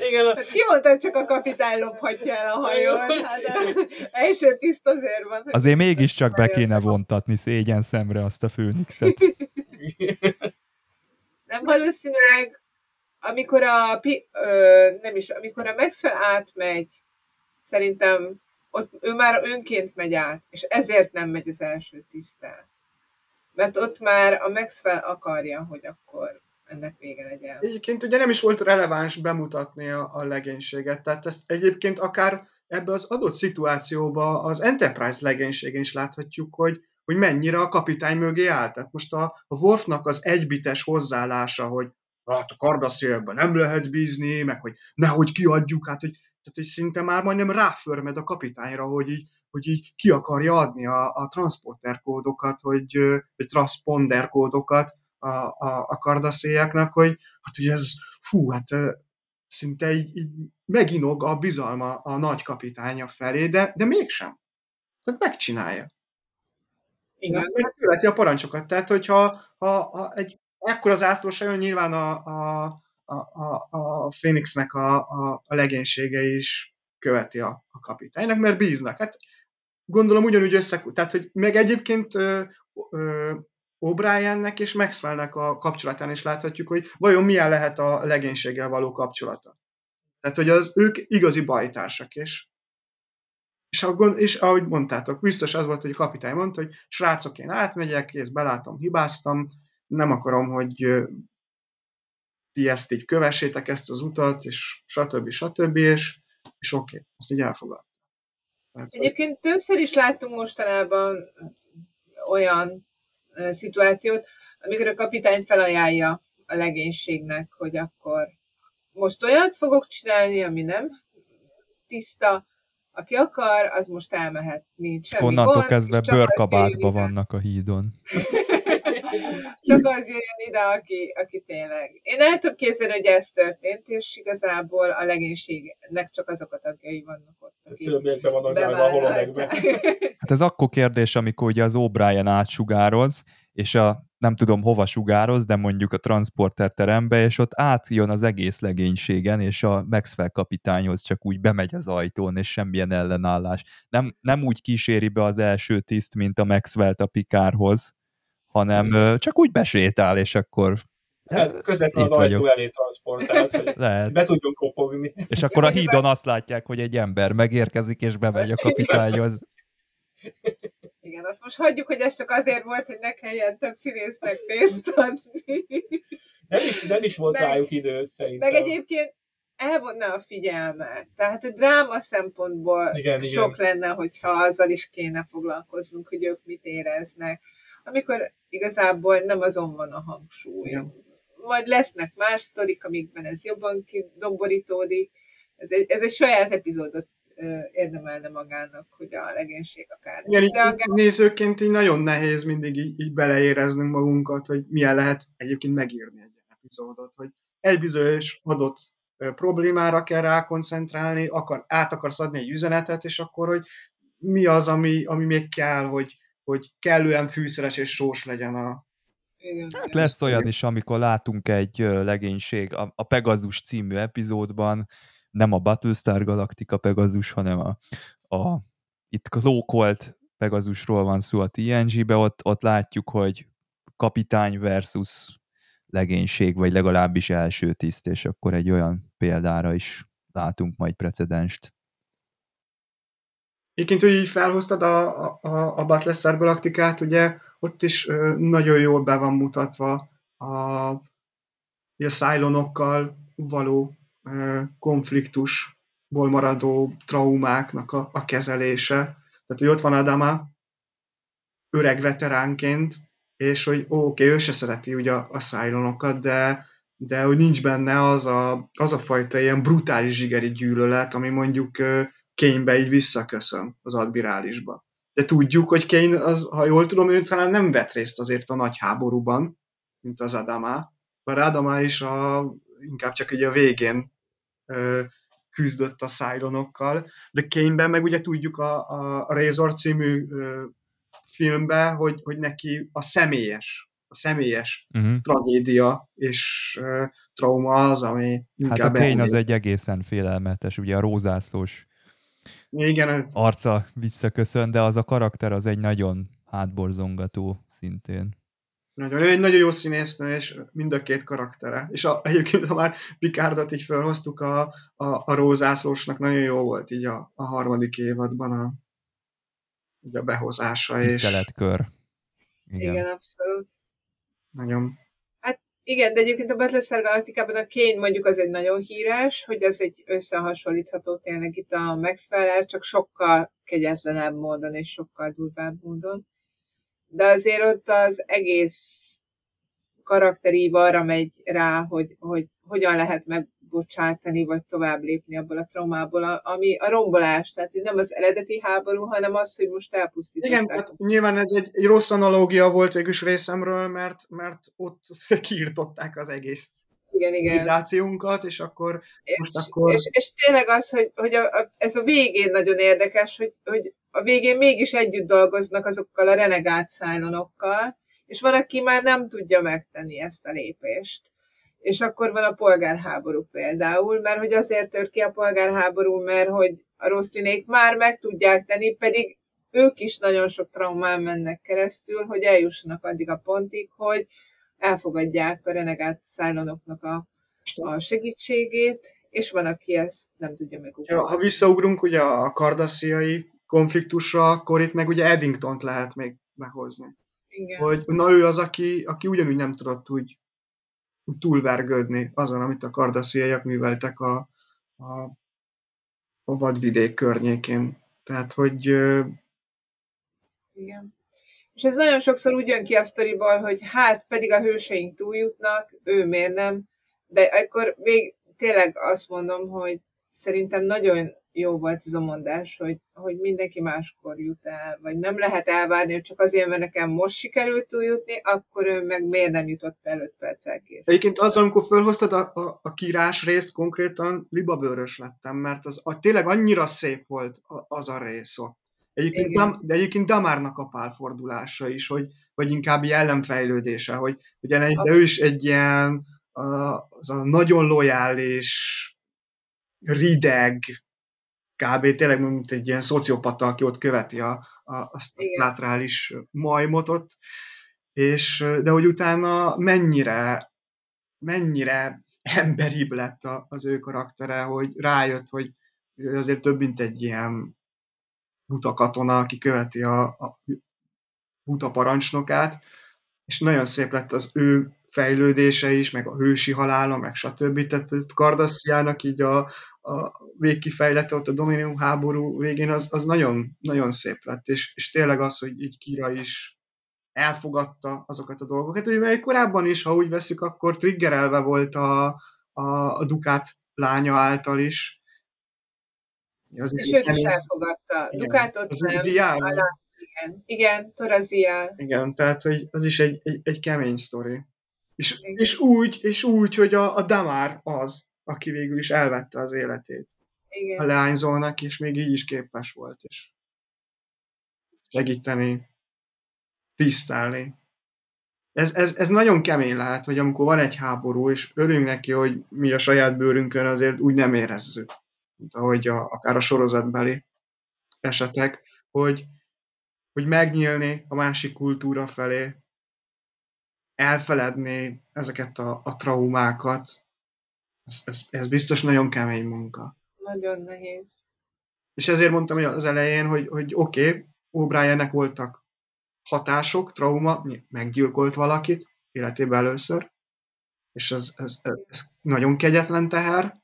Igen, a, Hát ki mondta, hogy csak a kapitány lophatja el a hajón? Hát a első tiszt azért van. Azért mégiscsak be kéne vontatni szégyen szemre azt a főnixet. Nem valószínűleg, amikor a, pi- ö, nem is, amikor a Maxwell átmegy, szerintem ott ő már önként megy át, és ezért nem megy az első tisztel. Mert ott már a Maxwell akarja, hogy akkor ennek vége legyen. Egyébként ugye nem is volt releváns bemutatni a, a legénységet, tehát ezt egyébként akár ebbe az adott szituációba az Enterprise legénységén is láthatjuk, hogy, hogy mennyire a kapitány mögé áll. Tehát most a, a Worfnak az egybites hozzáállása, hogy hát a kardaszélben nem lehet bízni, meg hogy nehogy kiadjuk, hát hogy, tehát, hogy szinte már majdnem ráförmed a kapitányra, hogy így, hogy így ki akarja adni a, a transporter kódokat, hogy, vagy transponder kódokat a, a, a kardaszélyeknek, hogy hát hogy ez, fú, hát szinte így, így meginog a bizalma a nagy kapitánya felé, de, de mégsem. Tehát megcsinálja. Igen, mert követi a parancsokat. Tehát, hogyha ha, ha egy ekkora zászlós jön, nyilván a, a, a, a, Phoenixnek a, a, a legénysége is követi a, a kapitánynak, mert bíznak. Hát gondolom ugyanúgy össze... Tehát, hogy meg egyébként O'Briennek és Maxwellnek a kapcsolatán is láthatjuk, hogy vajon milyen lehet a legénységgel való kapcsolata. Tehát, hogy az ők igazi bajtársak, és és, ahogy, és ahogy mondtátok, biztos az volt, hogy a kapitány mondta, hogy srácok, én átmegyek, és belátom, hibáztam, nem akarom, hogy ti ezt így kövessétek, ezt az utat, és stb. stb. és, és oké, okay, ezt így elfogad. Tehát, hogy- Egyébként többször is láttunk mostanában olyan szituációt, amikor a kapitány felajánlja a legénységnek, hogy akkor most olyat fogok csinálni, ami nem tiszta, aki akar, az most elmehet, nincs semmi Onnantól gond, kezdve bőrkabátban vannak a hídon. *laughs* csak az jöjjön ide, aki, aki tényleg. Én el tudom képzelni, hogy ez történt, és igazából a legénységnek csak azok a tagjai vannak ott, akik Többiekben vannak zárva a holodekbe. *laughs* Hát ez akkor kérdés, amikor ugye az O'Brien átsugároz, és a nem tudom hova sugároz, de mondjuk a transporter terembe, és ott átjön az egész legénységen, és a Maxwell kapitányhoz csak úgy bemegy az ajtón, és semmilyen ellenállás. Nem, nem úgy kíséri be az első tiszt, mint a Maxwell-t a Pikárhoz, hanem hmm. csak úgy besétál, és akkor Hát közvetlenül az ajtó elé transportált, hogy Lehet. be tudjon kopogni. És akkor a hídon azt látják, hogy egy ember megérkezik, és bemegy a kapitányhoz. Igen, azt most hagyjuk, hogy ez csak azért volt, hogy ne kelljen több színésznek pénzt adni. Nem is, nem is volt meg, rájuk idő, szerintem. Meg egyébként elvonna a figyelmet. Tehát a dráma szempontból igen, sok igen. lenne, hogyha azzal is kéne foglalkoznunk, hogy ők mit éreznek. Amikor igazából nem azon van a hangsúly. Igen. Majd lesznek más sztorik, amikben ez jobban kidomborítódik. Ez egy, ez egy saját epizódot érdemelne magának, hogy a legénység akár. Igen, így, így nézőként így nagyon nehéz mindig így, így beleéreznünk magunkat, hogy milyen lehet egyébként megírni egy epizódot, hogy egy bizonyos adott problémára kell rákoncentrálni, akar, át akarsz adni egy üzenetet, és akkor, hogy mi az, ami, ami még kell, hogy, hogy kellően fűszeres és sós legyen a, igen, hát lesz olyan is, amikor látunk egy legénység, a, a Pegazus című epizódban, nem a Battlestar Galactica Pegasus, hanem a, a itt lókolt Pegazusról van szó a TNG-be, ott, ott látjuk, hogy kapitány versus legénység, vagy legalábbis első tiszt, és akkor egy olyan példára is látunk majd precedenst. Egyébként, hogy így felhoztad a, a, a Battlestar Galacticát, ugye ott is nagyon jól be van mutatva a, a Cylonokkal való konfliktusból maradó traumáknak a, a kezelése. Tehát, hogy ott van Adama, öreg veteránként, és hogy oké, okay, ő se szereti ugye a, a szájlonokat, de, de hogy nincs benne az a, az a fajta ilyen brutális zsigeri gyűlölet, ami mondjuk Kénybe így visszaköszön az admirálisba. De tudjuk, hogy Kane, az, ha jól tudom, ő talán nem vett részt azért a nagy háborúban, mint az Adama, bár Adama is a, inkább csak ugye a végén küzdött a Cylonokkal, de Kane-ben meg ugye tudjuk a, a Razor című filmben, hogy, hogy neki a személyes, a személyes uh-huh. tragédia és uh, trauma az, ami Hát a Kane az egy egészen félelmetes, ugye a rózászlós Igen, arca visszaköszön, de az a karakter az egy nagyon hátborzongató szintén. Nagyon, ő egy nagyon jó színésznő, és mind a két karaktere. És a, egyébként, ha már Picardot így felhoztuk, a, a, a Rózászlósnak nagyon jó volt így a, a harmadik évadban a, így a behozása. Tiszteletkör. És... Igen. igen, abszolút. Nagyon. Igen, de egyébként a Battlestar Galacticában a Kane mondjuk az egy nagyon híres, hogy az egy összehasonlítható tényleg itt a maxwell csak sokkal kegyetlenebb módon és sokkal durvább módon. De azért ott az egész karakterív arra megy rá, hogy, hogy hogyan lehet megbocsátani, vagy tovább lépni abból a traumából, ami a rombolás, tehát hogy nem az eredeti háború, hanem az, hogy most elpusztították. Igen, hát nyilván ez egy, egy rossz analógia volt végülis részemről, mert, mert ott *laughs* kiirtották az egész igen, igen. és akkor és, most akkor... És, és tényleg az, hogy, hogy a, a, ez a végén nagyon érdekes, hogy, hogy a végén mégis együtt dolgoznak azokkal a renegált szájlonokkal, és van, aki már nem tudja megtenni ezt a lépést. És akkor van a polgárháború például, mert hogy azért tör ki a polgárháború, mert hogy a rosszinék már meg tudják tenni, pedig ők is nagyon sok traumán mennek keresztül, hogy eljussanak addig a pontig, hogy elfogadják a renegát szájlonoknak a, a segítségét, és van, aki ezt nem tudja megugrani. Ja, ha visszaugrunk ugye a kardasziai konfliktusra, akkor itt meg ugye Eddington-t lehet még behozni. Igen. Hogy na ő az, aki, aki ugyanúgy nem tudott úgy, úgy túlvergődni azon, amit a kardasziaiak műveltek a, a, a vadvidék környékén. Tehát, hogy... Igen. És ez nagyon sokszor úgy jön ki a sztoriból, hogy hát pedig a hőseink túljutnak, ő miért nem, de akkor még tényleg azt mondom, hogy szerintem nagyon jó volt ez a mondás, hogy, hogy mindenki máskor jut el, vagy nem lehet elvárni, hogy csak azért, mert nekem most sikerült túljutni, akkor ő meg miért nem jutott el 5 perccel később. Egyébként az, amikor felhoztad a, a, a kírás részt, konkrétan libabőrös lettem, mert az a, tényleg annyira szép volt az a rész ott. Egyébként, Dam, de egyébként Damárnak a pálfordulása is, hogy, vagy inkább jellemfejlődése, hogy ugye egy, de ő is egy ilyen az a nagyon lojális, rideg, kb. tényleg mint egy ilyen szociopata, aki ott követi a, a, azt a látrális majmot ott, és, de hogy utána mennyire, mennyire emberibb lett az ő karaktere, hogy rájött, hogy azért több, mint egy ilyen buta katona, aki követi a, a buta parancsnokát, és nagyon szép lett az ő fejlődése is, meg a hősi halála, meg stb. Tehát Kardassziának így a, a végkifejlete ott a Dominium háború végén, az, az nagyon, nagyon szép lett, és, és tényleg az, hogy így Kira is elfogadta azokat a dolgokat, ugye korábban is, ha úgy veszük, akkor triggerelve volt a, a, a Dukát lánya által is. Az és őt is elfogadta. Igen. Dukátot az nem. Ziál, igen, igen, Toraziál. Igen, tehát hogy az is egy, egy, egy kemény sztori. És, és, úgy, és úgy, hogy a, a Damár az, aki végül is elvette az életét. Igen. A leányzónak, és még így is képes volt, és segíteni, tisztelni. Ez, ez, ez nagyon kemény lehet, hogy amikor van egy háború, és örülünk neki, hogy mi a saját bőrünkön azért úgy nem érezzük, mint ahogy a, akár a sorozatbeli esetek, hogy, hogy megnyílni a másik kultúra felé, elfeledni ezeket a, a traumákat, ez, ez, ez biztos nagyon kemény munka. Nagyon nehéz. És ezért mondtam hogy az elején, hogy, hogy oké, okay, O'Briennek voltak hatások, trauma, meggyilkolt valakit életében először, és ez, ez, ez, ez nagyon kegyetlen teher,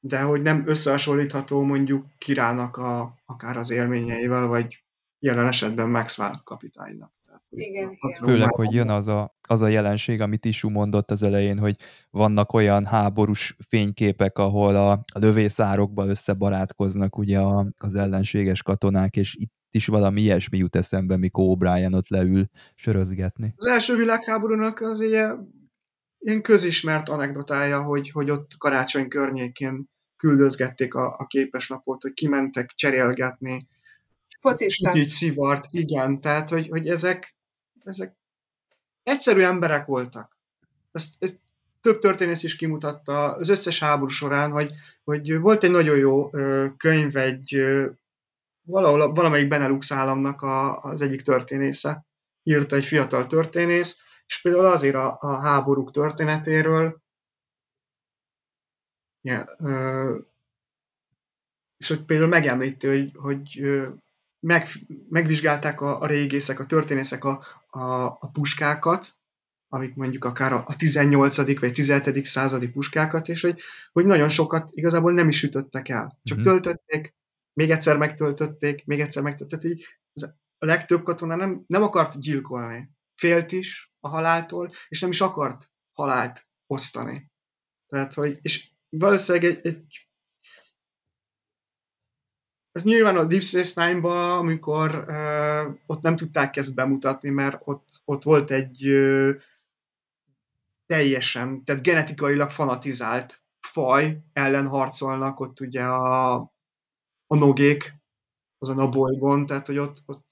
de hogy nem összehasonlítható mondjuk királynak a, akár az élményeivel, vagy jelen esetben Maxwell kapitánynak. Igen, igen. Főleg, hogy jön az a, az a jelenség, amit Isu mondott az elején, hogy vannak olyan háborús fényképek, ahol a, a lövészárokba összebarátkoznak ugye a, az ellenséges katonák, és itt is valami ilyesmi jut eszembe, mikor O'Brien ott leül sörözgetni. Az első világháborúnak az ugye ilyen közismert anekdotája, hogy, hogy ott karácsony környékén küldözgették a, a képeslapot, hogy kimentek cserélgetni, Focista. Így szivart, igen, tehát, hogy, hogy ezek, ezek egyszerű emberek voltak. Ezt, ezt több történész is kimutatta az összes háború során, hogy, hogy volt egy nagyon jó könyv, egy valahol valamelyik Benelux államnak a, az egyik történésze. Írta egy fiatal történész, és például azért a, a háborúk történetéről, yeah, és hogy például megemlíti, hogy, hogy meg, megvizsgálták a, a régészek, a történészek a, a, a puskákat, amik mondjuk akár a, a 18. vagy 17. századi puskákat, és hogy, hogy nagyon sokat igazából nem is ütöttek el. Csak mm-hmm. töltötték, még egyszer megtöltötték, még egyszer megtöltötték. Így a legtöbb katona nem, nem akart gyilkolni. Félt is a haláltól, és nem is akart halált osztani. Tehát, hogy, és valószínűleg egy, egy ez nyilván a Deep Space Nine-ba, amikor uh, ott nem tudták ezt bemutatni, mert ott, ott volt egy uh, teljesen, tehát genetikailag fanatizált faj ellen harcolnak, ott ugye a, a nogék azon a bolygón, tehát hogy ott, ott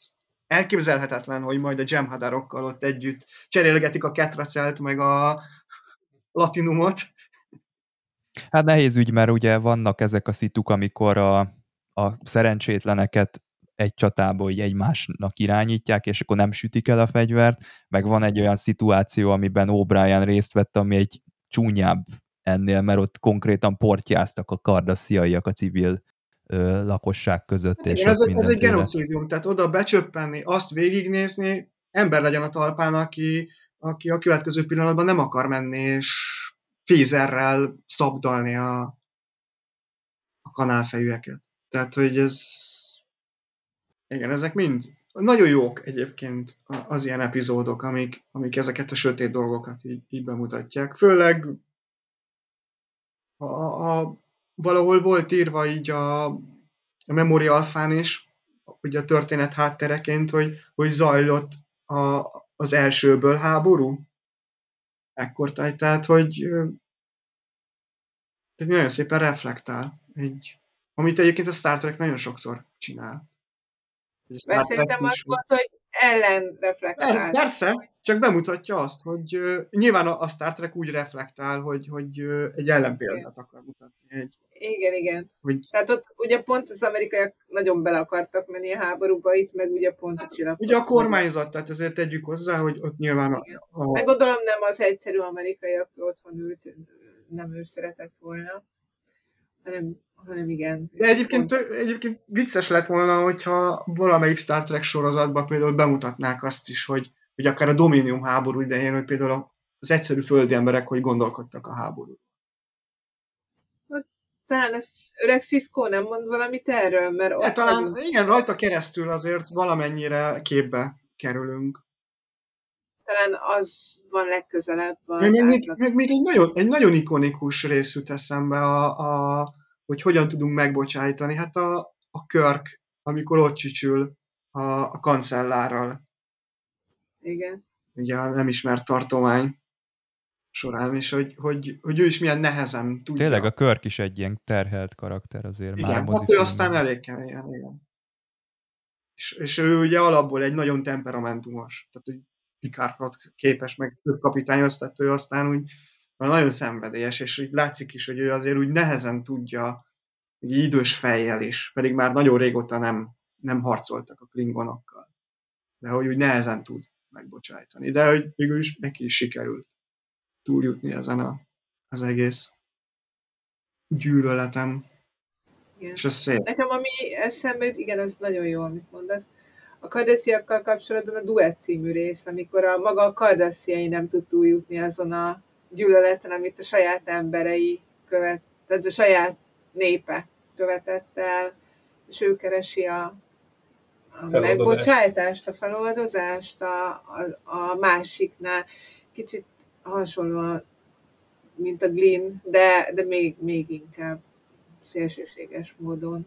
elképzelhetetlen, hogy majd a Jemhadarokkal ott együtt cserélgetik a ketracelt, meg a latinumot. Hát nehéz ügy, mert ugye vannak ezek a szituk, amikor a a szerencsétleneket egy csatába így egymásnak irányítják, és akkor nem sütik el a fegyvert, meg van egy olyan szituáció, amiben O'Brien részt vett, ami egy csúnyább ennél, mert ott konkrétan portyáztak a kardasziaiak a civil ö, lakosság között. Hát és ez, ez egy genocidium, tehát oda becsöppenni, azt végignézni, ember legyen a talpán, aki, aki a következő pillanatban nem akar menni, és fézerrel szabdalni a, a kanálfejűeket. Tehát, hogy ez... Igen, ezek mind nagyon jók egyébként az ilyen epizódok, amik, amik ezeket a sötét dolgokat így, így bemutatják. Főleg a, a, valahol volt írva így a, a Memorial Alfán is, ugye a történet háttereként, hogy, hogy zajlott a, az elsőből háború. Ekkor tehát, hogy tehát nagyon szépen reflektál. Egy, amit egyébként a Star Trek nagyon sokszor csinál. Mert szerintem az volt, hogy ellen reflektál. Persze, csak bemutatja azt, hogy uh, nyilván a, a Star Trek úgy reflektál, hogy, hogy uh, egy ellenpéldát akar mutatni. Egy, igen, igen. Hogy... Tehát ott ugye pont az amerikaiak nagyon bele akartak menni a háborúba, itt meg ugye pont a csillag. Ugye a kormányzat, tehát ezért tegyük hozzá, hogy ott nyilván a... a... Meg gondolom nem az egyszerű amerikaiak otthon ült, nem ő szeretett volna, hanem hanem igen. De egyébként, pont... egyébként vicces lett volna, hogyha valamelyik Star Trek sorozatban például bemutatnák azt is, hogy, hogy akár a Dominium háború idején, hogy például az egyszerű földi emberek hogy gondolkodtak a háború. Hát, talán ez öreg Cisco nem mond valamit erről, mert ott talán, vagyunk. igen, rajta keresztül azért valamennyire képbe kerülünk. Talán az van legközelebb az még, még, még, még egy, nagyon, egy nagyon ikonikus rész jut eszembe a, a hogy hogyan tudunk megbocsájtani. Hát a, a Körk, amikor ott csücsül a, a kancellárral. Igen. Ugye a nem ismert tartomány során, és hogy, hogy, hogy ő is milyen nehezen tudja. Tényleg a Körk is egy ilyen terhelt karakter azért igen, már hát ő aztán elég keményen, igen. És, és ő ugye alapból egy nagyon temperamentumos, tehát hogy Picard képes meg több kapitányhoz, tehát ő aztán úgy nagyon szenvedélyes, és úgy látszik is, hogy ő azért úgy nehezen tudja, egy idős fejjel is, pedig már nagyon régóta nem, nem harcoltak a klingonokkal. De hogy úgy nehezen tud megbocsájtani. De hogy végül is neki is sikerült túljutni ezen a, az egész gyűlöletem. Igen. És ez szép. Nekem ami eszembe jut, igen, ez nagyon jó, amit mondasz. A kardasziakkal kapcsolatban a Duet című rész, amikor a maga a kardasziai nem tud túljutni azon a gyűlöleten, amit a saját emberei követ, tehát a saját népe követett el, és ő keresi a, a megbocsájtást, a feloldozást a, a, a másiknál. Kicsit hasonló, mint a Glyn, de, de még, még inkább szélsőséges módon.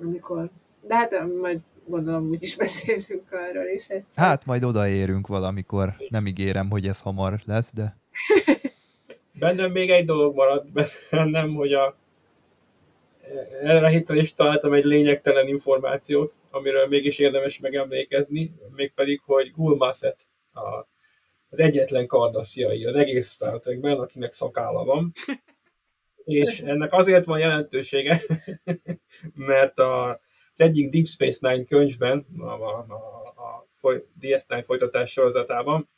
Amikor, de hát majd gondolom úgyis beszélünk arról is egyszer. Hát majd odaérünk valamikor. Nem ígérem, hogy ez hamar lesz, de... *laughs* Bennem még egy dolog maradt bennem, hogy a erre a héten is találtam egy lényegtelen információt, amiről mégis érdemes megemlékezni, mégpedig, hogy Gulmaset a, az egyetlen kardasziai az egész Star Trekben, akinek szakálla van. *laughs* És ennek azért van jelentősége, *laughs* mert a, az egyik Deep Space Nine könyvben, a, a, a, a DS9 folytatás sorozatában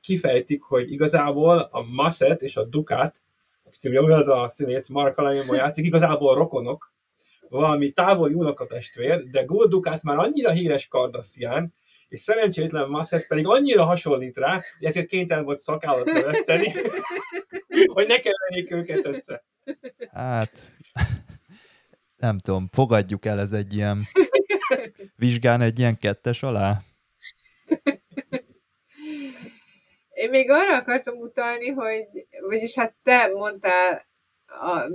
kifejtik, hogy igazából a Masset és a Dukat, aki az a színész, Mark Alamimo játszik, igazából rokonok, valami távoli unokatestvér, de Gold Dukat már annyira híres Kardassian, és szerencsétlen Masset pedig annyira hasonlít rá, hogy ezért kénytelen volt szakállat növeszteni, *laughs* hogy ne keverjék őket össze. Hát, nem tudom, fogadjuk el ez egy ilyen *laughs* vizsgán egy ilyen kettes alá? Én még arra akartam utalni, hogy, vagyis hát te mondtál a,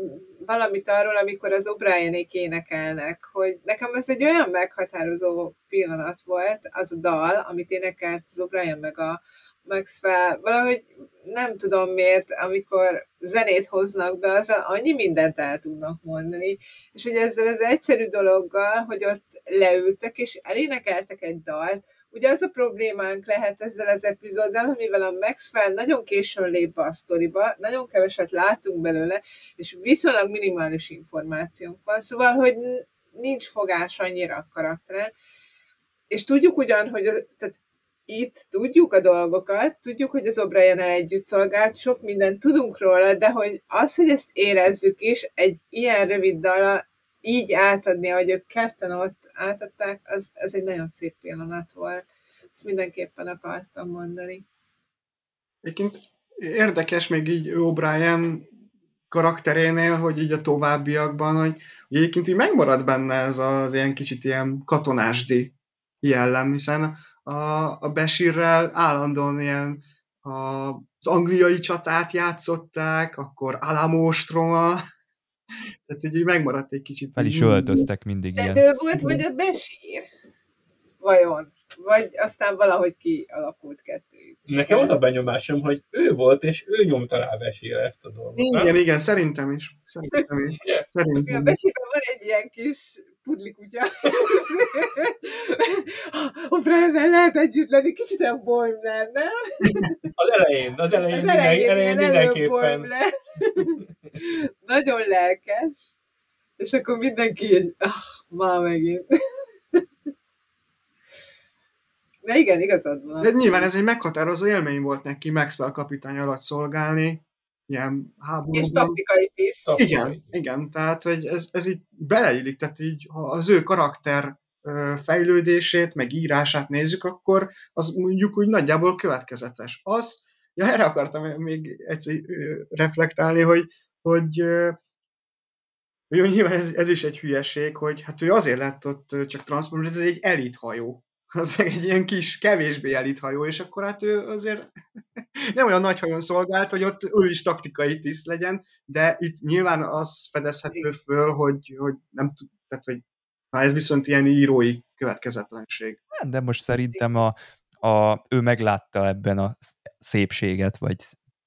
valamit arról, amikor az O'Brienék énekelnek, hogy nekem ez egy olyan meghatározó pillanat volt, az a dal, amit énekelt az O'Brien meg a Maxwell, valahogy nem tudom miért, amikor zenét hoznak be, az annyi mindent el tudnak mondani, és hogy ezzel az egyszerű dologgal, hogy ott leültek és elénekeltek egy dalt, ugye az a problémánk lehet ezzel az epizóddal, mivel a Maxwell nagyon későn lép be a sztoriba, nagyon keveset látunk belőle, és viszonylag minimális információnk van, szóval, hogy nincs fogás annyira a karaktere, és tudjuk ugyan, hogy tehát itt tudjuk a dolgokat, tudjuk, hogy az O'Brien együtt szolgált, sok mindent tudunk róla, de hogy az, hogy ezt érezzük is, egy ilyen rövid dala így átadni, ahogy ők ketten ott átadták, az, az egy nagyon szép pillanat volt. Ezt mindenképpen akartam mondani. Egyébként érdekes még így O'Brien karakterénél, hogy így a továbbiakban, hogy, hogy egyébként így megmarad benne ez az ilyen kicsit ilyen katonásdi jellem, hiszen a, a Besirrel állandóan ilyen a, az angliai csatát játszották, akkor Alamóstroma, *laughs* tehát így megmaradt egy kicsit. Fel is öltöztek mindig De ilyen. ő volt, vagy a Besír? Vajon? Vagy aztán valahogy kialakult kettőjük? Nekem az a benyomásom, hogy ő volt, és ő nyomta rá Besire ezt a dolgot. Igen, nem? igen, szerintem is. Szerintem is. A Szerintem is. Besírben van egy ilyen kis pudlikutya. a Brennel lehet együtt lenni, kicsit olyan Boimler, nem? Az elején, az elején, Az minden, elején elején mindenképpen. Nagyon lelkes. És akkor mindenki ah, már megint. De igen, igazad van. De nyilván ez egy meghatározó élmény volt neki Maxwell kapitány alatt szolgálni, ilyen háborúban. És taktikai tiszt. Taktikai. Igen, igen, tehát hogy ez, ez így beleillik, tehát így, ha az ő karakter fejlődését, meg írását nézzük, akkor az mondjuk úgy nagyjából következetes. Az, ja, erre akartam még egyszer reflektálni, hogy, hogy jó, nyilván ez, ez is egy hülyeség, hogy hát ő azért lett ott csak transport, mert ez egy elit hajó. Az meg egy ilyen kis, kevésbé elit hajó, és akkor hát ő azért *laughs* nem olyan nagy hajón szolgált, hogy ott ő is taktikai tiszt legyen, de itt nyilván az fedezhető föl, hogy, hogy nem tud, tehát hogy na ez viszont ilyen írói következetlenség. Hát, De most szerintem a, a, ő meglátta ebben a szépséget, vagy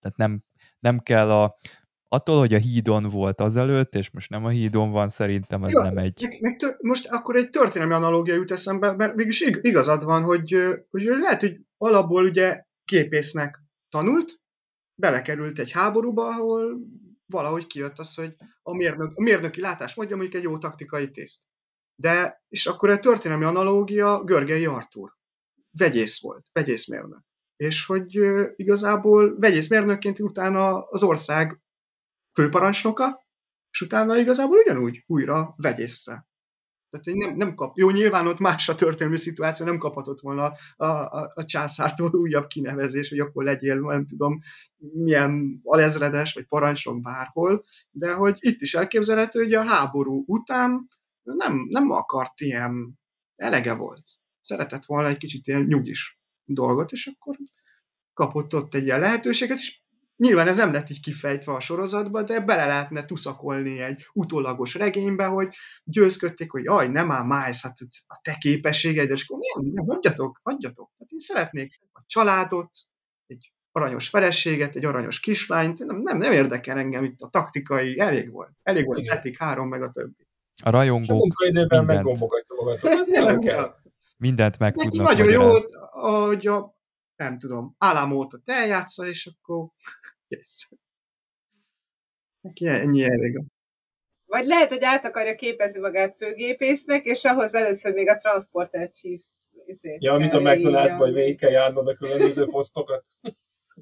tehát nem, nem kell a, attól, hogy a hídon volt azelőtt, és most nem a hídon van, szerintem ez Jó, nem egy... Meg, meg tör, most akkor egy történelmi analógia jut eszembe, mert mégis ig- igazad van, hogy, hogy lehet, hogy alapból ugye képésznek tanult, belekerült egy háborúba, ahol valahogy kijött az, hogy a, mérnök, a mérnöki látás mondja mondjuk egy jó taktikai tiszt. De, és akkor egy történelmi analógia Görgei Artúr. Vegyész volt, vegyészmérnök. És hogy igazából vegyészmérnökként utána az ország főparancsnoka, és utána igazából ugyanúgy újra vegyészre. Tehát nem, nem kap, jó, nyilván ott más a történelmi szituáció, nem kaphatott volna a, a, a császártól újabb kinevezés, hogy akkor legyél, nem tudom, milyen alezredes, vagy parancsnok bárhol, de hogy itt is elképzelhető, hogy a háború után nem, nem akart ilyen, elege volt. Szeretett volna egy kicsit ilyen nyugis dolgot, és akkor kapott ott egy ilyen lehetőséget, és Nyilván ez nem lett így kifejtve a sorozatba, de bele lehetne tuszakolni egy utólagos regénybe, hogy győzködték, hogy jaj, nem áll Miles, hát a te képességeid, és akkor nem, nem, hagyjatok, hagyjatok. Hát én szeretnék a családot, egy aranyos feleséget, egy aranyos kislányt, nem, nem, nem érdekel engem itt a taktikai, elég volt. Elég volt az. Epic 3 meg a többi. A És a rajongók munkaidőben meg mindent. Ez nem kell. mindent meg Neki tudnak nagyon jó, hogy a, nem tudom, állámóta eljátsza, és akkor *laughs* yes. Neki ennyi elég. Vagy lehet, hogy át akarja képezni magát főgépésznek, és ahhoz először még a Transporter Chief izét Ja, mint a McDonald's-ban, hogy végig kell járnod a különböző posztokat.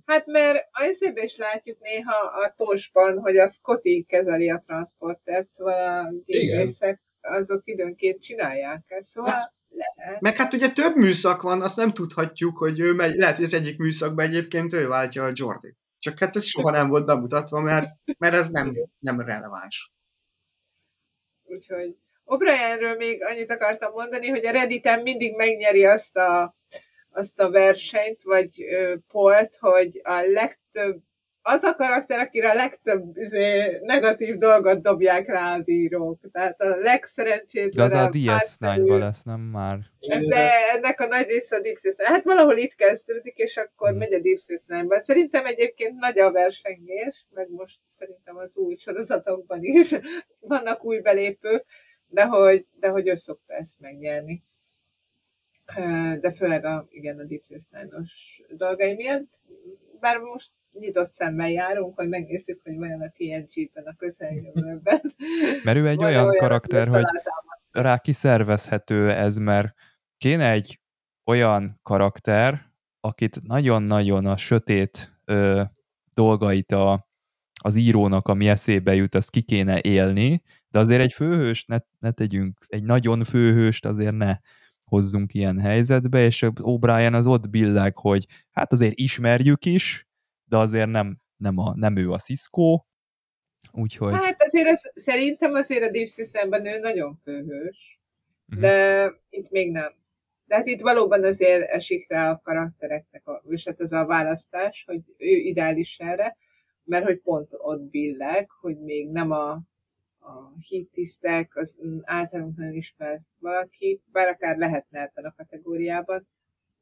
Hát mert a izében is látjuk néha a tosban, hogy a Scotty kezeli a transportert, szóval a gépészek azok időnként csinálják ezt, szóval Hát. Meg hát ugye több műszak van, azt nem tudhatjuk, hogy ő megy, lehet, hogy az egyik műszakban egyébként ő váltja a Jordi. Csak hát ez soha nem volt bemutatva, mert, mert ez nem, nem releváns. Úgyhogy O'Brienről még annyit akartam mondani, hogy a Redditen mindig megnyeri azt a, azt a versenyt, vagy ö, polt, hogy a legtöbb az a karakter, akire a legtöbb izé, negatív dolgot dobják rá az írók. Tehát a De az legszerencsétlenebb. a DS9-ban lesz, nem már? De ennek a nagy része a Deep Space Hát valahol itt kezdődik, és akkor Hmm. megy a Deep Space Nine-ba. Szerintem egyébként nagy a versengés, meg most szerintem az új sorozatokban is *laughs* vannak új belépők, de hogy, de hogy ő szokta ezt megnyerni. De főleg a, igen, a Deep Space Nine-os dolgai miatt. Bár most nyitott szemmel járunk, hogy megnézzük, hogy vajon a TNG-ben a közeljövőben. *laughs* Mert ő egy olyan aki karakter, hogy rá kiszervezhető ez, mert kéne egy olyan karakter, akit nagyon-nagyon a sötét ö, dolgait a, az írónak, ami eszébe jut, azt ki kéne élni, de azért egy főhőst ne, ne tegyünk, egy nagyon főhőst azért ne hozzunk ilyen helyzetbe, és O'Brien az ott billeg, hogy hát azért ismerjük is, de azért nem, nem, a, nem ő a Cisco, úgyhogy... Hát azért az, szerintem azért a Deep Systemben ő nagyon főhős, uh-huh. de itt még nem. De hát itt valóban azért esik rá a karaktereknek, a, és hát ez a választás, hogy ő ideális erre, mert hogy pont ott billeg, hogy még nem a, a hittisztek, az általunk nagyon ismert valaki, bár akár lehetne ebben a kategóriában,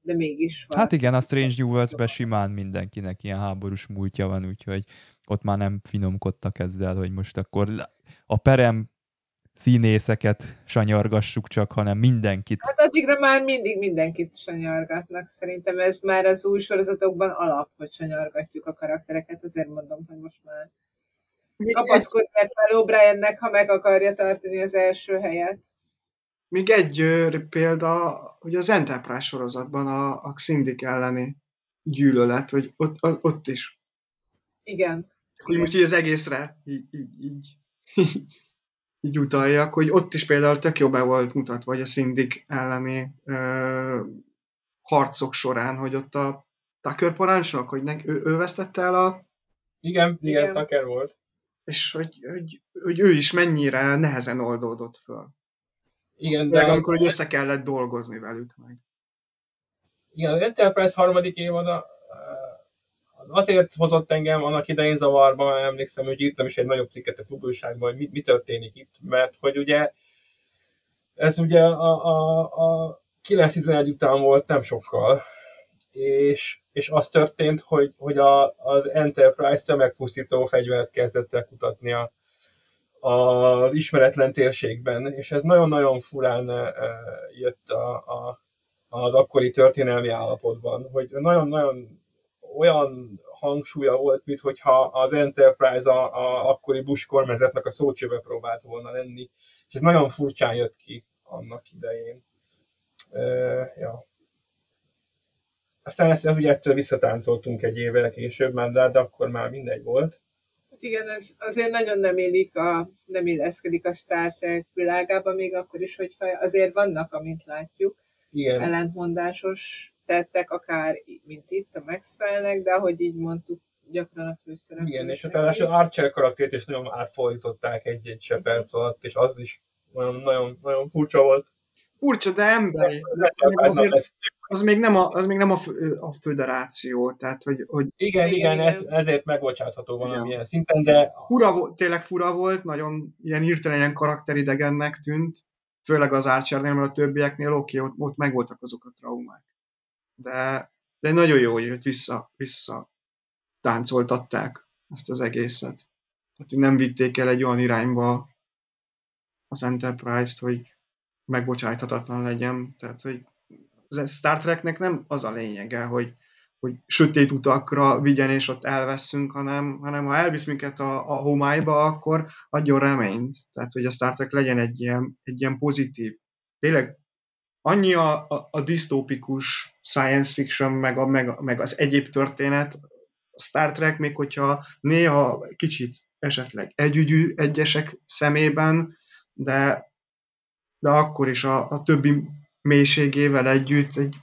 de mégis van. Hát igen, a Strange New worlds simán mindenkinek ilyen háborús múltja van, úgyhogy ott már nem finomkodtak ezzel, hogy most akkor a perem színészeket sanyargassuk csak, hanem mindenkit. Hát addigra már mindig mindenkit sanyargatnak. Szerintem ez már az új sorozatokban alap, hogy sanyargatjuk a karaktereket. Azért mondom, hogy most már kapaszkodják fel O'Briennek, ha meg akarja tartani az első helyet. Még egy példa, hogy az Enterprise sorozatban a, a Xindik elleni gyűlölet, hogy ott, az, ott is. Igen. Hogy most így az egészre így, így, *laughs* így, így utaljak, hogy ott is például tök jobb volt mutatva, hogy a Szindik elleni ö, harcok során, hogy ott a Tucker parancsnok, hogy ne, ő, ő vesztette el a... Igen, igen, igen. Tucker volt. És hogy, hogy, hogy ő is mennyire nehezen oldódott föl. Igen, de... amikor hogy össze kellett dolgozni velük meg. Igen, az Enterprise harmadik évada azért hozott engem annak idején zavarba, mert emlékszem, hogy írtam is egy nagyobb cikket a klubújságban, hogy mi, mi történik itt, mert hogy ugye ez ugye a, a, a 911 után volt nem sokkal, és, és az történt, hogy, hogy a, az Enterprise tömegpusztító fegyvert kezdett el kutatni a, az ismeretlen térségben, és ez nagyon-nagyon furán uh, jött a, a, az akkori történelmi állapotban, hogy nagyon-nagyon olyan hangsúlya volt, mintha az Enterprise a, a akkori Bush kormányzatnak a szócsöve próbált volna lenni, és ez nagyon furcsán jött ki annak idején. Uh, ja. Aztán ezt ugye ettől visszatáncoltunk egy évvel később már, de, de akkor már mindegy volt. Hát igen, ez azért nagyon nem élik, a, nem illeszkedik a Star Trek világába, még akkor is, hogyha azért vannak, amint látjuk, igen. ellentmondásos tettek, akár mint itt a Maxwellnek, de ahogy így mondtuk, gyakran a főszereplő. Igen, és utána az Archer karaktért is nagyon átfordították egy-egy se perc alatt, és az is nagyon, nagyon, nagyon furcsa volt. Furcsa, de ember. Azért, az még nem a, az még nem a, a föderáció, tehát hogy... hogy igen, igen, igen, ez, ezért megbocsátható valamilyen igen. szinten, de... Fura volt, tényleg fura volt, nagyon ilyen hirtelen ilyen karakteridegennek tűnt, főleg az Archernél, mert a többieknél oké, okay, ott, ott megvoltak azok a traumák. De, de nagyon jó, hogy vissza, vissza táncoltatták ezt az egészet. Tehát, hogy nem vitték el egy olyan irányba az Enterprise-t, hogy megbocsájthatatlan legyen. Tehát, hogy a Star Treknek nem az a lényege, hogy, hogy sötét utakra vigyen és ott elveszünk, hanem, hanem ha elvisz minket a, a homályba, akkor adjon reményt. Tehát, hogy a Star Trek legyen egy ilyen, egy ilyen pozitív, tényleg annyi a, a, a disztópikus science fiction, meg, a, meg, meg az egyéb történet, a Star Trek, még hogyha néha kicsit esetleg együgyű egyesek szemében, de, de akkor is a, a többi mélységével együtt egy,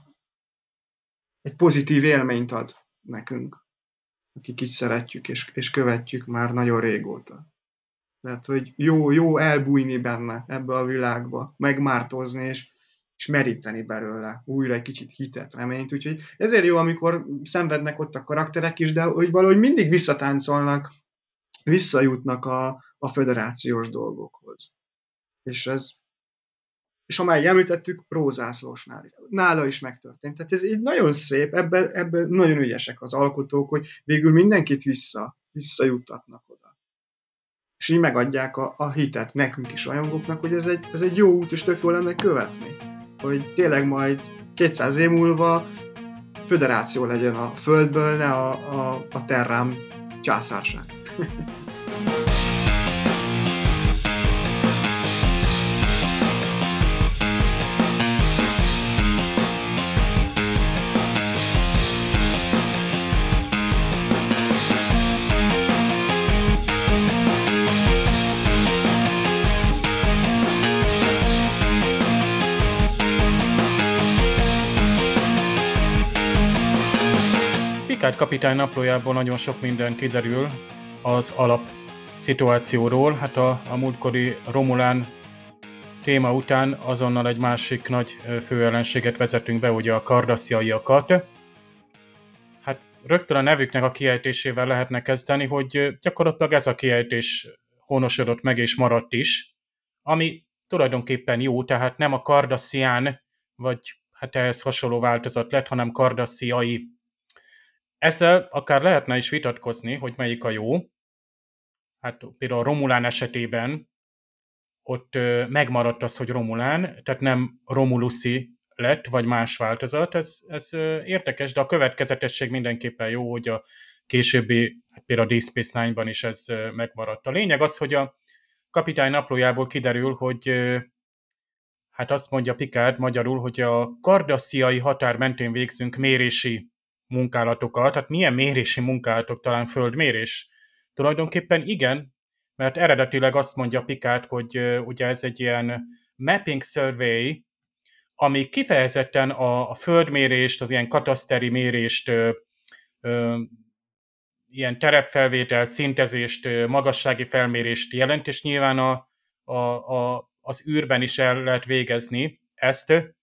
egy pozitív élményt ad nekünk, akik így szeretjük és, és követjük már nagyon régóta. Tehát, hogy jó, jó elbújni benne ebbe a világba, megmártozni, és, és meríteni belőle újra egy kicsit hitet, reményt. Úgyhogy ezért jó, amikor szenvednek ott a karakterek is, de hogy valahogy mindig visszatáncolnak, visszajutnak a, a föderációs dolgokhoz. És ez, és már említettük, Rózászlósnál. Nála is megtörtént. Tehát ez így nagyon szép, ebben, ebben nagyon ügyesek az alkotók, hogy végül mindenkit vissza, visszajuttatnak oda. És így megadják a, a hitet nekünk is rajongóknak, hogy ez egy, ez egy jó út, és tök jó lenne követni. Hogy tényleg majd 200 év múlva föderáció legyen a Földből, ne a, a, a Terrám császárság. *laughs* Picard kapitány naplójából nagyon sok minden kiderül az alap szituációról. Hát a, a múltkori Romulán téma után azonnal egy másik nagy főellenséget vezetünk be, ugye a kardassziaiakat. Hát rögtön a nevüknek a kiejtésével lehetne kezdeni, hogy gyakorlatilag ez a kiejtés honosodott meg és maradt is, ami tulajdonképpen jó, tehát nem a kardasszián, vagy hát ehhez hasonló változat lett, hanem kardassziai. Ezzel akár lehetne is vitatkozni, hogy melyik a jó. Hát például Romulán esetében ott megmaradt az, hogy Romulán, tehát nem Romuluszi lett, vagy más változat. Ez, ez érdekes, de a következetesség mindenképpen jó, hogy a későbbi, hát például a Deep Space Nine-ban is ez megmaradt. A lényeg az, hogy a kapitány naplójából kiderül, hogy hát azt mondja Picard magyarul, hogy a kardassziai határ mentén végzünk mérési munkálatokat. Tehát milyen mérési munkálatok? Talán földmérés? Tulajdonképpen igen, mert eredetileg azt mondja Picard, hogy ugye ez egy ilyen mapping survey, ami kifejezetten a, a földmérést, az ilyen kataszteri mérést, ö, ö, ilyen terepfelvételt, szintezést, magassági felmérést jelent, és nyilván a, a, a, az űrben is el lehet végezni ezt,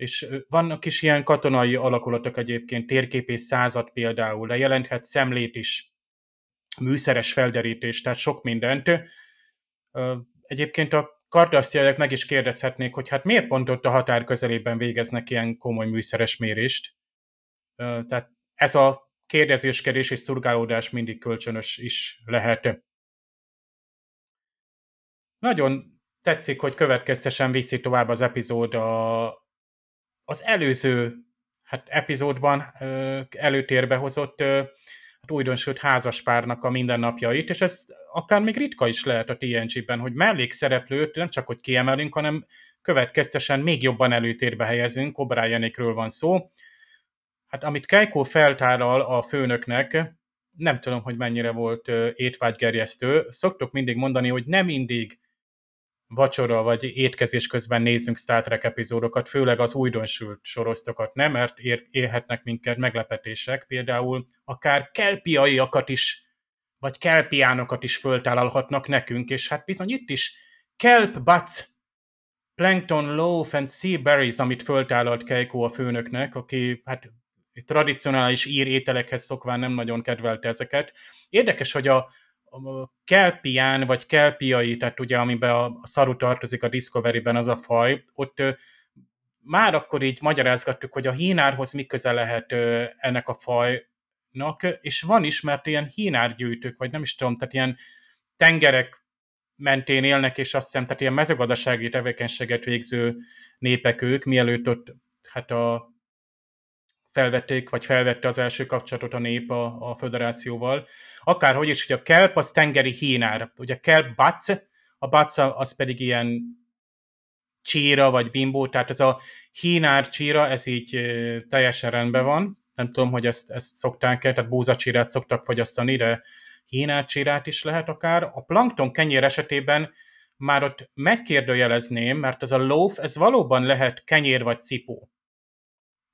és vannak is ilyen katonai alakulatok egyébként, térképész század például, de jelenthet szemlét is, műszeres felderítés, tehát sok mindent. Egyébként a kardassziaiak meg is kérdezhetnék, hogy hát miért pont ott a határ közelében végeznek ilyen komoly műszeres mérést. Tehát ez a kérdezéskedés és szurgálódás mindig kölcsönös is lehet. Nagyon tetszik, hogy következtesen viszi tovább az epizód a, az előző hát epizódban előtérbe hozott hát újdonsült házaspárnak a mindennapjait, és ez akár még ritka is lehet a TNG-ben, hogy mellékszereplőt nem csak hogy kiemelünk, hanem következtesen még jobban előtérbe helyezünk, O'Brienékről van szó. Hát amit Keiko feltáral a főnöknek, nem tudom, hogy mennyire volt étvágygerjesztő. Szoktuk mindig mondani, hogy nem mindig vacsora vagy étkezés közben nézzünk Star Trek epizódokat, főleg az újdonsült sorosztokat, nem? Mert ér, érhetnek minket meglepetések, például akár kelpiaiakat is, vagy kelpiánokat is föltállalhatnak nekünk, és hát bizony itt is kelp butts, plankton, loaf and sea berries, amit föltállalt Keiko a főnöknek, aki hát tradicionális ír ételekhez szokván nem nagyon kedvelte ezeket. Érdekes, hogy a kelpián, vagy kelpiai, tehát ugye amiben a, szaru tartozik a Discovery-ben az a faj, ott már akkor így magyarázgattuk, hogy a hínárhoz mi köze lehet ennek a fajnak, és van is, mert ilyen hínárgyűjtők, vagy nem is tudom, tehát ilyen tengerek mentén élnek, és azt hiszem, tehát ilyen mezőgazdasági tevékenységet végző népek ők, mielőtt ott hát a felvették, vagy felvette az első kapcsolatot a nép a, a föderációval. Akárhogy is, hogy a kelp az tengeri hínár. Ugye kelp bac, a bac az pedig ilyen csíra, vagy bimbó, tehát ez a hínár csíra, ez így teljesen rendben van. Nem tudom, hogy ezt, ezt szokták-e, tehát búzacsírát szoktak fogyasztani, de hínárcsírát is lehet akár. A plankton kenyér esetében már ott megkérdőjelezném, mert ez a loaf, ez valóban lehet kenyér vagy cipó.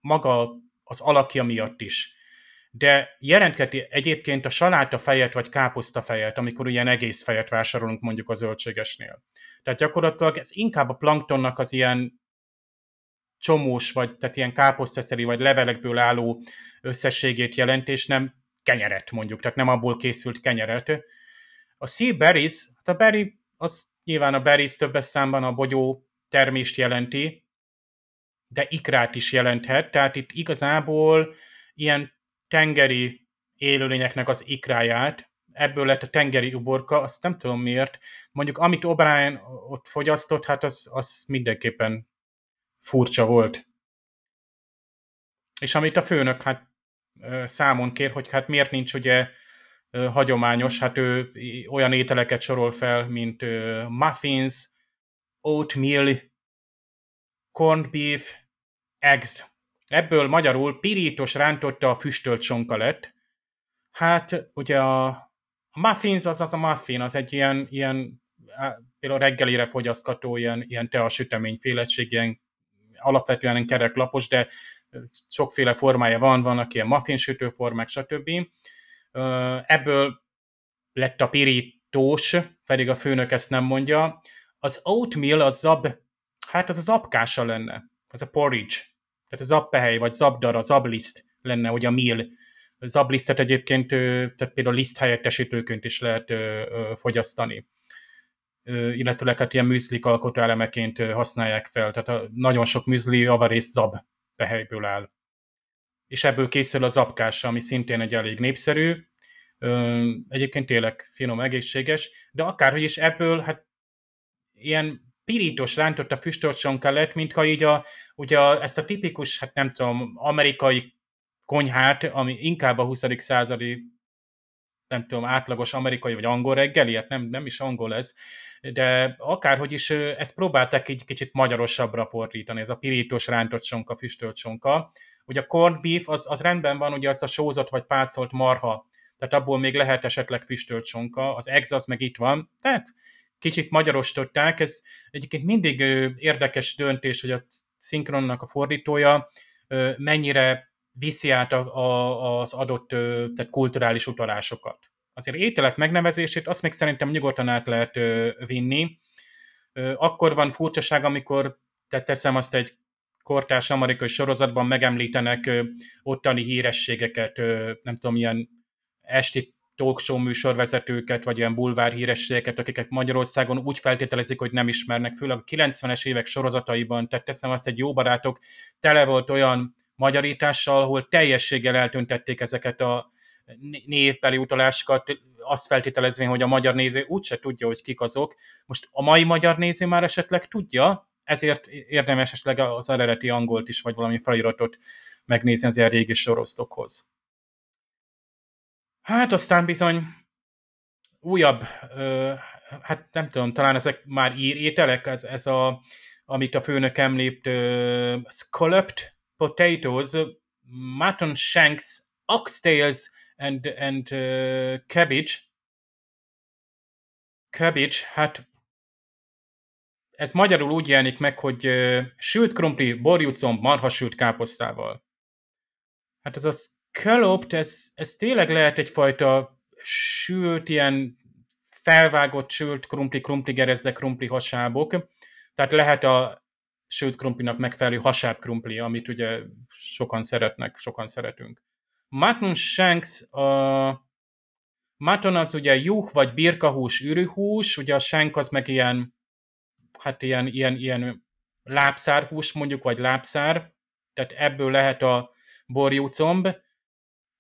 Maga az alakja miatt is. De jelentketi egyébként a saláta fejet vagy káposzta fejet, amikor ilyen egész fejet vásárolunk mondjuk a zöldségesnél. Tehát gyakorlatilag ez inkább a planktonnak az ilyen csomós, vagy tehát ilyen káposztaszeri, vagy levelekből álló összességét jelent, és nem kenyeret mondjuk, tehát nem abból készült kenyeret. A sea berries, hát a berry, az nyilván a berries többes számban a bogyó termést jelenti, de ikrát is jelenthet, tehát itt igazából ilyen tengeri élőlényeknek az ikráját, ebből lett a tengeri uborka, azt nem tudom miért. Mondjuk amit O'Brien ott fogyasztott, hát az, az mindenképpen furcsa volt. És amit a főnök hát számon kér, hogy hát miért nincs ugye hagyományos, hát ő olyan ételeket sorol fel, mint muffins, oatmeal, corned beef, eggs. Ebből magyarul pirítos rántotta a füstölt sonka lett. Hát ugye a, a muffins az az a muffin, az egy ilyen, ilyen például reggelire fogyasztható ilyen, ilyen tea süteményféletség, ilyen alapvetően kereklapos, de sokféle formája van, vannak ilyen muffin sütőformák, stb. Ebből lett a pirít tós, pedig a főnök ezt nem mondja. Az oatmeal, az zab, hát az az apkása lenne. Az a porridge. Tehát a zappehely, vagy zabdara, zabliszt lenne, hogy a meal. Zablisztet egyébként, tehát például liszt helyettesítőként is lehet fogyasztani illetőleg hát ilyen műzlik alkotó elemeként használják fel. Tehát a, nagyon sok műzli javarészt zab behelyből áll. És ebből készül az apkás, ami szintén egy elég népszerű, egyébként tényleg finom, egészséges, de akárhogy is ebből, hát ilyen pirítós rántott a füstölcsonka lett, mintha így a, ugye a, ezt a tipikus, hát nem tudom, amerikai konyhát, ami inkább a 20. századi nem tudom, átlagos amerikai vagy angol reggeli, hát nem, nem is angol ez, de akárhogy is ezt próbálták egy kicsit magyarosabbra fordítani, ez a pirítós rántott sonka, füstölt sonka. Ugye a corned beef, az, az rendben van, ugye az a sózott vagy pácolt marha, tehát abból még lehet esetleg füstölt sonka, az egz az meg itt van, tehát kicsit magyarosították, ez egyébként mindig érdekes döntés, hogy a szinkronnak a fordítója mennyire viszi át a, a, az adott tehát kulturális utalásokat. Azért ételek megnevezését azt még szerintem nyugodtan át lehet vinni. Akkor van furcsaság, amikor tehát teszem azt egy kortárs amerikai sorozatban megemlítenek ottani hírességeket, nem tudom, ilyen esti talkshow műsorvezetőket, vagy ilyen bulvár hírességeket, akiket Magyarországon úgy feltételezik, hogy nem ismernek, főleg a 90-es évek sorozataiban, tehát teszem azt egy jó barátok, tele volt olyan magyarítással, ahol teljességgel eltüntették ezeket a névbeli utalásokat, azt feltételezvén, hogy a magyar néző úgyse tudja, hogy kik azok. Most a mai magyar néző már esetleg tudja, ezért érdemes esetleg az eredeti angolt is, vagy valami feliratot megnézni az ilyen régi sorosztokhoz. Hát aztán bizony újabb, ö, hát nem tudom, talán ezek már ír ételek, ez, ez a, amit a főnök említ, uh, scalloped potatoes, mutton shanks, oxtails and, and uh, cabbage. Cabbage, hát ez magyarul úgy jelenik meg, hogy uh, sült krumpli, borjúcomb, marhasült káposztával. Hát ez a scalloped, ez, ez tényleg lehet egyfajta sült, ilyen felvágott sült krumpli, krumpli gerezde, krumpli hasábok. Tehát lehet a sült krumplinak megfelelő hasább krumpli, amit ugye sokan szeretnek, sokan szeretünk. Mutton shanks, a mutton az ugye juh vagy birkahús, ürühús, ugye a shank az meg ilyen, hát ilyen, ilyen, ilyen lábszárhús mondjuk, vagy lábszár, tehát ebből lehet a borjúcomb.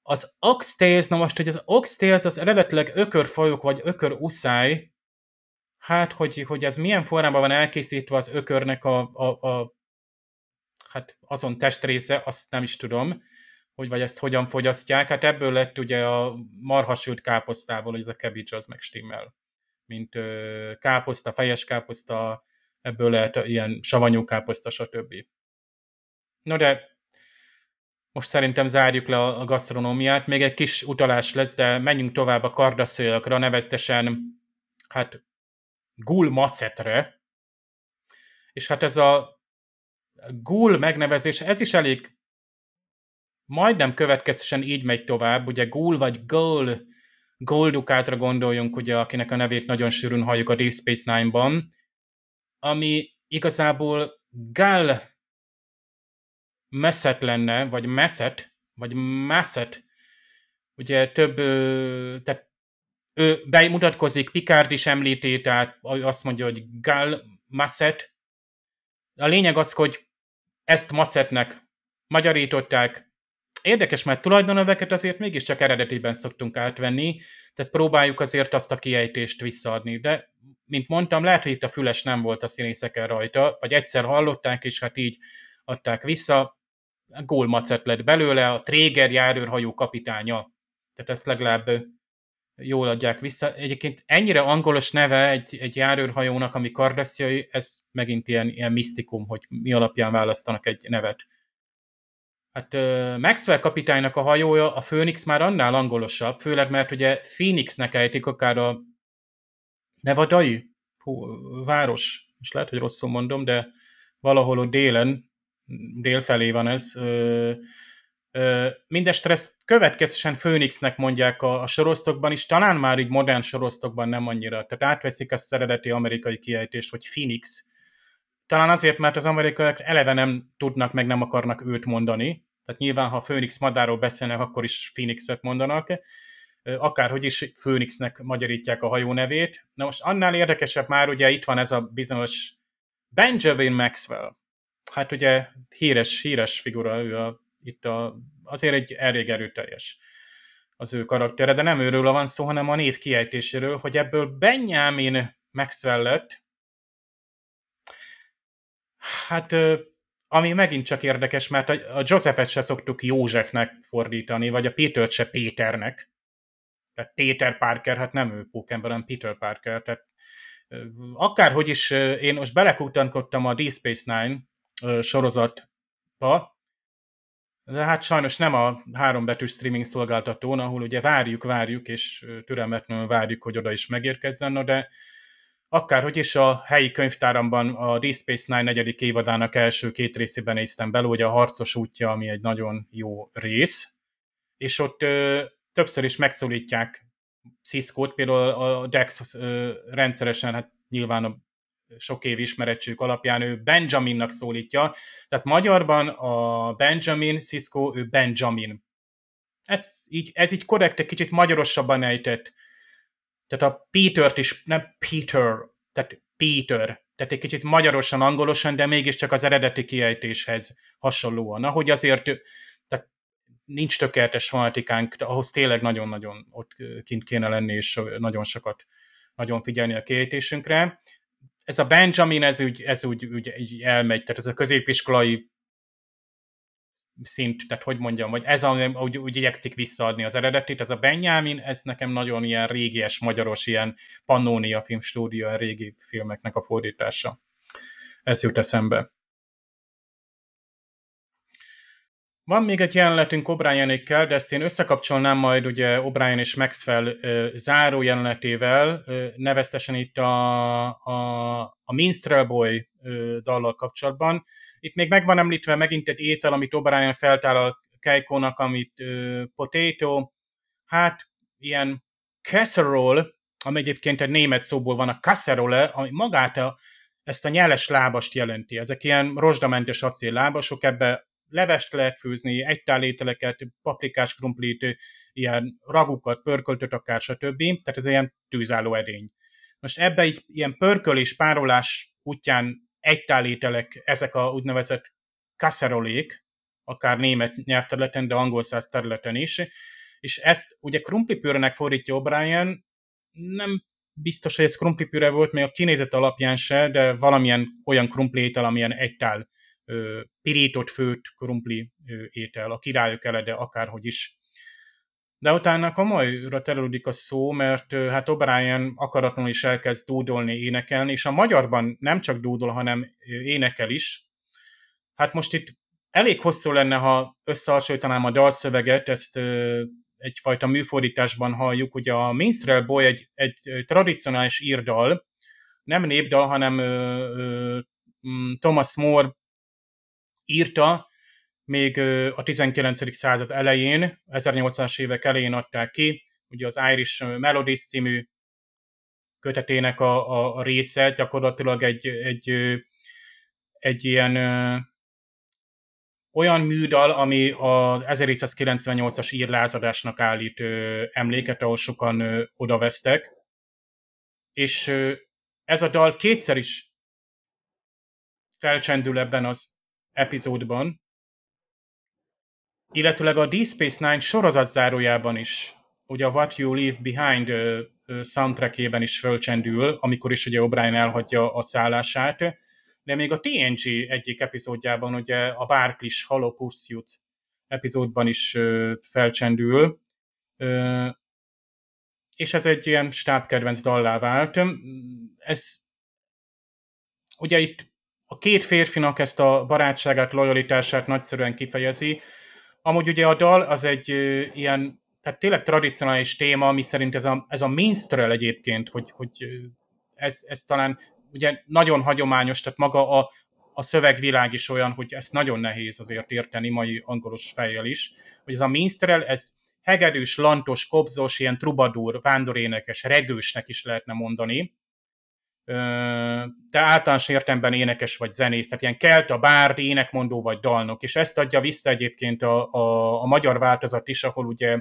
Az oxtails, na most, hogy az oxtails az eredetileg ökörfajok, vagy ököruszáj, hát, hogy, hogy ez milyen formában van elkészítve az ökörnek a, a, a hát azon testrésze, azt nem is tudom, hogy vagy ezt hogyan fogyasztják. Hát ebből lett ugye a marhasült káposztából, hogy ez a cabbage az meg stimmel. Mint ö, káposzta, fejes káposzta, ebből lehet ilyen savanyú káposzta, stb. No de most szerintem zárjuk le a gasztronómiát. Még egy kis utalás lesz, de menjünk tovább a kardaszélakra, neveztesen hát gul macetre. És hát ez a gul megnevezés, ez is elég majdnem következtesen így megy tovább, ugye Ghoul vagy Goal, Goldukátra gondoljunk, ugye, akinek a nevét nagyon sűrűn halljuk a Deep Space Nine-ban, ami igazából Gal Messet lenne, vagy Messet, vagy Messet, ugye több, tehát ő bemutatkozik, Picard is említi, tehát azt mondja, hogy Gal Masset. A lényeg az, hogy ezt Macetnek magyarították, Érdekes, mert tulajdonöveket azért mégiscsak eredetiben szoktunk átvenni, tehát próbáljuk azért azt a kiejtést visszaadni, de mint mondtam, lehet, hogy itt a füles nem volt a színészeken rajta, vagy egyszer hallották, és hát így adták vissza. Gólmacet lett belőle, a Tréger járőrhajó kapitánya. Tehát ezt legalább jól adják vissza. Egyébként ennyire angolos neve egy, egy járőrhajónak, ami kardaszjai, ez megint ilyen, ilyen misztikum, hogy mi alapján választanak egy nevet. Hát uh, Maxwell kapitánynak a hajója, a Phoenix már annál angolosabb, főleg mert ugye Phoenixnek ejtik akár a nevadai város, és lehet, hogy rosszul mondom, de valahol ott délen, dél van ez, Mindestre ezt következősen Phoenixnek mondják a, a sorosztokban is, talán már így modern sorosztokban nem annyira. Tehát átveszik azt eredeti amerikai kiejtést, hogy Phoenix. Talán azért, mert az amerikaiak eleve nem tudnak, meg nem akarnak őt mondani. Tehát nyilván, ha Phoenix madáról beszélnek, akkor is Phoenixet mondanak. Akárhogy is Phoenixnek magyarítják a hajó nevét. Na most annál érdekesebb már, ugye itt van ez a bizonyos Benjamin Maxwell. Hát ugye híres, híres figura ő a itt a, azért egy elég erőteljes az ő karaktere, de nem őről van szó, hanem a név kiejtéséről, hogy ebből Benjamin Maxwell lett, hát ami megint csak érdekes, mert a Josephet se szoktuk Józsefnek fordítani, vagy a Pétert se Péternek. Tehát Péter Parker, hát nem ő pókember, hanem Peter Parker. Tehát akárhogy is, én most belekutankodtam a Deep Space Nine sorozatba, de hát sajnos nem a hárombetűs streaming szolgáltatón, ahol ugye várjuk, várjuk, és türelmetlenül várjuk, hogy oda is megérkezzen, no, de akárhogy is a helyi könyvtáramban a Deep Space Nine negyedik évadának első két részében néztem bele, ugye a harcos útja, ami egy nagyon jó rész, és ott ö, többször is megszólítják Cisco-t, például a Dex ö, rendszeresen, hát nyilván a sok év ismerettség alapján ő Benjaminnak szólítja. Tehát magyarban a Benjamin, Cisco, ő Benjamin. Ez így, ez így korrekt, egy kicsit magyarosabban ejtett. Tehát a Peter-t is nem Peter, tehát Peter. Tehát egy kicsit magyarosan, angolosan, de mégiscsak az eredeti kiejtéshez hasonlóan. Ahogy azért tehát nincs tökéletes fonetikánk, ahhoz tényleg nagyon-nagyon ott kint kéne lenni, és nagyon sokat nagyon figyelni a kiejtésünkre ez a Benjamin, ez úgy, ez úgy, úgy, úgy elmegy, tehát ez a középiskolai szint, tehát hogy mondjam, hogy ez a, úgy, úgy igyekszik visszaadni az eredetit, ez a Benjamin, ez nekem nagyon ilyen régies, magyaros, ilyen Pannonia filmstúdió, régi filmeknek a fordítása. Ez jut eszembe. Van még egy jelenetünk O'Brienékkel, de ezt én összekapcsolnám majd ugye O'Brien és Maxwell ö, záró jelenetével, ö, neveztesen itt a, a, a Minstrel Boy ö, dallal kapcsolatban. Itt még meg van említve megint egy étel, amit O'Brien a Keikónak, amit ö, potato, hát ilyen casserole, ami egyébként egy német szóból van, a casserole, ami magát a, ezt a nyeles lábast jelenti. Ezek ilyen rozsdamentes acél lábasok, ebbe levest lehet főzni, egytálételeket, paprikás krumplit, ilyen ragukat, pörköltöt akár, stb. Tehát ez ilyen tűzálló edény. Most ebbe egy ilyen pörkölés, párolás útján egytálételek, ezek a úgynevezett kasserolék, akár német nyelvterületen, de angol száz területen is, és ezt ugye krumplipűrenek fordítja O'Brien, nem biztos, hogy ez krumplipűre volt, még a kinézet alapján se, de valamilyen olyan krumplétel, amilyen egytál pirított főt krumpli étel, a királyok elede, akárhogy is. De utána komolyra terülődik a szó, mert hát O'Brien akaratlanul is elkezd dúdolni, énekelni, és a magyarban nem csak dúdol, hanem énekel is. Hát most itt elég hosszú lenne, ha összehasonlítanám a dalszöveget, ezt egyfajta műfordításban halljuk. Ugye a Minstrel Boy egy, egy tradicionális írdal, nem népdal, hanem mm, Thomas More írta, még a 19. század elején, 1800-as évek elején adták ki, ugye az Irish Melodies című kötetének a, a, a része, gyakorlatilag egy, egy, egy ilyen olyan műdal, ami az 1798-as írlázadásnak állít emléket, ahol sokan odavesztek. És ez a dal kétszer is felcsendül ebben az epizódban, illetőleg a Deep Space Nine sorozat zárójában is, ugye a What You Leave Behind soundtrackében is fölcsendül, amikor is ugye O'Brien elhagyja a szállását, de még a TNG egyik epizódjában, ugye a Barclays Hollow Pursuit epizódban is felcsendül, és ez egy ilyen stábkedvenc dallá vált. Ez ugye itt a két férfinak ezt a barátságát, lojalitását nagyszerűen kifejezi. Amúgy ugye a dal az egy ilyen, tehát tényleg tradicionális téma, ami szerint ez a, ez a minstrel egyébként, hogy, hogy ez, ez talán ugye nagyon hagyományos, tehát maga a, a szövegvilág is olyan, hogy ezt nagyon nehéz azért érteni mai angolos fejjel is, hogy ez a minstrel, ez hegedűs, lantos, kobzos, ilyen trubadúr, vándorénekes, regősnek is lehetne mondani, de általános értemben énekes vagy zenész, tehát ilyen kelt a bárd, énekmondó vagy dalnok, és ezt adja vissza egyébként a, a, a magyar változat is, ahol ugye,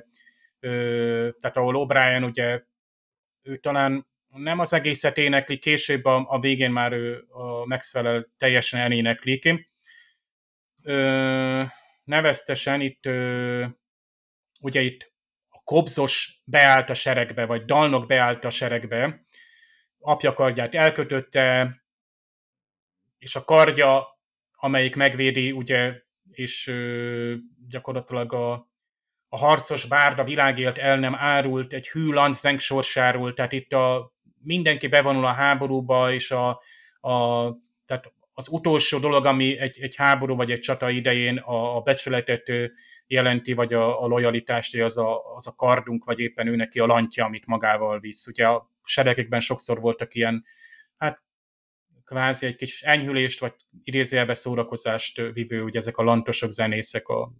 tehát ahol O'Brien ugye, ő talán nem az egészet énekli, később a, a végén már ő a Maxwell teljesen eléneklik. Ö, neveztesen itt ö, ugye itt a kobzos beállt a seregbe, vagy dalnok beállt a seregbe, apja kardját elkötötte, és a kardja, amelyik megvédi, ugye, és ö, gyakorlatilag a, a harcos bárda világélt el nem árult, egy hű lanczenk sorsáról, tehát itt a, mindenki bevonul a háborúba, és a, a, tehát az utolsó dolog, ami egy, egy háború vagy egy csata idején a, a becsületet jelenti, vagy a, a lojalitást, hogy az a, az a kardunk, vagy éppen ő neki a lantja, amit magával visz. Ugye a seregekben sokszor voltak ilyen, hát kvázi egy kis enyhülést, vagy idézőjelbe szórakozást vivő, ugye ezek a lantosok, zenészek a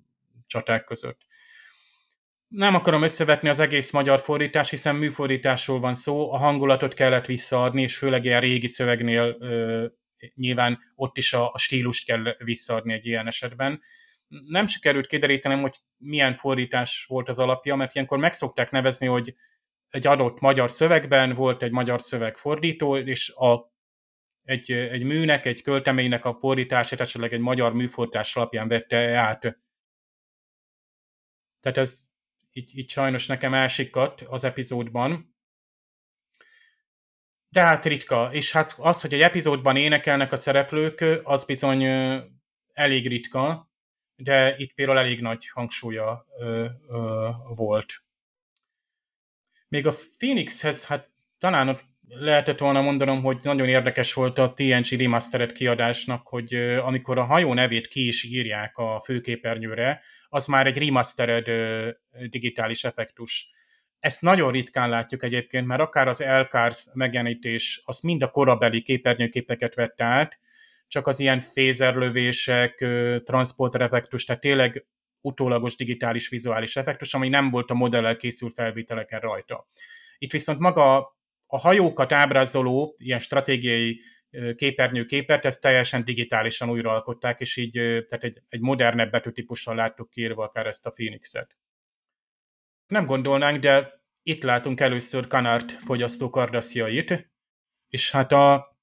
csaták között. Nem akarom összevetni az egész magyar fordítás, hiszen műfordításról van szó, a hangulatot kellett visszaadni, és főleg ilyen régi szövegnél ö, nyilván ott is a, a stílust kell visszaadni egy ilyen esetben. Nem sikerült kiderítenem, hogy milyen fordítás volt az alapja, mert ilyenkor megszokták nevezni, hogy egy adott magyar szövegben volt egy magyar szövegfordító, és a, egy, egy műnek, egy költeménynek a fordítását esetleg egy magyar műfordítás alapján vette át. Tehát ez így, így sajnos nekem elsikadt az epizódban. De hát ritka, és hát az, hogy egy epizódban énekelnek a szereplők, az bizony elég ritka, de itt például elég nagy hangsúlya ö, ö, volt. Még a Phoenixhez, hát talán lehetett volna mondanom, hogy nagyon érdekes volt a TNG Remastered kiadásnak, hogy amikor a hajó nevét ki is írják a főképernyőre, az már egy remastered digitális effektus. Ezt nagyon ritkán látjuk egyébként, mert akár az Elcars megjelenítés, az mind a korabeli képernyőképeket vette át, csak az ilyen fézerlövések, transporter effektus, tehát tényleg utólagos digitális vizuális effektus, ami nem volt a modellel készült felvételeken rajta. Itt viszont maga a hajókat ábrázoló ilyen stratégiai képernyőképet, ezt teljesen digitálisan újraalkották, és így tehát egy, egy modernebb betűtípussal láttuk kiírva akár ezt a Phoenix-et. Nem gondolnánk, de itt látunk először Canard fogyasztó kardasziait, és hát a,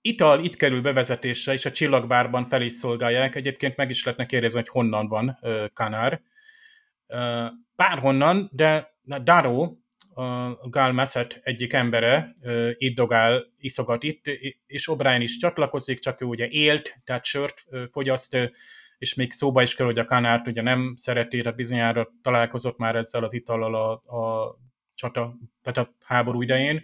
ital itt kerül bevezetésre, és a csillagbárban fel is szolgálják. Egyébként meg is lehetne kérdezni, hogy honnan van Kanár. Bárhonnan, de Daro, a Gál Messet egyik embere itt dogál, iszogat itt, és O'Brien is csatlakozik, csak ő ugye élt, tehát sört fogyaszt, és még szóba is kell, hogy a Kanárt ugye nem szereti, tehát bizonyára találkozott már ezzel az itallal a, a csata, tehát a háború idején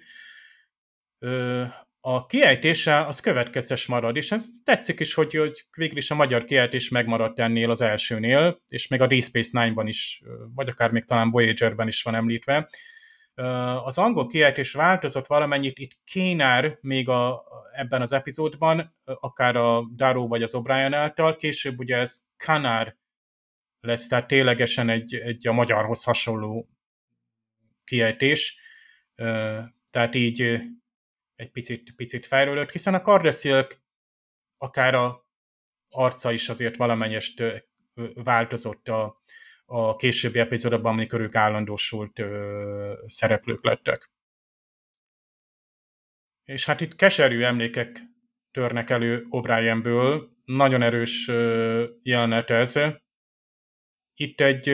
a kiejtése az következtes marad, és ez tetszik is, hogy, hogy végül is a magyar kiejtés megmaradt ennél az elsőnél, és még a Deep Space Nine-ban is, vagy akár még talán Voyager-ben is van említve. Az angol kiejtés változott valamennyit, itt Kénár még a, ebben az epizódban, akár a Darrow vagy az O'Brien által, később ugye ez Kanár lesz, tehát ténylegesen egy, egy a magyarhoz hasonló kiejtés, tehát így egy picit, picit fejlődött, hiszen a Cardessilk akár a arca is azért valamennyest változott a, a későbbi epizódokban, amikor ők állandósult ö, szereplők lettek. És hát itt keserű emlékek törnek elő O'Brienből, nagyon erős jelenet ez, itt egy,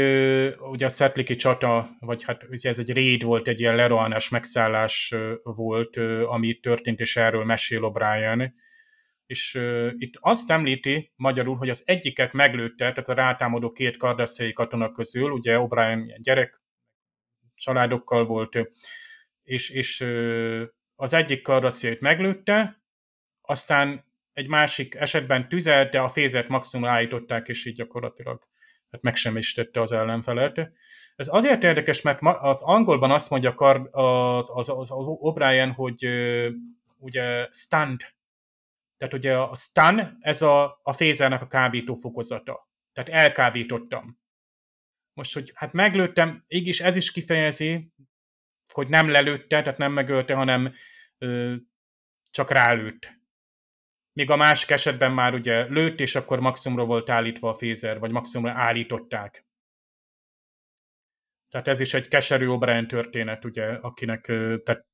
ugye a Szetliki csata, vagy hát ugye ez egy raid volt, egy ilyen lerohanás, megszállás volt, ami történt, és erről mesél O'Brien. És itt azt említi magyarul, hogy az egyiket meglőtte, tehát a rátámadó két kardaszéi katona közül, ugye O'Brien gyerek családokkal volt, és, és az egyik kardaszéit meglőtte, aztán egy másik esetben tüzelt, de a fézet maximum állították, és így gyakorlatilag hát meg sem is tette az ellenfelet. Ez azért érdekes, mert az angolban azt mondja az, az, az, az O'Brien, hogy ugye stand, Tehát ugye a stun, ez a, a fézernek a kábító fokozata. Tehát elkábítottam. Most, hogy hát meglőttem, így is ez is kifejezi, hogy nem lelőtte, tehát nem megölte, hanem ö, csak rálőtt. Míg a másik esetben már ugye lőtt, és akkor maximumra volt állítva a fézer, vagy maximumra állították. Tehát ez is egy keserű O'Brien történet, ugye, akinek tehát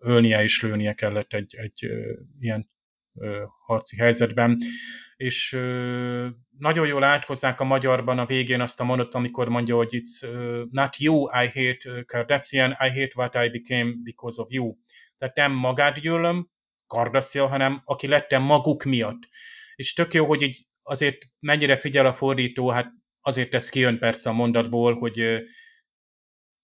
ölnie és lőnie kellett egy, egy ilyen harci helyzetben. És nagyon jól áthozzák a magyarban a végén azt a mondat, amikor mondja, hogy it's not you I hate Cardassian, I hate what I became because of you. Tehát nem magát gyűlöm, Kardassia, hanem aki lettem maguk miatt. És tök jó, hogy így azért mennyire figyel a fordító, hát azért ez kijön persze a mondatból, hogy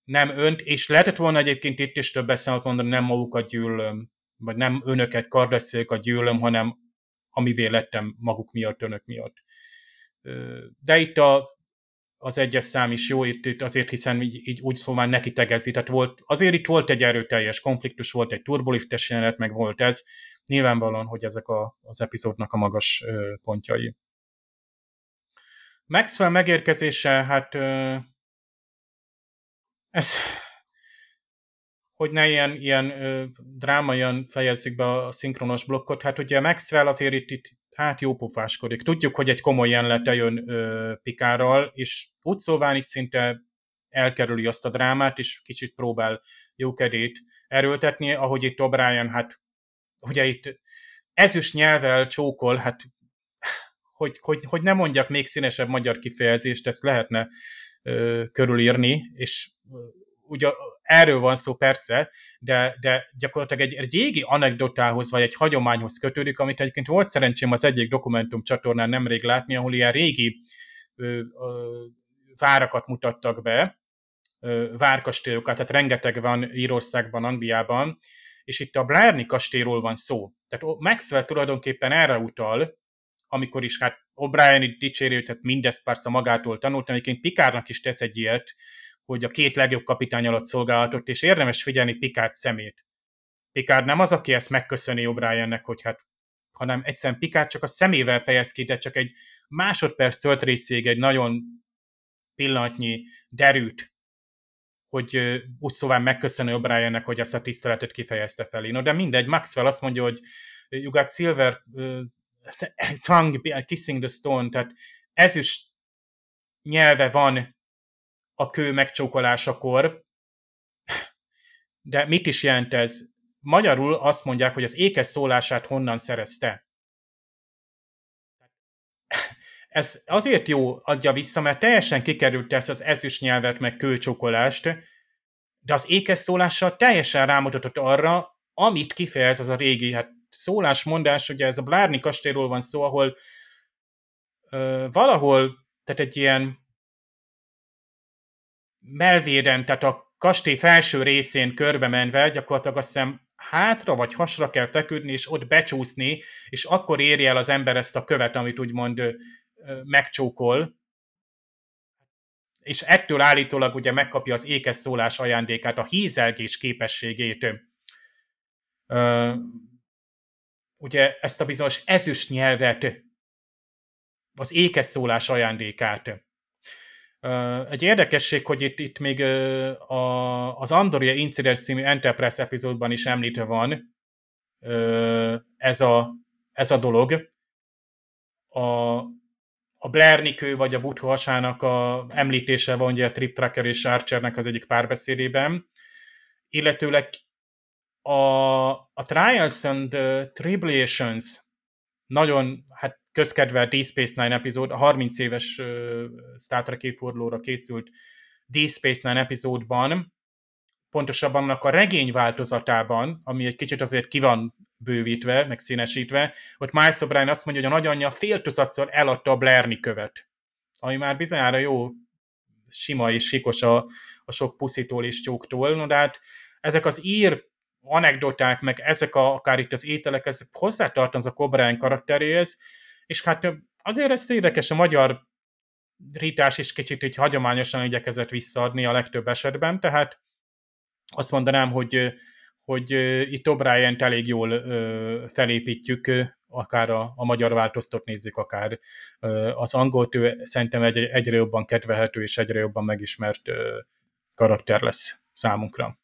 nem önt, és lehetett volna egyébként itt is több beszélmet mondani, nem magukat gyűlöm, vagy nem önöket, kardasszékat gyűlöm, hanem amivé lettem maguk miatt, önök miatt. De itt a, az egyes szám is jó, itt, itt azért hiszen így, így úgy szóval neki tegezi, tehát volt, azért itt volt egy erőteljes konfliktus, volt egy turboliftes jelenet, meg volt ez, nyilvánvalóan, hogy ezek a, az epizódnak a magas pontjai. Maxwell megérkezése, hát ez, hogy ne ilyen, ilyen ö, drámaian fejezzük be a szinkronos blokkot, hát ugye Maxwell azért itt, itt hát jó pofáskodik. Tudjuk, hogy egy komoly jelenet jön ö, Pikárral, és úgy szóván itt szinte elkerüli azt a drámát, és kicsit próbál jókedét erőltetni, ahogy itt O'Brien, hát ugye itt ezüst nyelvel csókol, hát hogy, hogy, hogy ne mondjak még színesebb magyar kifejezést, ezt lehetne ö, körülírni, és ugye erről van szó persze, de, de gyakorlatilag egy, egy régi anekdotához vagy egy hagyományhoz kötődik, amit egyébként volt szerencsém az egyik dokumentum csatornán nemrég látni, ahol ilyen régi ö, ö, várakat mutattak be, ö, várkastélyokat, tehát rengeteg van Írországban, Angliában, és itt a Blarney kastélyról van szó. Tehát Maxwell tulajdonképpen erre utal, amikor is hát O'Brien itt dicséri, tehát mindezt persze magától tanult, egyébként Pikárnak is tesz egy ilyet, hogy a két legjobb kapitány alatt szolgálatot, és érdemes figyelni Pikárd szemét. Pikárd nem az, aki ezt megköszöni O'Briennek, hogy hát, hanem egyszerűen Pikárd csak a szemével fejez ki, de csak egy másodperc tölt részég, egy nagyon pillanatnyi derűt, hogy úgy szóval megköszönő O'Briennek, hogy ezt a tiszteletet kifejezte felé. No, de mindegy, Maxwell azt mondja, hogy you got silver uh, tongue kissing the stone, tehát ezüst nyelve van a kő megcsókolásakor, de mit is jelent ez? Magyarul azt mondják, hogy az ékes szólását honnan szerezte. Ez azért jó adja vissza, mert teljesen kikerült ezt az ezüst nyelvet, meg kőcsókolást, de az ékes szólással teljesen rámutatott arra, amit kifejez az a régi hát szólásmondás, ugye ez a Blárni kastélyról van szó, ahol ö, valahol, tehát egy ilyen melvéden, tehát a kastély felső részén körbe menve, gyakorlatilag azt hiszem hátra vagy hasra kell feküdni, és ott becsúszni, és akkor érje el az ember ezt a követ, amit úgymond megcsókol, és ettől állítólag ugye megkapja az ékes szólás ajándékát, a hízelgés képességét. ugye ezt a bizonyos ezüst nyelvet, az ékes szólás ajándékát. Egy érdekesség, hogy itt, itt még a, az Andoria Incident című Enterprise epizódban is említve van ez a, ez a dolog. A, a Blairnikő vagy a Buthu hasának a említése van ugye a Trip Tracker és Archernek az egyik párbeszédében, illetőleg a, a Trials and Tribulations nagyon hát közkedvelt Deep Space Nine epizód, a 30 éves uh, Star Trek évfordulóra készült Deep Space Nine epizódban, pontosabban annak a regény változatában, ami egy kicsit azért ki van bővítve, meg színesítve, ott Miles O'Brien azt mondja, hogy a nagyanyja fél tucatszor eladta a Blairni követ, ami már bizonyára jó, sima és sikos a, a sok puszitól és csóktól, no, de hát ezek az ír anekdoták, meg ezek a, akár itt az ételek, ezek hozzátartanak a O'Brien karakteréhez, és hát azért ez érdekes, a magyar rítás is kicsit így hagyományosan igyekezett visszaadni a legtöbb esetben, tehát azt mondanám, hogy, hogy itt obrien elég jól felépítjük, akár a, a magyar változtat nézzük, akár az angolt, ő szerintem egy, egyre jobban kedvelhető és egyre jobban megismert karakter lesz számunkra.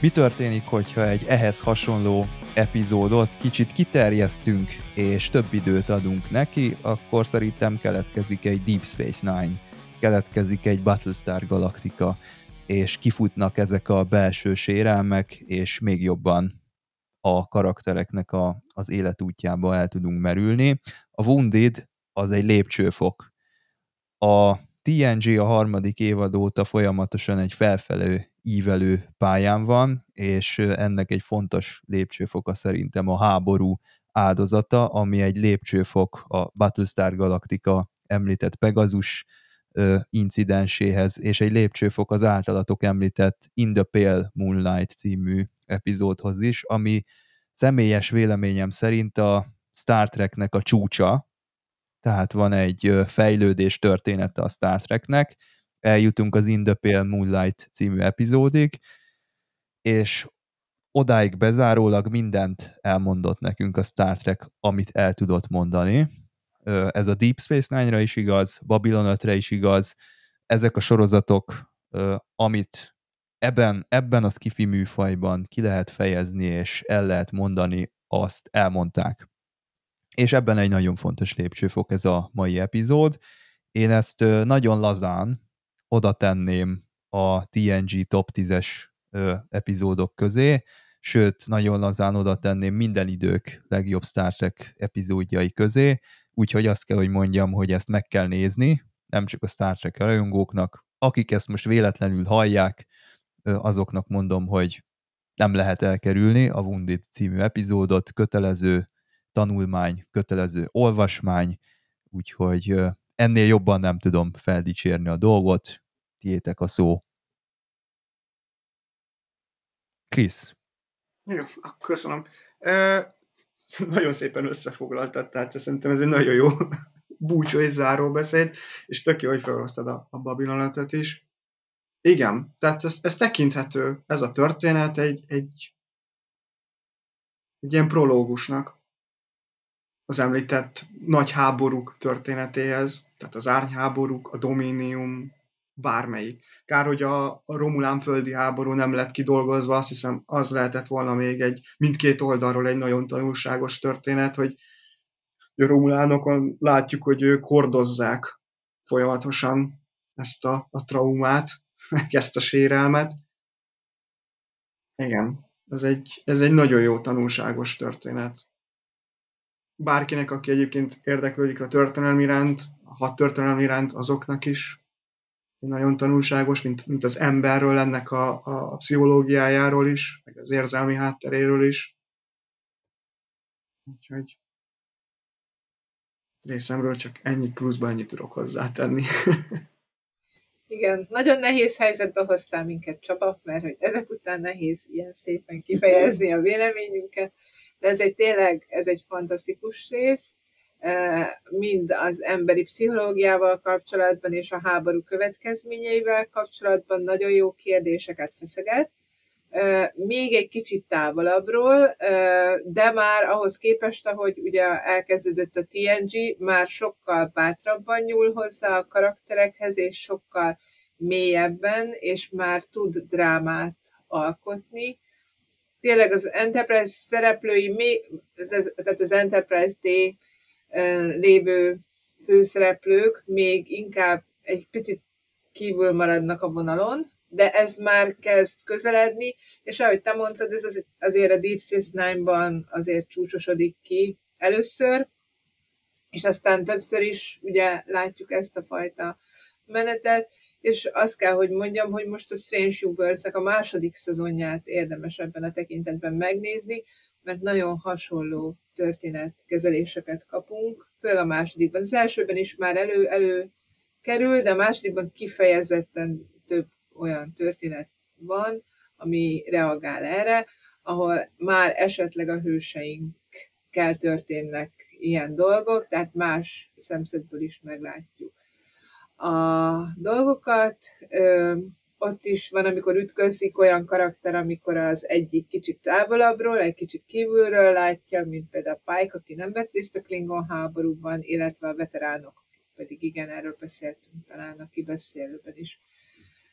Mi történik, hogyha egy ehhez hasonló epizódot kicsit kiterjesztünk, és több időt adunk neki, akkor szerintem keletkezik egy Deep Space Nine, keletkezik egy Battlestar Galactica, és kifutnak ezek a belső sérelmek, és még jobban a karaktereknek a, az életútjába el tudunk merülni. A Wounded az egy lépcsőfok. A TNG a harmadik évad óta folyamatosan egy felfelő ívelő pályán van, és ennek egy fontos lépcsőfoka szerintem a háború áldozata, ami egy lépcsőfok a Battlestar Galactica említett Pegasus incidenséhez, és egy lépcsőfok az általatok említett In the Pale Moonlight című epizódhoz is, ami személyes véleményem szerint a Star Treknek a csúcsa, tehát van egy fejlődés története a Star Treknek, eljutunk az In the Pale Moonlight című epizódig, és odáig bezárólag mindent elmondott nekünk a Star Trek, amit el tudott mondani. Ez a Deep Space Nine-ra is igaz, Babylon 5-re is igaz, ezek a sorozatok, amit ebben, ebben a skifi műfajban ki lehet fejezni, és el lehet mondani, azt elmondták. És ebben egy nagyon fontos lépcsőfok ez a mai epizód. Én ezt nagyon lazán, oda tenném a TNG top 10-es epizódok közé, sőt, nagyon lazán oda tenném minden idők legjobb Star Trek epizódjai közé, úgyhogy azt kell, hogy mondjam, hogy ezt meg kell nézni, nem csak a Star Trek rajongóknak, akik ezt most véletlenül hallják, azoknak mondom, hogy nem lehet elkerülni a Wounded című epizódot, kötelező tanulmány, kötelező olvasmány, úgyhogy ennél jobban nem tudom feldicsérni a dolgot, tiétek a szó. Krisz. Jó, köszönöm. E, nagyon szépen összefoglaltad, tehát szerintem ez egy nagyon jó *laughs* búcsú és záróbeszéd, és tök jó, hogy felhoztad a, a Babilonetet is. Igen, tehát ez, ez tekinthető, ez a történet egy, egy, egy ilyen prológusnak az említett nagy háborúk történetéhez, tehát az árnyháborúk, a dominium, bármelyik. Kár, hogy a, a Romulán földi háború nem lett kidolgozva, azt hiszem az lehetett volna még egy mindkét oldalról egy nagyon tanulságos történet, hogy a Romulánokon látjuk, hogy ők hordozzák folyamatosan ezt a, a traumát, meg *laughs* ezt a sérelmet. Igen, ez egy, ez egy nagyon jó tanulságos történet bárkinek, aki egyébként érdeklődik a történelmi iránt, a hat történelmi iránt, azoknak is nagyon tanulságos, mint, mint az emberről, ennek a, a pszichológiájáról is, meg az érzelmi hátteréről is. Úgyhogy részemről csak ennyi pluszba ennyit tudok hozzátenni. *laughs* Igen, nagyon nehéz helyzetbe hoztál minket, Csaba, mert hogy ezek után nehéz ilyen szépen kifejezni a véleményünket, de ez egy tényleg, ez egy fantasztikus rész, mind az emberi pszichológiával kapcsolatban és a háború következményeivel kapcsolatban nagyon jó kérdéseket feszeget. Még egy kicsit távolabbról, de már ahhoz képest, ahogy ugye elkezdődött a TNG, már sokkal bátrabban nyúl hozzá a karakterekhez, és sokkal mélyebben, és már tud drámát alkotni tényleg az Enterprise szereplői, még, tehát az Enterprise D lévő főszereplők még inkább egy picit kívül maradnak a vonalon, de ez már kezd közeledni, és ahogy te mondtad, ez azért a Deep Space Nine-ban azért csúcsosodik ki először, és aztán többször is ugye látjuk ezt a fajta menetet, és azt kell, hogy mondjam, hogy most a Strange Universe a második szezonját érdemes ebben a tekintetben megnézni, mert nagyon hasonló történetkezeléseket kapunk, főleg a másodikban. Az elsőben is már elő, elő kerül, de a másodikban kifejezetten több olyan történet van, ami reagál erre, ahol már esetleg a hőseinkkel történnek ilyen dolgok, tehát más szemszögből is meglátjuk a dolgokat. Ott is van, amikor ütközik olyan karakter, amikor az egyik kicsit távolabbról, egy kicsit kívülről látja, mint például Pike, aki nem vett részt a Klingon háborúban, illetve a veteránok, pedig igen, erről beszéltünk talán a kibeszélőben is.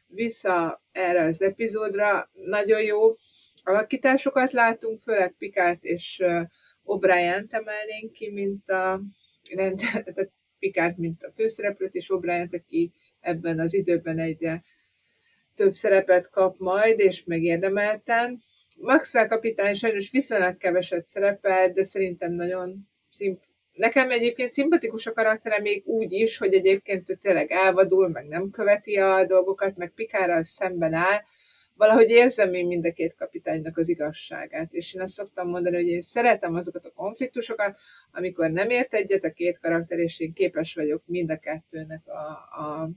Vissza erre az epizódra, nagyon jó alakításokat látunk, főleg Pikát és O'Brien emelnénk ki, mint a tehát Pikát, mint a főszereplőt, és O'Brien, aki ebben az időben egyre több szerepet kap majd, és megérdemelten. Maxwell kapitány sajnos viszonylag keveset szerepel, de szerintem nagyon szimp- Nekem egyébként szimpatikus a karaktere még úgy is, hogy egyébként ő tényleg elvadul, meg nem követi a dolgokat, meg Pikárral szemben áll, valahogy érzem én mind a két kapitánynak az igazságát, és én azt szoktam mondani, hogy én szeretem azokat a konfliktusokat, amikor nem ért egyet a két karakter, és én képes vagyok mind a kettőnek a, a,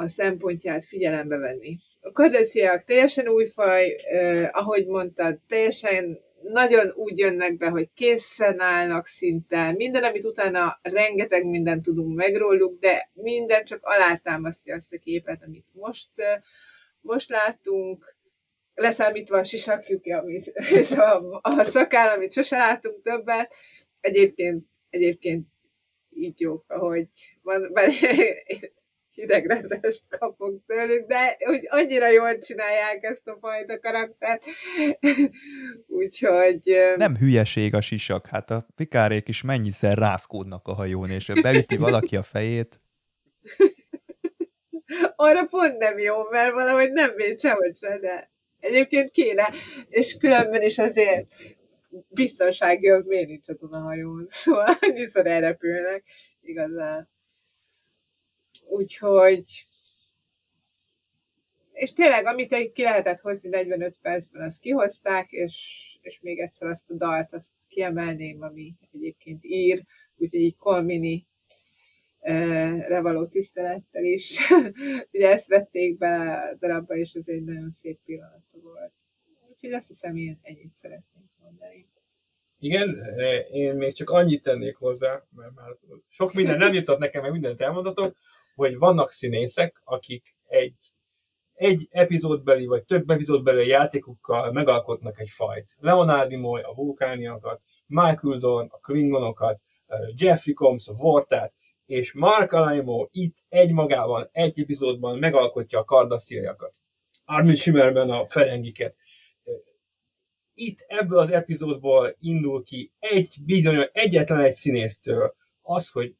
a szempontját figyelembe venni. A kardesziák teljesen új faj, eh, ahogy mondtad, teljesen nagyon úgy jönnek be, hogy készen állnak szinte. Minden, amit utána rengeteg mindent tudunk meg róluk, de minden csak alátámasztja azt a képet, amit most most láttunk, leszámítva a sisakjuk, amit, *laughs* és a, a szakáll, amit sose látunk többet, egyébként, egyébként így jók, ahogy van, bár hidegrezést kapunk tőlük, de úgy annyira jól csinálják ezt a fajta karaktert, *laughs* úgyhogy... Nem hülyeség a sisak, hát a pikárék is mennyiszer rászkódnak a hajón, és beüti valaki a fejét. *laughs* Arra pont nem jó, mert valahogy nem véd sehogy se, de egyébként kéne, és különben is azért biztonsági miért nincs azon a hajón, *laughs* szóval annyiszor elrepülnek, igazán. Úgyhogy és tényleg, amit ki lehetett hozni 45 percben, azt kihozták, és, és még egyszer azt a dalt, azt kiemelném, ami egyébként ír, úgyhogy így Colmini re való tisztelettel is. *laughs* Ugye ezt vették be a darabba, és ez egy nagyon szép pillanat volt. Úgyhogy azt hiszem, én ennyit szeretnék mondani. Igen, én még csak annyit tennék hozzá, mert már sok minden nem jutott nekem, mert mindent elmondatok, hogy vannak színészek, akik egy, egy epizódbeli vagy több epizódbeli játékokkal megalkotnak egy fajt. Leonard Nimoy a vulkániakat, Michael Dorn a klingonokat, Jeffrey Combs a Vortát, és Mark Alaimo itt egymagában, egy epizódban megalkotja a kardassziaiakat. Armin Schimmerben a ferengiket. Itt ebből az epizódból indul ki egy bizonyos, egyetlen egy színésztől az, hogy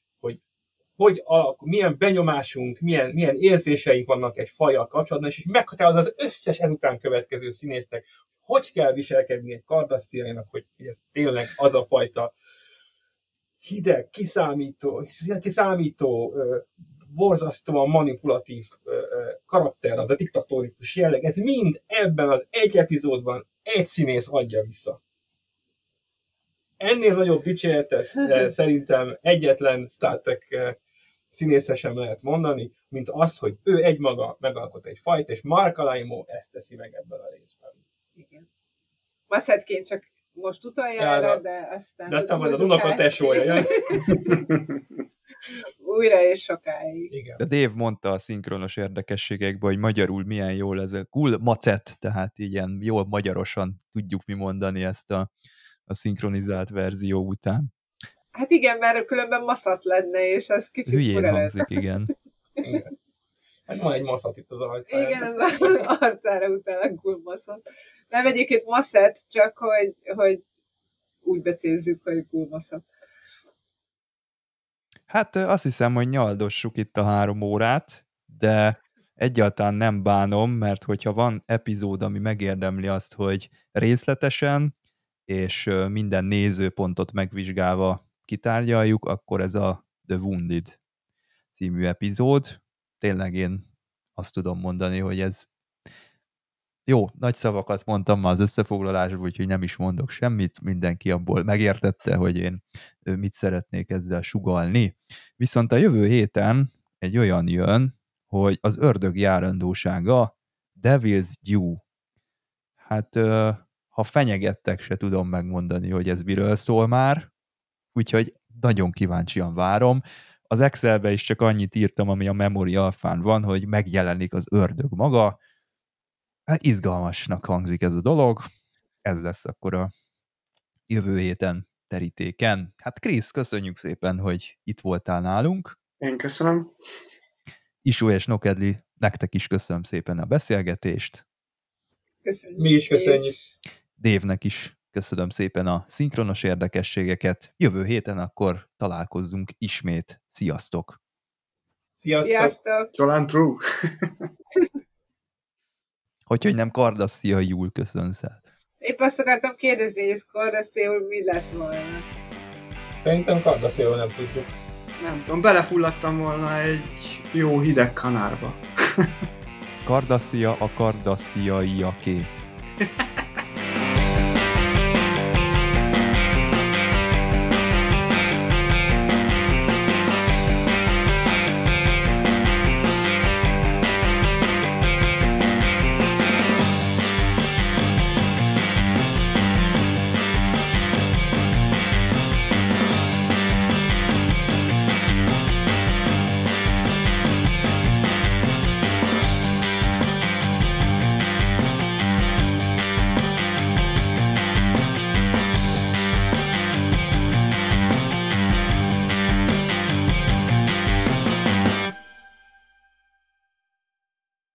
hogy, alakul, milyen benyomásunk, milyen, milyen érzéseink vannak egy fajjal kapcsolatban, és meghatároz az összes ezután következő színésznek, hogy kell viselkedni egy kardassziainak, hogy ez tényleg az a fajta hideg, kiszámító, kiszámító borzasztóan manipulatív karakter, az a diktatórikus jelleg, ez mind ebben az egy epizódban egy színész adja vissza. Ennél nagyobb dicséretet szerintem egyetlen Star Trek színésze sem lehet mondani, mint azt, hogy ő egymaga megalkot egy fajt, és Mark Alaimo ezt teszi meg ebben a részben. Igen. Maszetként csak most utoljára, de aztán... De aztán majd az unoka tesója, *laughs* Újra és sokáig. Igen. De Dave mondta a szinkronos érdekességekben, hogy magyarul milyen jól ez a cool macet, tehát ilyen jól magyarosan tudjuk mi mondani ezt a, a szinkronizált verzió után. Hát igen, mert különben maszat lenne, és ez kicsit Hülyén hangzik, igen. igen. Hát van egy maszat itt az arcára. Igen, az arcára utána cool maszat. Nem egyébként maszet, csak hogy, hogy úgy becézzük, hogy cool maszat. Hát azt hiszem, hogy nyaldossuk itt a három órát, de egyáltalán nem bánom, mert hogyha van epizód, ami megérdemli azt, hogy részletesen és minden nézőpontot megvizsgálva kitárgyaljuk, akkor ez a The Wounded című epizód. Tényleg én azt tudom mondani, hogy ez jó, nagy szavakat mondtam már az összefoglalásban, úgyhogy nem is mondok semmit, mindenki abból megértette, hogy én mit szeretnék ezzel sugalni. Viszont a jövő héten egy olyan jön, hogy az ördög járandósága Devil's Due. Hát ha fenyegettek, se tudom megmondani, hogy ez miről szól már, úgyhogy nagyon kíváncsian várom. Az Excelbe is csak annyit írtam, ami a Memory alfán van, hogy megjelenik az ördög maga. Hát izgalmasnak hangzik ez a dolog. Ez lesz akkor a jövő héten terítéken. Hát Krisz, köszönjük szépen, hogy itt voltál nálunk. Én köszönöm. Isó és Nokedli, nektek is köszönöm szépen a beszélgetést. Köszönjük. Mi is köszönjük. Dévnek is köszönöm szépen a szinkronos érdekességeket. Jövő héten akkor találkozzunk ismét. Sziasztok! Sziasztok! Sziasztok! Talán true. Hogy, hogy nem Kardasszia Júl köszönsz el. Épp azt akartam kérdezni, hogy ez Kardaszéul mi lett volna. Szerintem Kardaszéul nem tudjuk. Nem tudom, belefulladtam volna egy jó hideg kanárba. Kardasszia a Kardassziaiaké. *laughs*